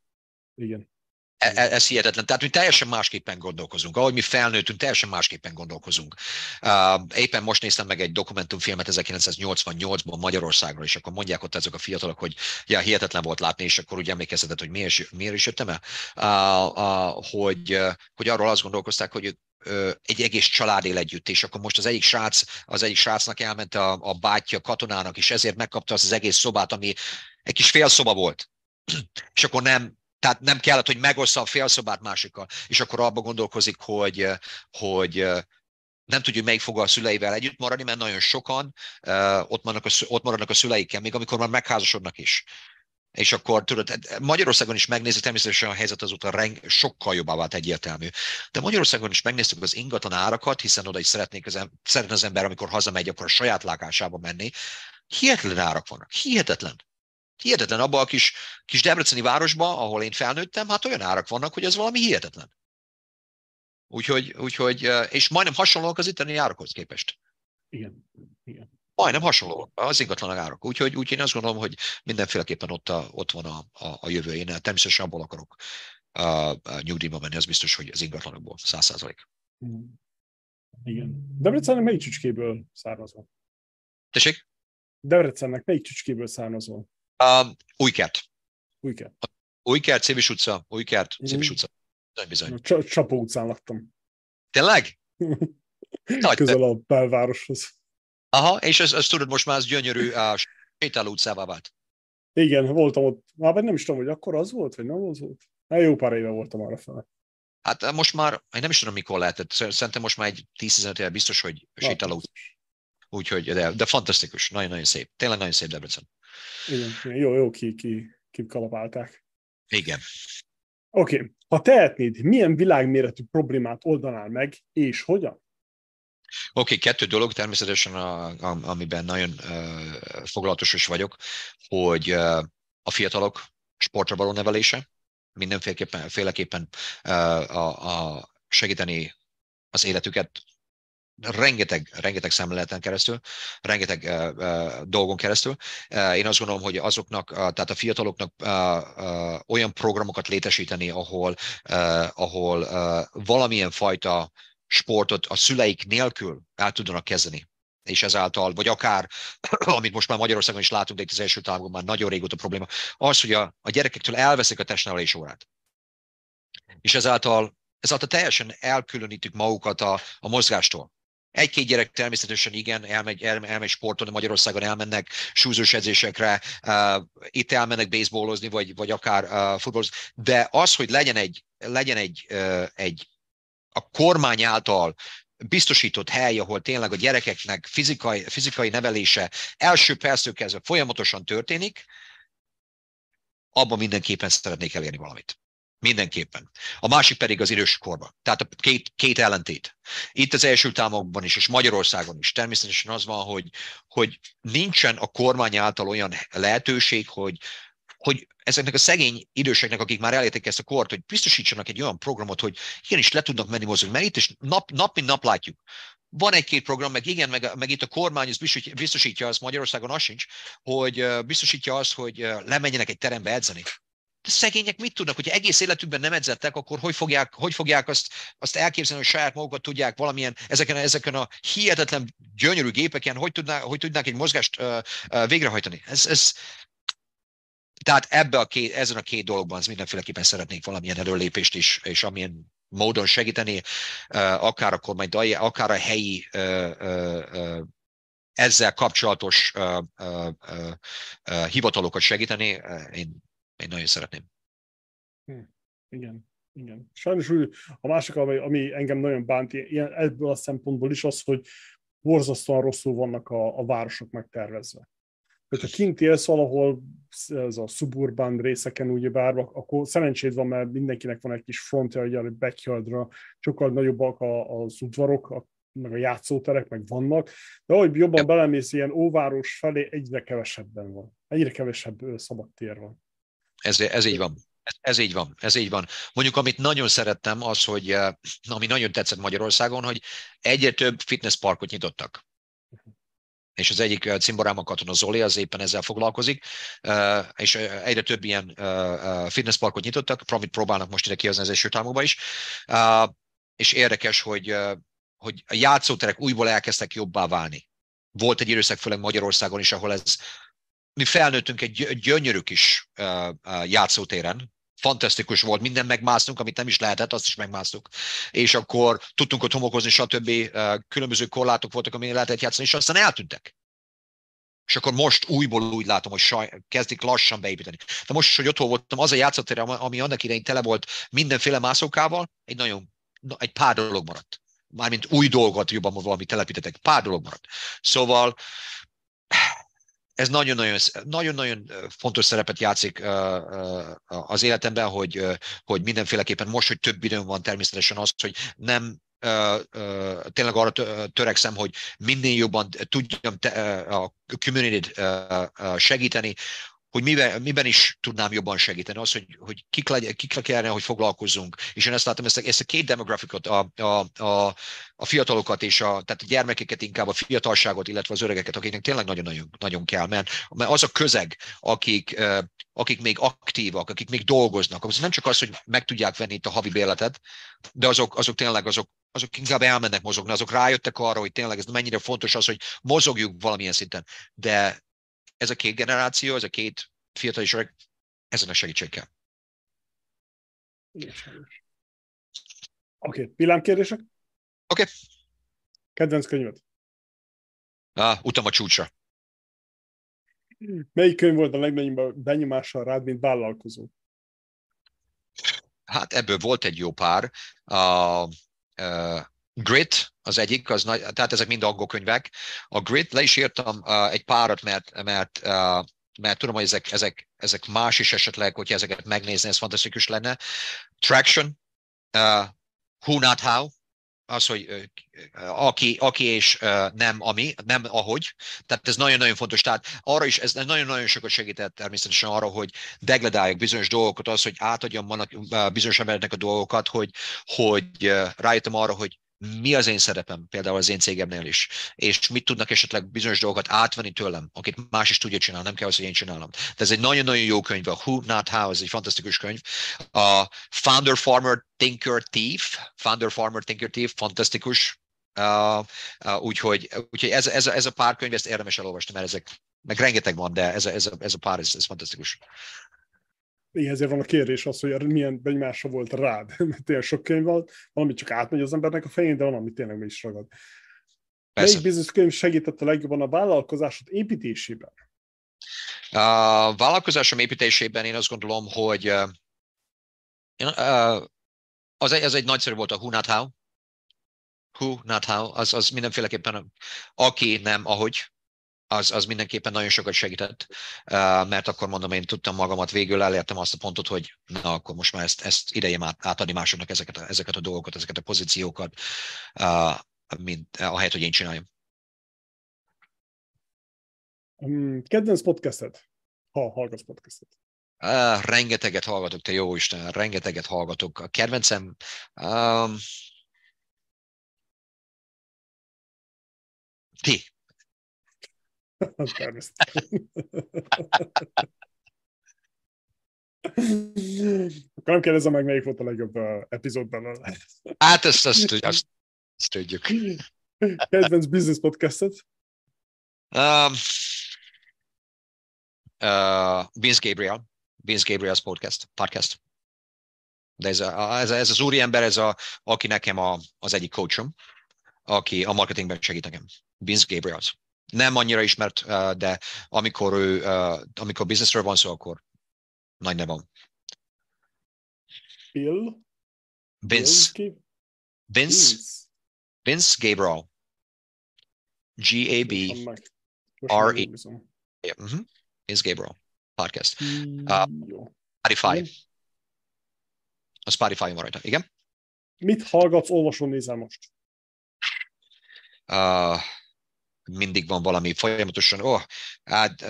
Igen. E, e, ez hihetetlen. Tehát mi teljesen másképpen gondolkozunk. Ahogy mi felnőttünk, teljesen másképpen gondolkozunk. Éppen most néztem meg egy dokumentumfilmet 1988-ban Magyarországról, és akkor mondják ott ezek a fiatalok, hogy ja, hihetetlen volt látni, és akkor úgy emlékeztetett, hogy miért, miért is jöttem el, hogy, hogy arról azt gondolkozták, hogy egy egész család él együtt, és akkor most az egyik srác, az egyik srácnak elment a, a bátyja katonának, és ezért megkapta azt az egész szobát, ami egy kis félszoba volt. és akkor nem, tehát nem kellett, hogy megossza a félszobát másikkal, és akkor abba gondolkozik, hogy, hogy nem tudja, melyik fog a szüleivel együtt maradni, mert nagyon sokan ott, maradnak a, ott maradnak a szüleikkel, még amikor már megházasodnak is. És akkor tudod, Magyarországon is megnézzük, természetesen a helyzet azóta reng, sokkal jobbá vált egyértelmű. De Magyarországon is megnéztük az ingatlan árakat, hiszen oda is szeretnék az, szeretne az ember, amikor hazamegy, akkor a saját lakásába menni. Hihetetlen árak vannak. Hihetetlen. Hihetetlen abban a kis, kis Debreceni városban, ahol én felnőttem, hát olyan árak vannak, hogy ez valami hihetetlen. Úgyhogy, úgyhogy és majdnem hasonlóak az itteni árakhoz képest. Igen. Igen. Majdnem hasonló az ingatlan árak. Úgyhogy, úgyhogy én azt gondolom, hogy mindenféleképpen ott, a, ott van a, a, a jövő. Én természetesen abból akarok a, a nyugdíjba menni, az biztos, hogy az ingatlanokból, száz százalék. Igen. Debrecennek melyik csücskéből származol? Tessék? Debrecennek melyik csücskéből származol? Uh, Újkert. Újkert. Újkert, Cévis utca, Újkert, Cévis utca. Nagy bizony. Csapó utcán laktam. Tényleg? Nagy Közel a belvároshoz. Aha, és ez, ez tudod, most már az gyönyörű uh, sétáló utcává vált. Igen, voltam ott. Már nem is tudom, hogy akkor az volt, vagy nem az volt. Hát jó pár éve voltam arra fel. Hát most már, én nem is tudom, mikor lehetett. Szerintem most már egy 10-15 éve biztos, hogy sétáló utca. Úgyhogy, de, de fantasztikus, nagyon-nagyon szép. Tényleg nagyon szép Debrecen. Igen, jó, jó ki, ki, ki kalapálták. Igen. Oké, okay. ha tehetnéd, milyen világméretű problémát oldanál meg, és hogyan? Oké, okay, kettő dolog természetesen, a, a, amiben nagyon uh, foglalatos is vagyok, hogy uh, a fiatalok sportra való nevelése, mindenféleképpen féleképpen, uh, a, a segíteni az életüket rengeteg, rengeteg szemléleten keresztül, rengeteg uh, uh, dolgon keresztül. Uh, én azt gondolom, hogy azoknak, uh, tehát a fiataloknak uh, uh, olyan programokat létesíteni, ahol, uh, ahol uh, valamilyen fajta sportot a szüleik nélkül el tudnak kezdeni és ezáltal, vagy akár, amit most már Magyarországon is látunk, de itt az első távon már nagyon régóta probléma, az, hogy a, a gyerekektől elveszik a testnevelés órát. És ezáltal, ezáltal teljesen elkülönítjük magukat a, a mozgástól. Egy-két gyerek természetesen igen, elmegy, el, elmegy sportolni, Magyarországon elmennek súlyos edzésekre, uh, itt elmennek baseballozni, vagy, vagy akár uh, futballozni, de az, hogy legyen egy, legyen egy, uh, egy a kormány által biztosított hely, ahol tényleg a gyerekeknek fizikai, fizikai nevelése első perctől kezdve folyamatosan történik, abban mindenképpen szeretnék elérni valamit. Mindenképpen. A másik pedig az idős korban. Tehát a két, két ellentét. Itt az első támokban is, és Magyarországon is természetesen az van, hogy, hogy nincsen a kormány által olyan lehetőség, hogy, hogy ezeknek a szegény időseknek, akik már elérték ezt a kort, hogy biztosítsanak egy olyan programot, hogy igenis le tudnak menni mozogni. Mert itt is nap, nap mint nap látjuk. Van egy-két program, meg igen, meg, meg itt a kormány biztosítja, azt, Magyarországon az sincs, hogy biztosítja azt, hogy lemenjenek egy terembe edzeni szegények mit tudnak, hogyha egész életükben nem edzettek, akkor hogy fogják, hogy fogják azt, azt elképzelni, hogy saját magukat tudják valamilyen, ezeken, ezeken a hihetetlen gyönyörű gépeken, hogy, tudná, hogy tudnák egy mozgást uh, uh, végrehajtani. Ez, ez, tehát ebbe a két, ezen a két dologban az mindenféleképpen szeretnék valamilyen előlépést is, és amilyen módon segíteni, uh, akár a kormány, akár a helyi ezzel kapcsolatos uh, uh, uh, hivatalokat segíteni, én, én nagyon szeretném. Hm, igen, igen. Sajnos úgy, a másik, ami, ami engem nagyon bánt ilyen, ebből a szempontból is az, hogy borzasztóan rosszul vannak a, a városok megtervezve. Hogyha kint élsz valahol, ez a suburban részeken úgy bárva, akkor szerencséd van, mert mindenkinek van egy kis frontja, hogy a backyardra sokkal nagyobbak az udvarok, meg a játszóterek, meg vannak, de ahogy jobban belemész ilyen óváros felé, egyre kevesebben van. Egyre kevesebb szabad tér van. Ez, ez így van. Ez, ez így van, ez így van. Mondjuk, amit nagyon szerettem, az, hogy ami nagyon tetszett Magyarországon, hogy egyre több fitnessparkot nyitottak. És az egyik cimborám a katona Zoli, az éppen ezzel foglalkozik, és egyre több ilyen fitnessparkot nyitottak, amit próbálnak most ide kihozni az első támokba is. És érdekes, hogy hogy a játszóterek újból elkezdtek jobbá válni. Volt egy időszak főleg Magyarországon is, ahol ez, mi felnőttünk egy gyönyörű kis játszótéren, fantasztikus volt, minden megmásztunk, amit nem is lehetett, azt is megmásztuk. És akkor tudtunk ott homokozni, stb. Különböző korlátok voltak, amin lehetett játszani, és aztán eltűntek. És akkor most újból úgy látom, hogy saj, kezdik lassan beépíteni. De most, hogy otthon voltam, az a játszótér, ami annak idején tele volt mindenféle mászókával, egy nagyon, egy pár dolog maradt mármint új dolgot jobban valami telepítetek, pár dolog maradt. Szóval ez nagyon-nagyon, nagyon-nagyon fontos szerepet játszik az életemben, hogy, hogy mindenféleképpen most, hogy több időm van természetesen az, hogy nem tényleg arra törekszem, hogy minél jobban tudjam a community segíteni, hogy miben, miben is tudnám jobban segíteni, az, hogy, hogy kik, legy, kik kellene, hogy foglalkozzunk. És én ezt látom, ezt a, ezt a két demografikot, a, a, a, a fiatalokat és a, tehát a gyermekeket inkább, a fiatalságot, illetve az öregeket, akiknek tényleg nagyon-nagyon nagyon kell, mert, mert az a közeg, akik, akik még aktívak, akik még dolgoznak, az nem csak az, hogy meg tudják venni itt a havi béletet, de azok, azok tényleg azok, azok inkább elmennek mozogni, azok rájöttek arra, hogy tényleg ez mennyire fontos az, hogy mozogjuk valamilyen szinten. De ez a két generáció, ez a két fiatal öreg, ezen a segítségkel. Oké, okay. villámkérdések? Oké. Okay. Kedvenc könyved? Ah, utam a csúcsra. Melyik könyv volt a legnagyobb benyomással rád, mint vállalkozó? Hát ebből volt egy jó pár. Uh, uh, Grit az egyik, az nagy, tehát ezek mind angol könyvek. A Grit, le is írtam uh, egy párat, mert, mert, uh, mert tudom, hogy ezek, ezek, ezek más is esetleg, hogyha ezeket megnézni, ez fantasztikus lenne. Traction, uh, Who Not How, az, hogy aki, aki és nem ami, nem ahogy. Tehát ez nagyon-nagyon fontos. Tehát arra is, ez nagyon-nagyon sokat segített természetesen arra, hogy degradálják bizonyos dolgokat, az, hogy átadjam bizonyos embereknek a dolgokat, hogy, hogy rájöttem arra, hogy mi az én szerepem, például az én cégemnél is, és mit tudnak esetleg bizonyos dolgokat átvenni tőlem, akit más is tudja csinálni, nem kell az, hogy én csinálom. De ez egy nagyon-nagyon jó könyv, a Who Not How, ez egy fantasztikus könyv. A Founder Farmer Thinker Thief, Founder Farmer Thinker Thief, fantasztikus. Uh, uh, úgyhogy úgyhogy ez, ez, ez a pár könyv, ezt érdemes elolvasni, mert ezek, meg rengeteg van, de ez a, ez a, ez a pár, ez, ez fantasztikus igen, ezért van a kérdés az, hogy milyen benyomása volt rád, mert tényleg sok könyv van, valami csak átmegy az embernek a fején, de van, ami tényleg meg is ragad. Persze. Melyik bizonyos könyv segített a legjobban a vállalkozásod építésében? A vállalkozásom építésében én azt gondolom, hogy az egy, az egy nagyszerű volt a Who Not How. Who Not How, az, az mindenféleképpen aki nem ahogy az, az mindenképpen nagyon sokat segített, mert akkor mondom, én tudtam magamat, végül elértem azt a pontot, hogy na, akkor most már ezt, ezt idejém át, átadni másoknak ezeket a, ezeket a dolgokat, ezeket a pozíciókat, mint ahelyett, hogy én csináljam. Um, kedvenc podcasted, ha hallgatsz podcastet? Uh, rengeteget hallgatok, te jó Isten, rengeteget hallgatok. A kedvencem um, ti, Természetesen. Akkor nem kérdezem meg, melyik volt a legjobb uh, epizód belőle. Hát ezt, ezt, ezt, ezt tudjuk. Kedvenc business podcastet? Um, uh, Vince Gabriel. Vince Gabriel's podcast. podcast. De ez, a, ez, ez az úriember, ez a, aki nekem a, az egyik coachom, aki a marketingben segít nekem. Vince Gabriels. Nem annyira ismert, de amikor ő, amikor businessről van szó, akkor nagy neve van. Bill? Vince. Vince. Vince Gabriel. G-A-B. R-E. Mm-hmm. Vince Gabriel. Podcast. Uh, Spotify. A Spotify van rajta, igen. Mit hallgatsz, olvasol, nézel most? Uh, mindig van valami folyamatosan, oh, hát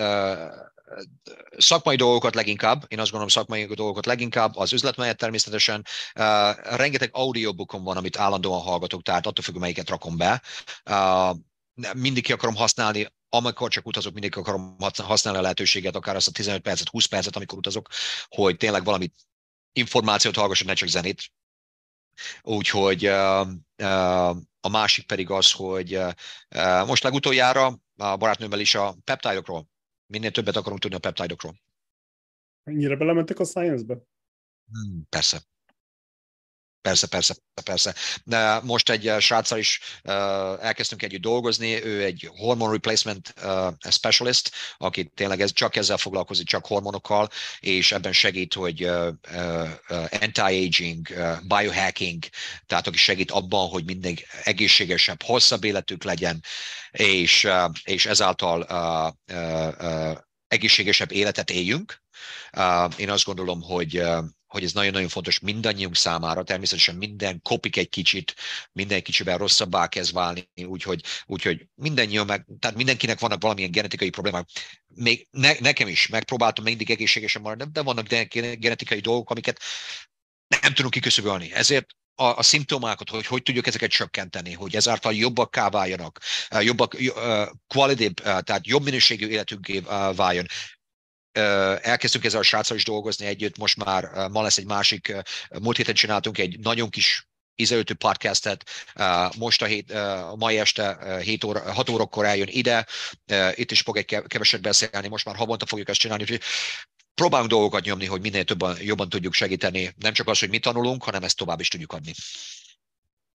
szakmai dolgokat leginkább, én azt gondolom szakmai dolgokat leginkább, az üzletmenet természetesen, uh, rengeteg audiobookon van, amit állandóan hallgatok, tehát attól függ, melyiket rakom be. Uh, mindig ki akarom használni, amikor csak utazok, mindig akarom használni a lehetőséget, akár azt a 15 percet, 20 percet, amikor utazok, hogy tényleg valamit információt hallgassak, ne csak zenét. Úgyhogy a másik pedig az, hogy most legutoljára a barátnőmmel is a peptidokról, minél többet akarunk tudni a peptidokról. Ennyire belementek a science-be? Hmm, persze. Persze, persze, persze. Most egy uh, sráccal is uh, elkezdtünk együtt dolgozni, ő egy hormone replacement uh, specialist, aki tényleg ez, csak ezzel foglalkozik, csak hormonokkal, és ebben segít, hogy anti-aging, biohacking, tehát aki segít abban, hogy mindig egészségesebb, hosszabb életük legyen, és, és ezáltal egészségesebb életet éljünk. Én azt gondolom, hogy hogy ez nagyon-nagyon fontos mindannyiunk számára, természetesen minden kopik egy kicsit, minden kicsivel rosszabbá kezd válni, úgyhogy, úgyhogy mindannyian meg, tehát mindenkinek vannak valamilyen genetikai problémák. Még ne, nekem is megpróbáltam mindig egészségesen maradni, de vannak genetikai dolgok, amiket nem tudunk kiküszöbölni. Ezért a, a szimptomákat, hogy hogy tudjuk ezeket csökkenteni, hogy ezáltal jobbak váljanak, jobbak, quality, tehát jobb minőségű életünké váljon elkezdtünk ezzel a sráccal is dolgozni együtt, most már ma lesz egy másik, múlt héten csináltunk egy nagyon kis ízelőtő podcastet, most a, hét, mai este 7 óra, 6 órakor eljön ide, itt is fog egy keveset beszélni, most már havonta fogjuk ezt csinálni, úgyhogy próbálunk dolgokat nyomni, hogy minél többen, jobban tudjuk segíteni, nem csak az, hogy mit tanulunk, hanem ezt tovább is tudjuk adni.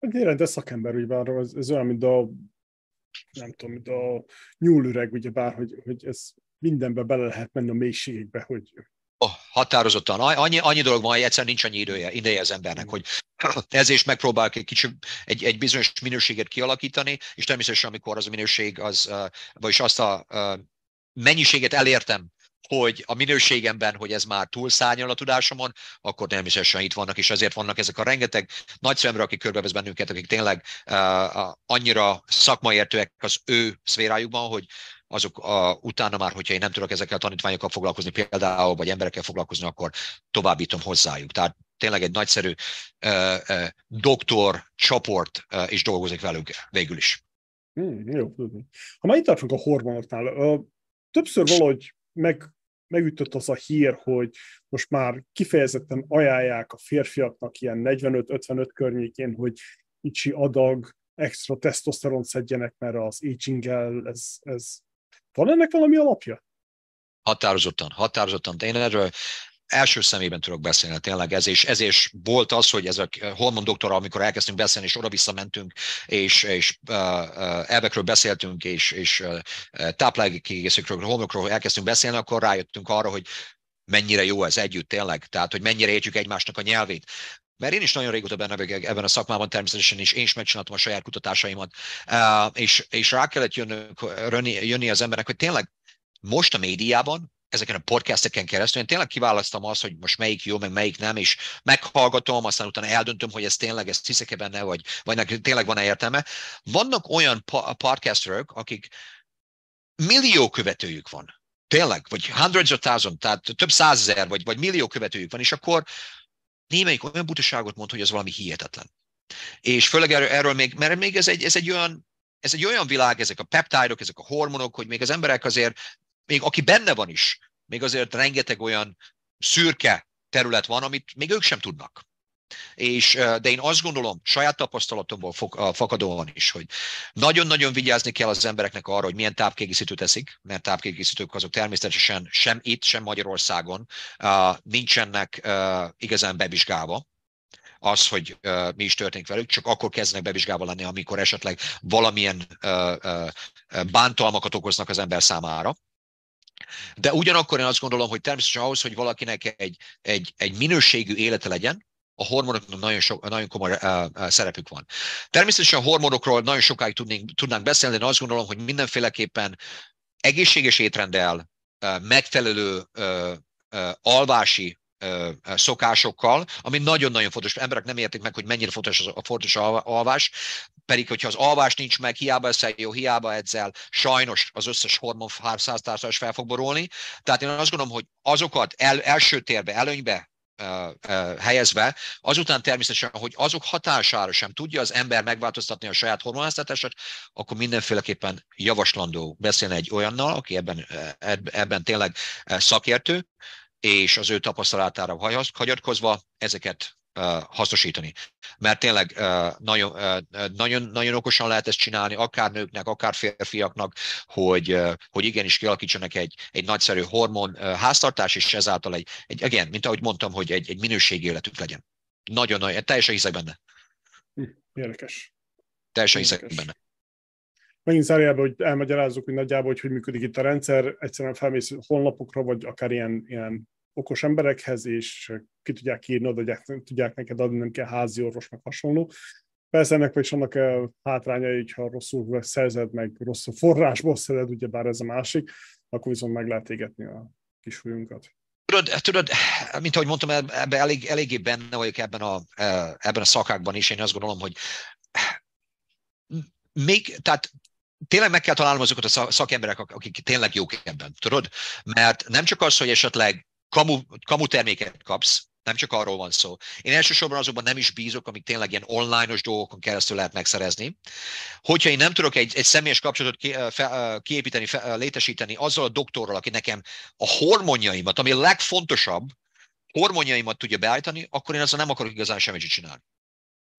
Tényleg, de szakember, ugye bár ez, ez olyan, mint a nem tudom, mint a nyúlüreg, ugye bár, hogy, hogy ez mindenbe bele lehet menni a mélységekbe, hogy Oh, határozottan. Annyi, annyi dolog van, hogy egyszer nincs annyi idője, ideje az embernek, hogy ez is megpróbál egy, kicsi, egy, egy bizonyos minőséget kialakítani, és természetesen amikor az a minőség, az, vagyis azt a mennyiséget elértem, hogy a minőségemben, hogy ez már túlszárnyal a tudásomon, akkor természetesen itt vannak, és ezért vannak ezek a rengeteg nagy szemre, akik körbevesz bennünket, akik tényleg uh, annyira szakmaértőek az ő szférájukban, hogy azok a, utána már, hogyha én nem tudok ezekkel a tanítványokkal foglalkozni például, vagy emberekkel foglalkozni, akkor továbbítom hozzájuk. Tehát tényleg egy nagyszerű uh, uh, doktor csoport uh, is dolgozik velük végül is. Hmm, jó, tudni. Ha már itt tartunk a hormonoknál, uh, többször valahogy meg, megütött az a hír, hogy most már kifejezetten ajánlják a férfiaknak ilyen 45-55 környékén, hogy kicsi adag extra tesztoszteron szedjenek, mert az aging ez, ez van ennek valami alapja? Határozottan, határozottan. Én erről első szemében tudok beszélni, tényleg ez, és ez is volt az, hogy ez a hormon doktora, amikor elkezdtünk beszélni, és oda-vissza mentünk, és, és uh, elvekről beszéltünk, és, és uh, táplálékiegészítőkről, hormonokról elkezdtünk beszélni, akkor rájöttünk arra, hogy mennyire jó ez együtt tényleg, tehát hogy mennyire értjük egymásnak a nyelvét. Mert én is nagyon régóta benne vagyok ebben a szakmában természetesen, és én is megcsináltam a saját kutatásaimat, és, és rá kellett jönni, jönni az embernek, hogy tényleg most a médiában, ezeken a podcasteken keresztül, én tényleg kiválasztom azt, hogy most melyik jó, meg melyik nem, és meghallgatom, aztán utána eldöntöm, hogy ez tényleg, ezt hiszek-e benne, vagy, vagy neki tényleg van-e értelme. Vannak olyan podcasterök, akik millió követőjük van, tényleg, vagy hundreds of thousand, tehát több százezer, vagy, vagy millió követőjük van, és akkor némelyik olyan butaságot mond, hogy ez valami hihetetlen. És főleg erről, erről még, mert még ez egy, ez egy olyan ez egy olyan világ, ezek a peptidok, ezek a hormonok, hogy még az emberek azért, még aki benne van is, még azért rengeteg olyan szürke terület van, amit még ők sem tudnak. És, de én azt gondolom, saját tapasztalatomból fakadóan is, hogy nagyon-nagyon vigyázni kell az embereknek arra, hogy milyen tápkiegészítőt teszik, mert tápkiegészítők azok természetesen sem itt, sem Magyarországon nincsenek igazán bevizsgálva az, hogy uh, mi is történik velük, csak akkor kezdenek bevizsgálva lenni, amikor esetleg valamilyen uh, uh, bántalmakat okoznak az ember számára. De ugyanakkor én azt gondolom, hogy természetesen ahhoz, hogy valakinek egy, egy, egy minőségű élete legyen, a hormonoknak nagyon, sok, nagyon komoly uh, szerepük van. Természetesen a hormonokról nagyon sokáig tudnénk, tudnánk beszélni, de azt gondolom, hogy mindenféleképpen egészséges étrenddel, uh, megfelelő uh, uh, alvási szokásokkal, ami nagyon-nagyon fontos. Emberek nem értik meg, hogy mennyire fontos a fontos alvás, pedig hogyha az alvás nincs meg, hiába eszel jó, hiába edzel, sajnos az összes hormon is fel fog borulni. Tehát én azt gondolom, hogy azokat el, első térbe, előnybe helyezve, azután természetesen, hogy azok hatására sem tudja az ember megváltoztatni a saját hormonháztatását, akkor mindenféleképpen javaslandó beszélni egy olyannal, aki ebben, ebben tényleg szakértő, és az ő tapasztalatára hagyatkozva ezeket hasznosítani. Mert tényleg nagyon, nagyon, nagyon okosan lehet ezt csinálni, akár nőknek, akár férfiaknak, hogy, hogy igenis kialakítsanak egy, egy nagyszerű hormon háztartás, és ezáltal egy, egy igen, mint ahogy mondtam, hogy egy, egy minőségi életük legyen. Nagyon, nagyon, teljesen hiszek benne. Érdekes. Teljesen hiszek benne. Megint zárójelben, hogy elmagyarázzuk, hogy nagyjából, hogy hogy működik itt a rendszer, egyszerűen felmész honlapokra, vagy akár ilyen, ilyen okos emberekhez, és ki tudják írni, oda tudják neked adni, nem kell házi orvos, meg hasonló. Persze ennek is annak hátrányai, hogyha rosszul szerzed, meg rossz forrásból szerzed, ugye bár ez a másik, akkor viszont meg lehet égetni a kisújunkat. Tudod, tudod, mint ahogy mondtam, ebben elég, eléggé benne vagyok ebben a, ebben a szakákban is. Én azt gondolom, hogy még, tehát tényleg meg kell találnom azokat a szakemberek, akik tényleg jók ebben, tudod? Mert nem csak az, hogy esetleg kamu, kamu terméket kapsz, nem csak arról van szó. Én elsősorban azokban nem is bízok, amik tényleg ilyen online-os dolgokon keresztül lehet megszerezni. Hogyha én nem tudok egy, egy személyes kapcsolatot ki, fe, kiépíteni, fe, létesíteni azzal a doktorral, aki nekem a hormonjaimat, ami a legfontosabb, hormonjaimat tudja beállítani, akkor én azzal nem akarok igazán semmit csinálni.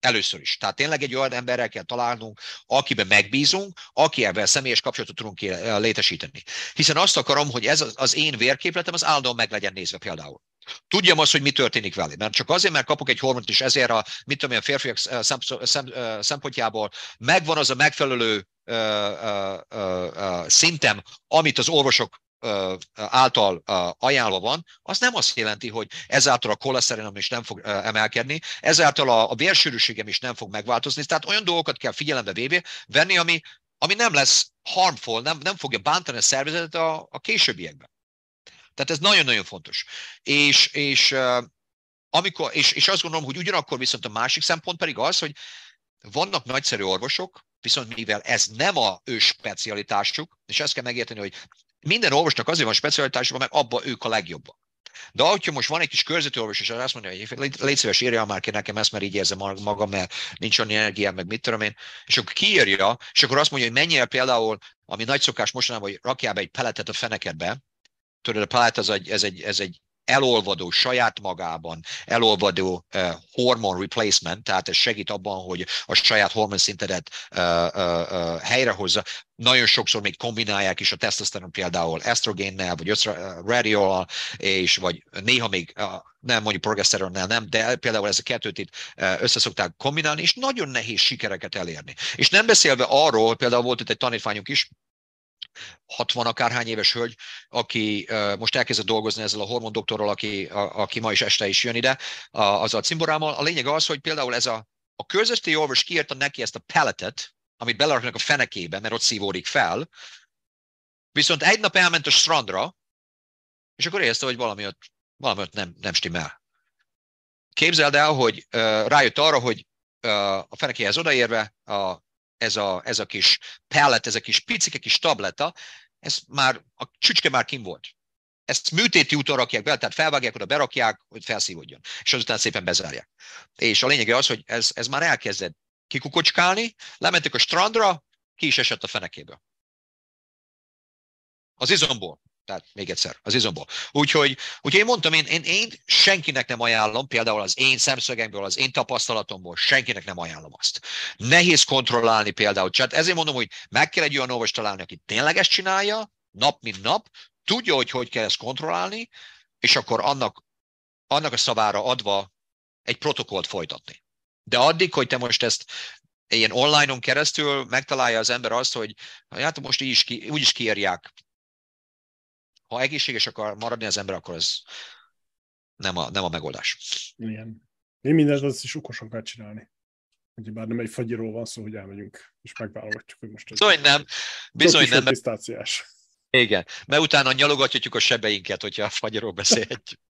Először is. Tehát tényleg egy olyan emberrel kell találnunk, akiben megbízunk, akivel személyes kapcsolatot tudunk létesíteni. Hiszen azt akarom, hogy ez az én vérképletem az állandóan meg legyen nézve például. Tudjam azt, hogy mi történik vele. Mert csak azért, mert kapok egy hormont, és ezért a, mit tudom, a férfiak szempontjából megvan az a megfelelő szintem, amit az orvosok által ajánlva van, az nem azt jelenti, hogy ezáltal a koleszterinom is nem fog emelkedni, ezáltal a, a vérsűrűségem is nem fog megváltozni. Tehát olyan dolgokat kell figyelembe véve venni, ami, ami nem lesz harmful, nem, nem fogja bántani a szervezetet a, a későbbiekben. Tehát ez nagyon-nagyon fontos. És, és, amikor, és, és azt gondolom, hogy ugyanakkor viszont a másik szempont pedig az, hogy vannak nagyszerű orvosok, viszont mivel ez nem a ő specialitásuk, és ezt kell megérteni, hogy minden orvosnak azért van specialitásban, mert abban ők a legjobbak. De hogyha most van egy kis körzeti orvos, és azt mondja, hogy légy szíves, írja már ki nekem ezt, mert így érzem magam, mert nincs annyi energiám, meg mit tudom én, és akkor kiírja, és akkor azt mondja, hogy mennyire például, ami nagy szokás mostanában, hogy rakjál be egy peletet a fenekedbe, tudod, a pelet az egy, ez egy, ez egy elolvadó, saját magában elolvadó uh, hormon replacement, tehát ez segít abban, hogy a saját hormonszintedet uh, uh, uh, helyrehozza. Nagyon sokszor még kombinálják is a tesztoszteron például esztrogénnel, vagy radiol és vagy néha még uh, nem mondjuk progeszteronnel nem, de például ez a kettőt itt összeszokták kombinálni, és nagyon nehéz sikereket elérni. És nem beszélve arról, például volt itt egy tanítványunk is, 60 akárhány éves hölgy, aki most elkezdett dolgozni ezzel a hormondoktorral, aki, a, aki ma is este is jön ide, a, az a cimborámmal. A lényeg az, hogy például ez a, a közötti orvos kiírta neki ezt a pelletet, amit beleraknak a fenekébe, mert ott szívódik fel, viszont egy nap elment a strandra, és akkor érezte, hogy valami ott, valami ott nem, nem stimmel. Képzeld el, hogy uh, rájött arra, hogy uh, a fenekéhez odaérve a ez a, ez a kis pellet, ez a kis picike kis tabletta, ez már, a csücske már kim volt. Ezt műtéti úton rakják be, tehát felvágják, oda berakják, hogy felszívódjon. És azután szépen bezárják. És a lényege az, hogy ez, ez már elkezdett kikukocskálni, lementek a strandra, ki is esett a fenekéből. Az izomból. Tehát még egyszer, az izomból. Úgyhogy, úgyhogy én mondtam, én, én, én senkinek nem ajánlom, például az én szemszögemből, az én tapasztalatomból senkinek nem ajánlom azt. Nehéz kontrollálni például. Tehát ezért mondom, hogy meg kell egy olyan orvos találni, aki tényleg ezt csinálja, nap mint nap, tudja, hogy hogy kell ezt kontrollálni, és akkor annak, annak a szavára adva egy protokollt folytatni. De addig, hogy te most ezt ilyen online-on keresztül megtalálja az ember azt, hogy hát most így is ki, úgy is kiírják. Ha egészséges akar maradni az ember, akkor ez nem a, nem a megoldás. Igen. Én mindent azt is okosan kell csinálni. Ugye bár nem egy fagyiról van szó, hogy elmegyünk, és megválogatjuk, hogy most... Bizony nem. Bizony nem. Pisztáciás. Igen, mert utána nyalogatjuk a sebeinket, hogyha a fagyiról beszélhetjük.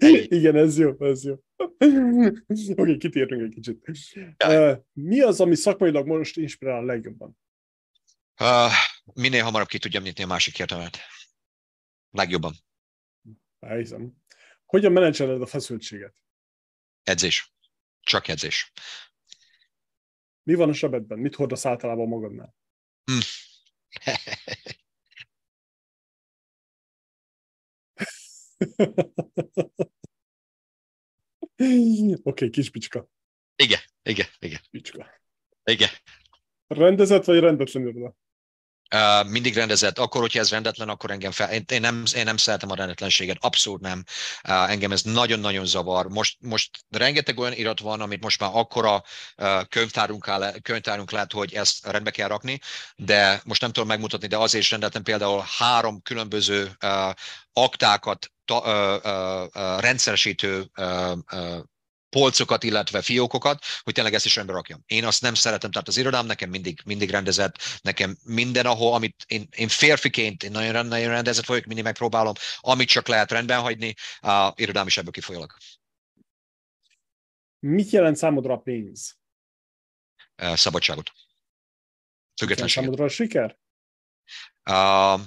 Igen, ez jó, ez jó. Oké, okay, kitérünk egy kicsit. Uh, mi az, ami szakmailag most inspirál a legjobban? Uh, minél hamarabb ki tudjam nyitni a másik értelmet. Legjobban. Elhiszem. Hogyan menedzseled a feszültséget? Edzés. Csak edzés. Mi van a sebedben? Mit hordasz általában magadnál? Hmm. Oké, okay, kis picska. Igen, igen, igen. Picska. Igen. Rendezett vagy rendetlen iroda? Mindig rendezett. Akkor, hogyha ez rendetlen, akkor engem fel... Én, én, nem, én nem szeretem a rendetlenséget, abszolút nem. Uh, engem ez nagyon-nagyon zavar. Most, most rengeteg olyan irat van, amit most már akkora uh, könyvtárunk, áll, könyvtárunk lehet, hogy ezt rendbe kell rakni, de most nem tudom megmutatni, de azért is rendetlen például három különböző uh, aktákat ta, uh, uh, rendszeresítő uh, polcokat, illetve fiókokat, hogy tényleg ezt is rendbe rakjam. Én azt nem szeretem, tehát az irodám nekem mindig, mindig rendezett, nekem minden, ahol, amit én, én férfiként, én nagyon, nagyon rendezett vagyok, mindig megpróbálom, amit csak lehet rendben hagyni, a irodám is ebből kifolyólag. Mit jelent számodra a pénz? Szabadságot. Függetlenséget. Számodra a siker? Uh,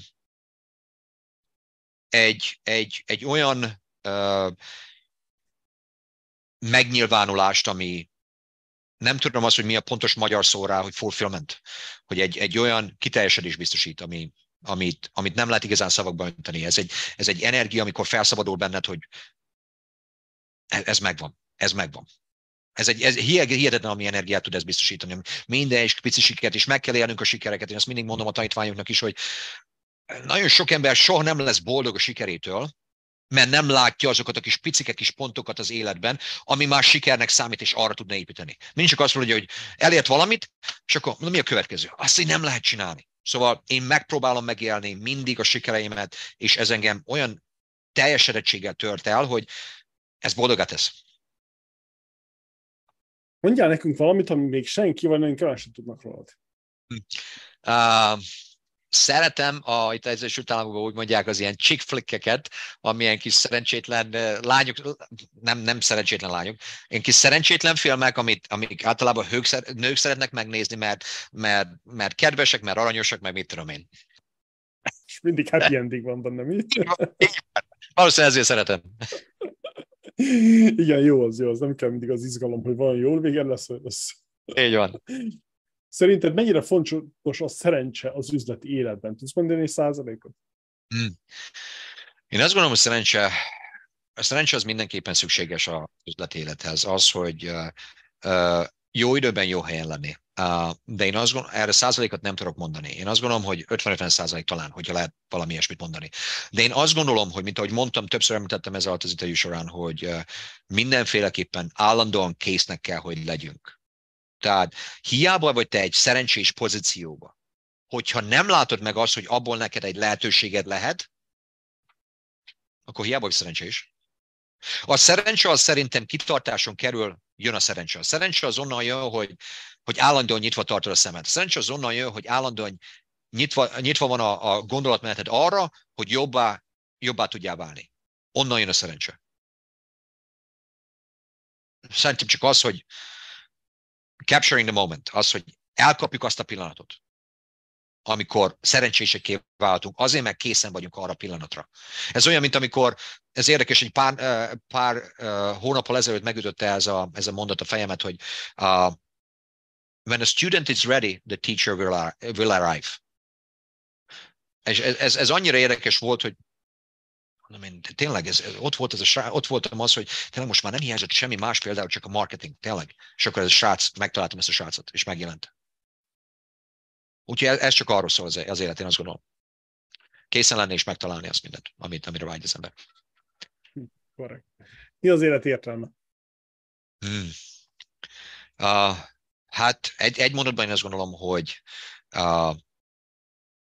egy, egy, egy olyan uh, megnyilvánulást, ami nem tudom azt, hogy mi a pontos magyar szó rá, hogy fulfillment, hogy egy, egy olyan kiteljesedés biztosít, ami, amit, amit nem lehet igazán szavakba önteni. Ez egy, ez egy energia, amikor felszabadul benned, hogy ez, ez megvan, ez megvan. Ez egy ez hihetetlen, ami energiát tud ez biztosítani. Minden és pici sikert, és meg kell élnünk a sikereket. Én azt mindig mondom a tanítványoknak is, hogy nagyon sok ember soha nem lesz boldog a sikerétől, mert nem látja azokat a kis picike kis pontokat az életben, ami már sikernek számít, és arra tudna építeni. Mindig csak azt mondja, hogy elért valamit, és akkor mi a következő? Azt, hogy nem lehet csinálni. Szóval én megpróbálom megélni mindig a sikereimet, és ez engem olyan teljesedettséggel tört el, hogy ez boldogát tesz. Mondjál nekünk valamit, ami még senki, vagy nagyon kevesen tudnak rólad. Uh, szeretem, a, itt az Egyesült Államokban úgy mondják, az ilyen chick flickeket, amilyen kis szerencsétlen lányok, nem, nem szerencsétlen lányok, ilyen kis szerencsétlen filmek, amit, amik általában hők, nők szeretnek megnézni, mert, mert, mert kedvesek, mert aranyosak, meg mit tudom én. És mindig happy ending van benne, mi? Valószínűleg ezért szeretem. Igen, jó az, jó az. Nem kell mindig az izgalom, hogy van jól vége lesz, lesz. Így van. Szerinted mennyire fontos a szerencse az üzleti életben? Tudsz mondani egy százalékot? Hmm. Én azt gondolom, hogy szerencse, a szerencse az mindenképpen szükséges az üzleti élethez. Az, hogy jó időben jó helyen lenni. De én azt gondolom, erre százalékot nem tudok mondani. Én azt gondolom, hogy 50-50 százalék talán, hogyha lehet valami ilyesmit mondani. De én azt gondolom, hogy mint ahogy mondtam, többször említettem ez alatt az interjú során, hogy mindenféleképpen állandóan késznek kell, hogy legyünk tehát hiába vagy te egy szerencsés pozícióba, hogyha nem látod meg azt, hogy abból neked egy lehetőséged lehet, akkor hiába vagy szerencsés. A szerencse az szerintem kitartáson kerül, jön a szerencse. A szerencse az onnan jön, hogy, hogy állandóan nyitva tartod a szemed. A szerencse az onnan jön, hogy állandóan nyitva, nyitva van a, a gondolatmeneted arra, hogy jobbá, jobbá tudjál válni. Onnan jön a szerencse. Szerintem csak az, hogy capturing the moment, az, hogy elkapjuk azt a pillanatot, amikor szerencsésekké váltunk, azért meg készen vagyunk arra a pillanatra. Ez olyan, mint amikor, ez érdekes, hogy pár, pár hónappal ezelőtt megütötte ez a, ez a mondat a fejemet, hogy uh, when a student is ready, the teacher will, will arrive. Ez, ez, ez annyira érdekes volt, hogy nem én, tényleg ez, ott, volt ez a srác, ott voltam az, hogy tényleg most már nem hiányzott semmi más például, csak a marketing, tényleg. És akkor ez a srác, megtaláltam ezt a srácot, és megjelent. Úgyhogy ez, ez csak arról szól az, az élet, én azt gondolom. Készen lenni és megtalálni azt mindent, amit, amire vágy az ember. Korrekt. Mi az élet értelme? Hmm. Uh, hát egy, egy mondatban én azt gondolom, hogy uh,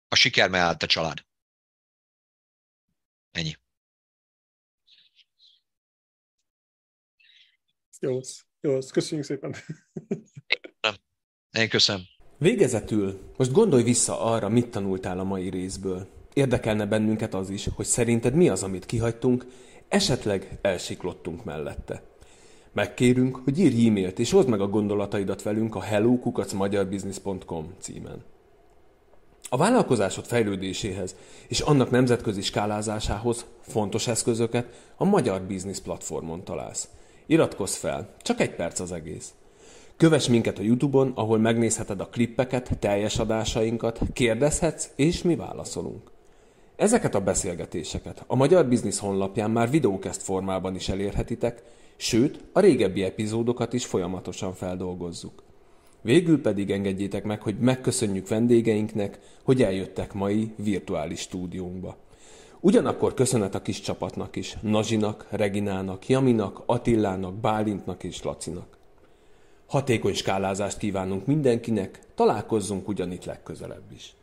a siker mellett a család. Ennyi. Jó, jó, köszönjük szépen. Én köszönöm. Végezetül, most gondolj vissza arra, mit tanultál a mai részből. Érdekelne bennünket az is, hogy szerinted mi az, amit kihagytunk, esetleg elsiklottunk mellette. Megkérünk, hogy írj e-mailt és oszd meg a gondolataidat velünk a hellokukacmagyarbusiness.com címen. A vállalkozásod fejlődéséhez és annak nemzetközi skálázásához fontos eszközöket a Magyar Business platformon találsz. Iratkozz fel, csak egy perc az egész. Kövess minket a Youtube-on, ahol megnézheted a klippeket, teljes adásainkat, kérdezhetsz, és mi válaszolunk. Ezeket a beszélgetéseket a Magyar Business honlapján már videókeszt formában is elérhetitek, sőt, a régebbi epizódokat is folyamatosan feldolgozzuk. Végül pedig engedjétek meg, hogy megköszönjük vendégeinknek, hogy eljöttek mai virtuális stúdiónkba. Ugyanakkor köszönet a kis csapatnak is, Nazsinak, Reginának, Jaminak, Attillának, Bálintnak és Lacinak. Hatékony skálázást kívánunk mindenkinek, találkozzunk ugyanitt legközelebb is.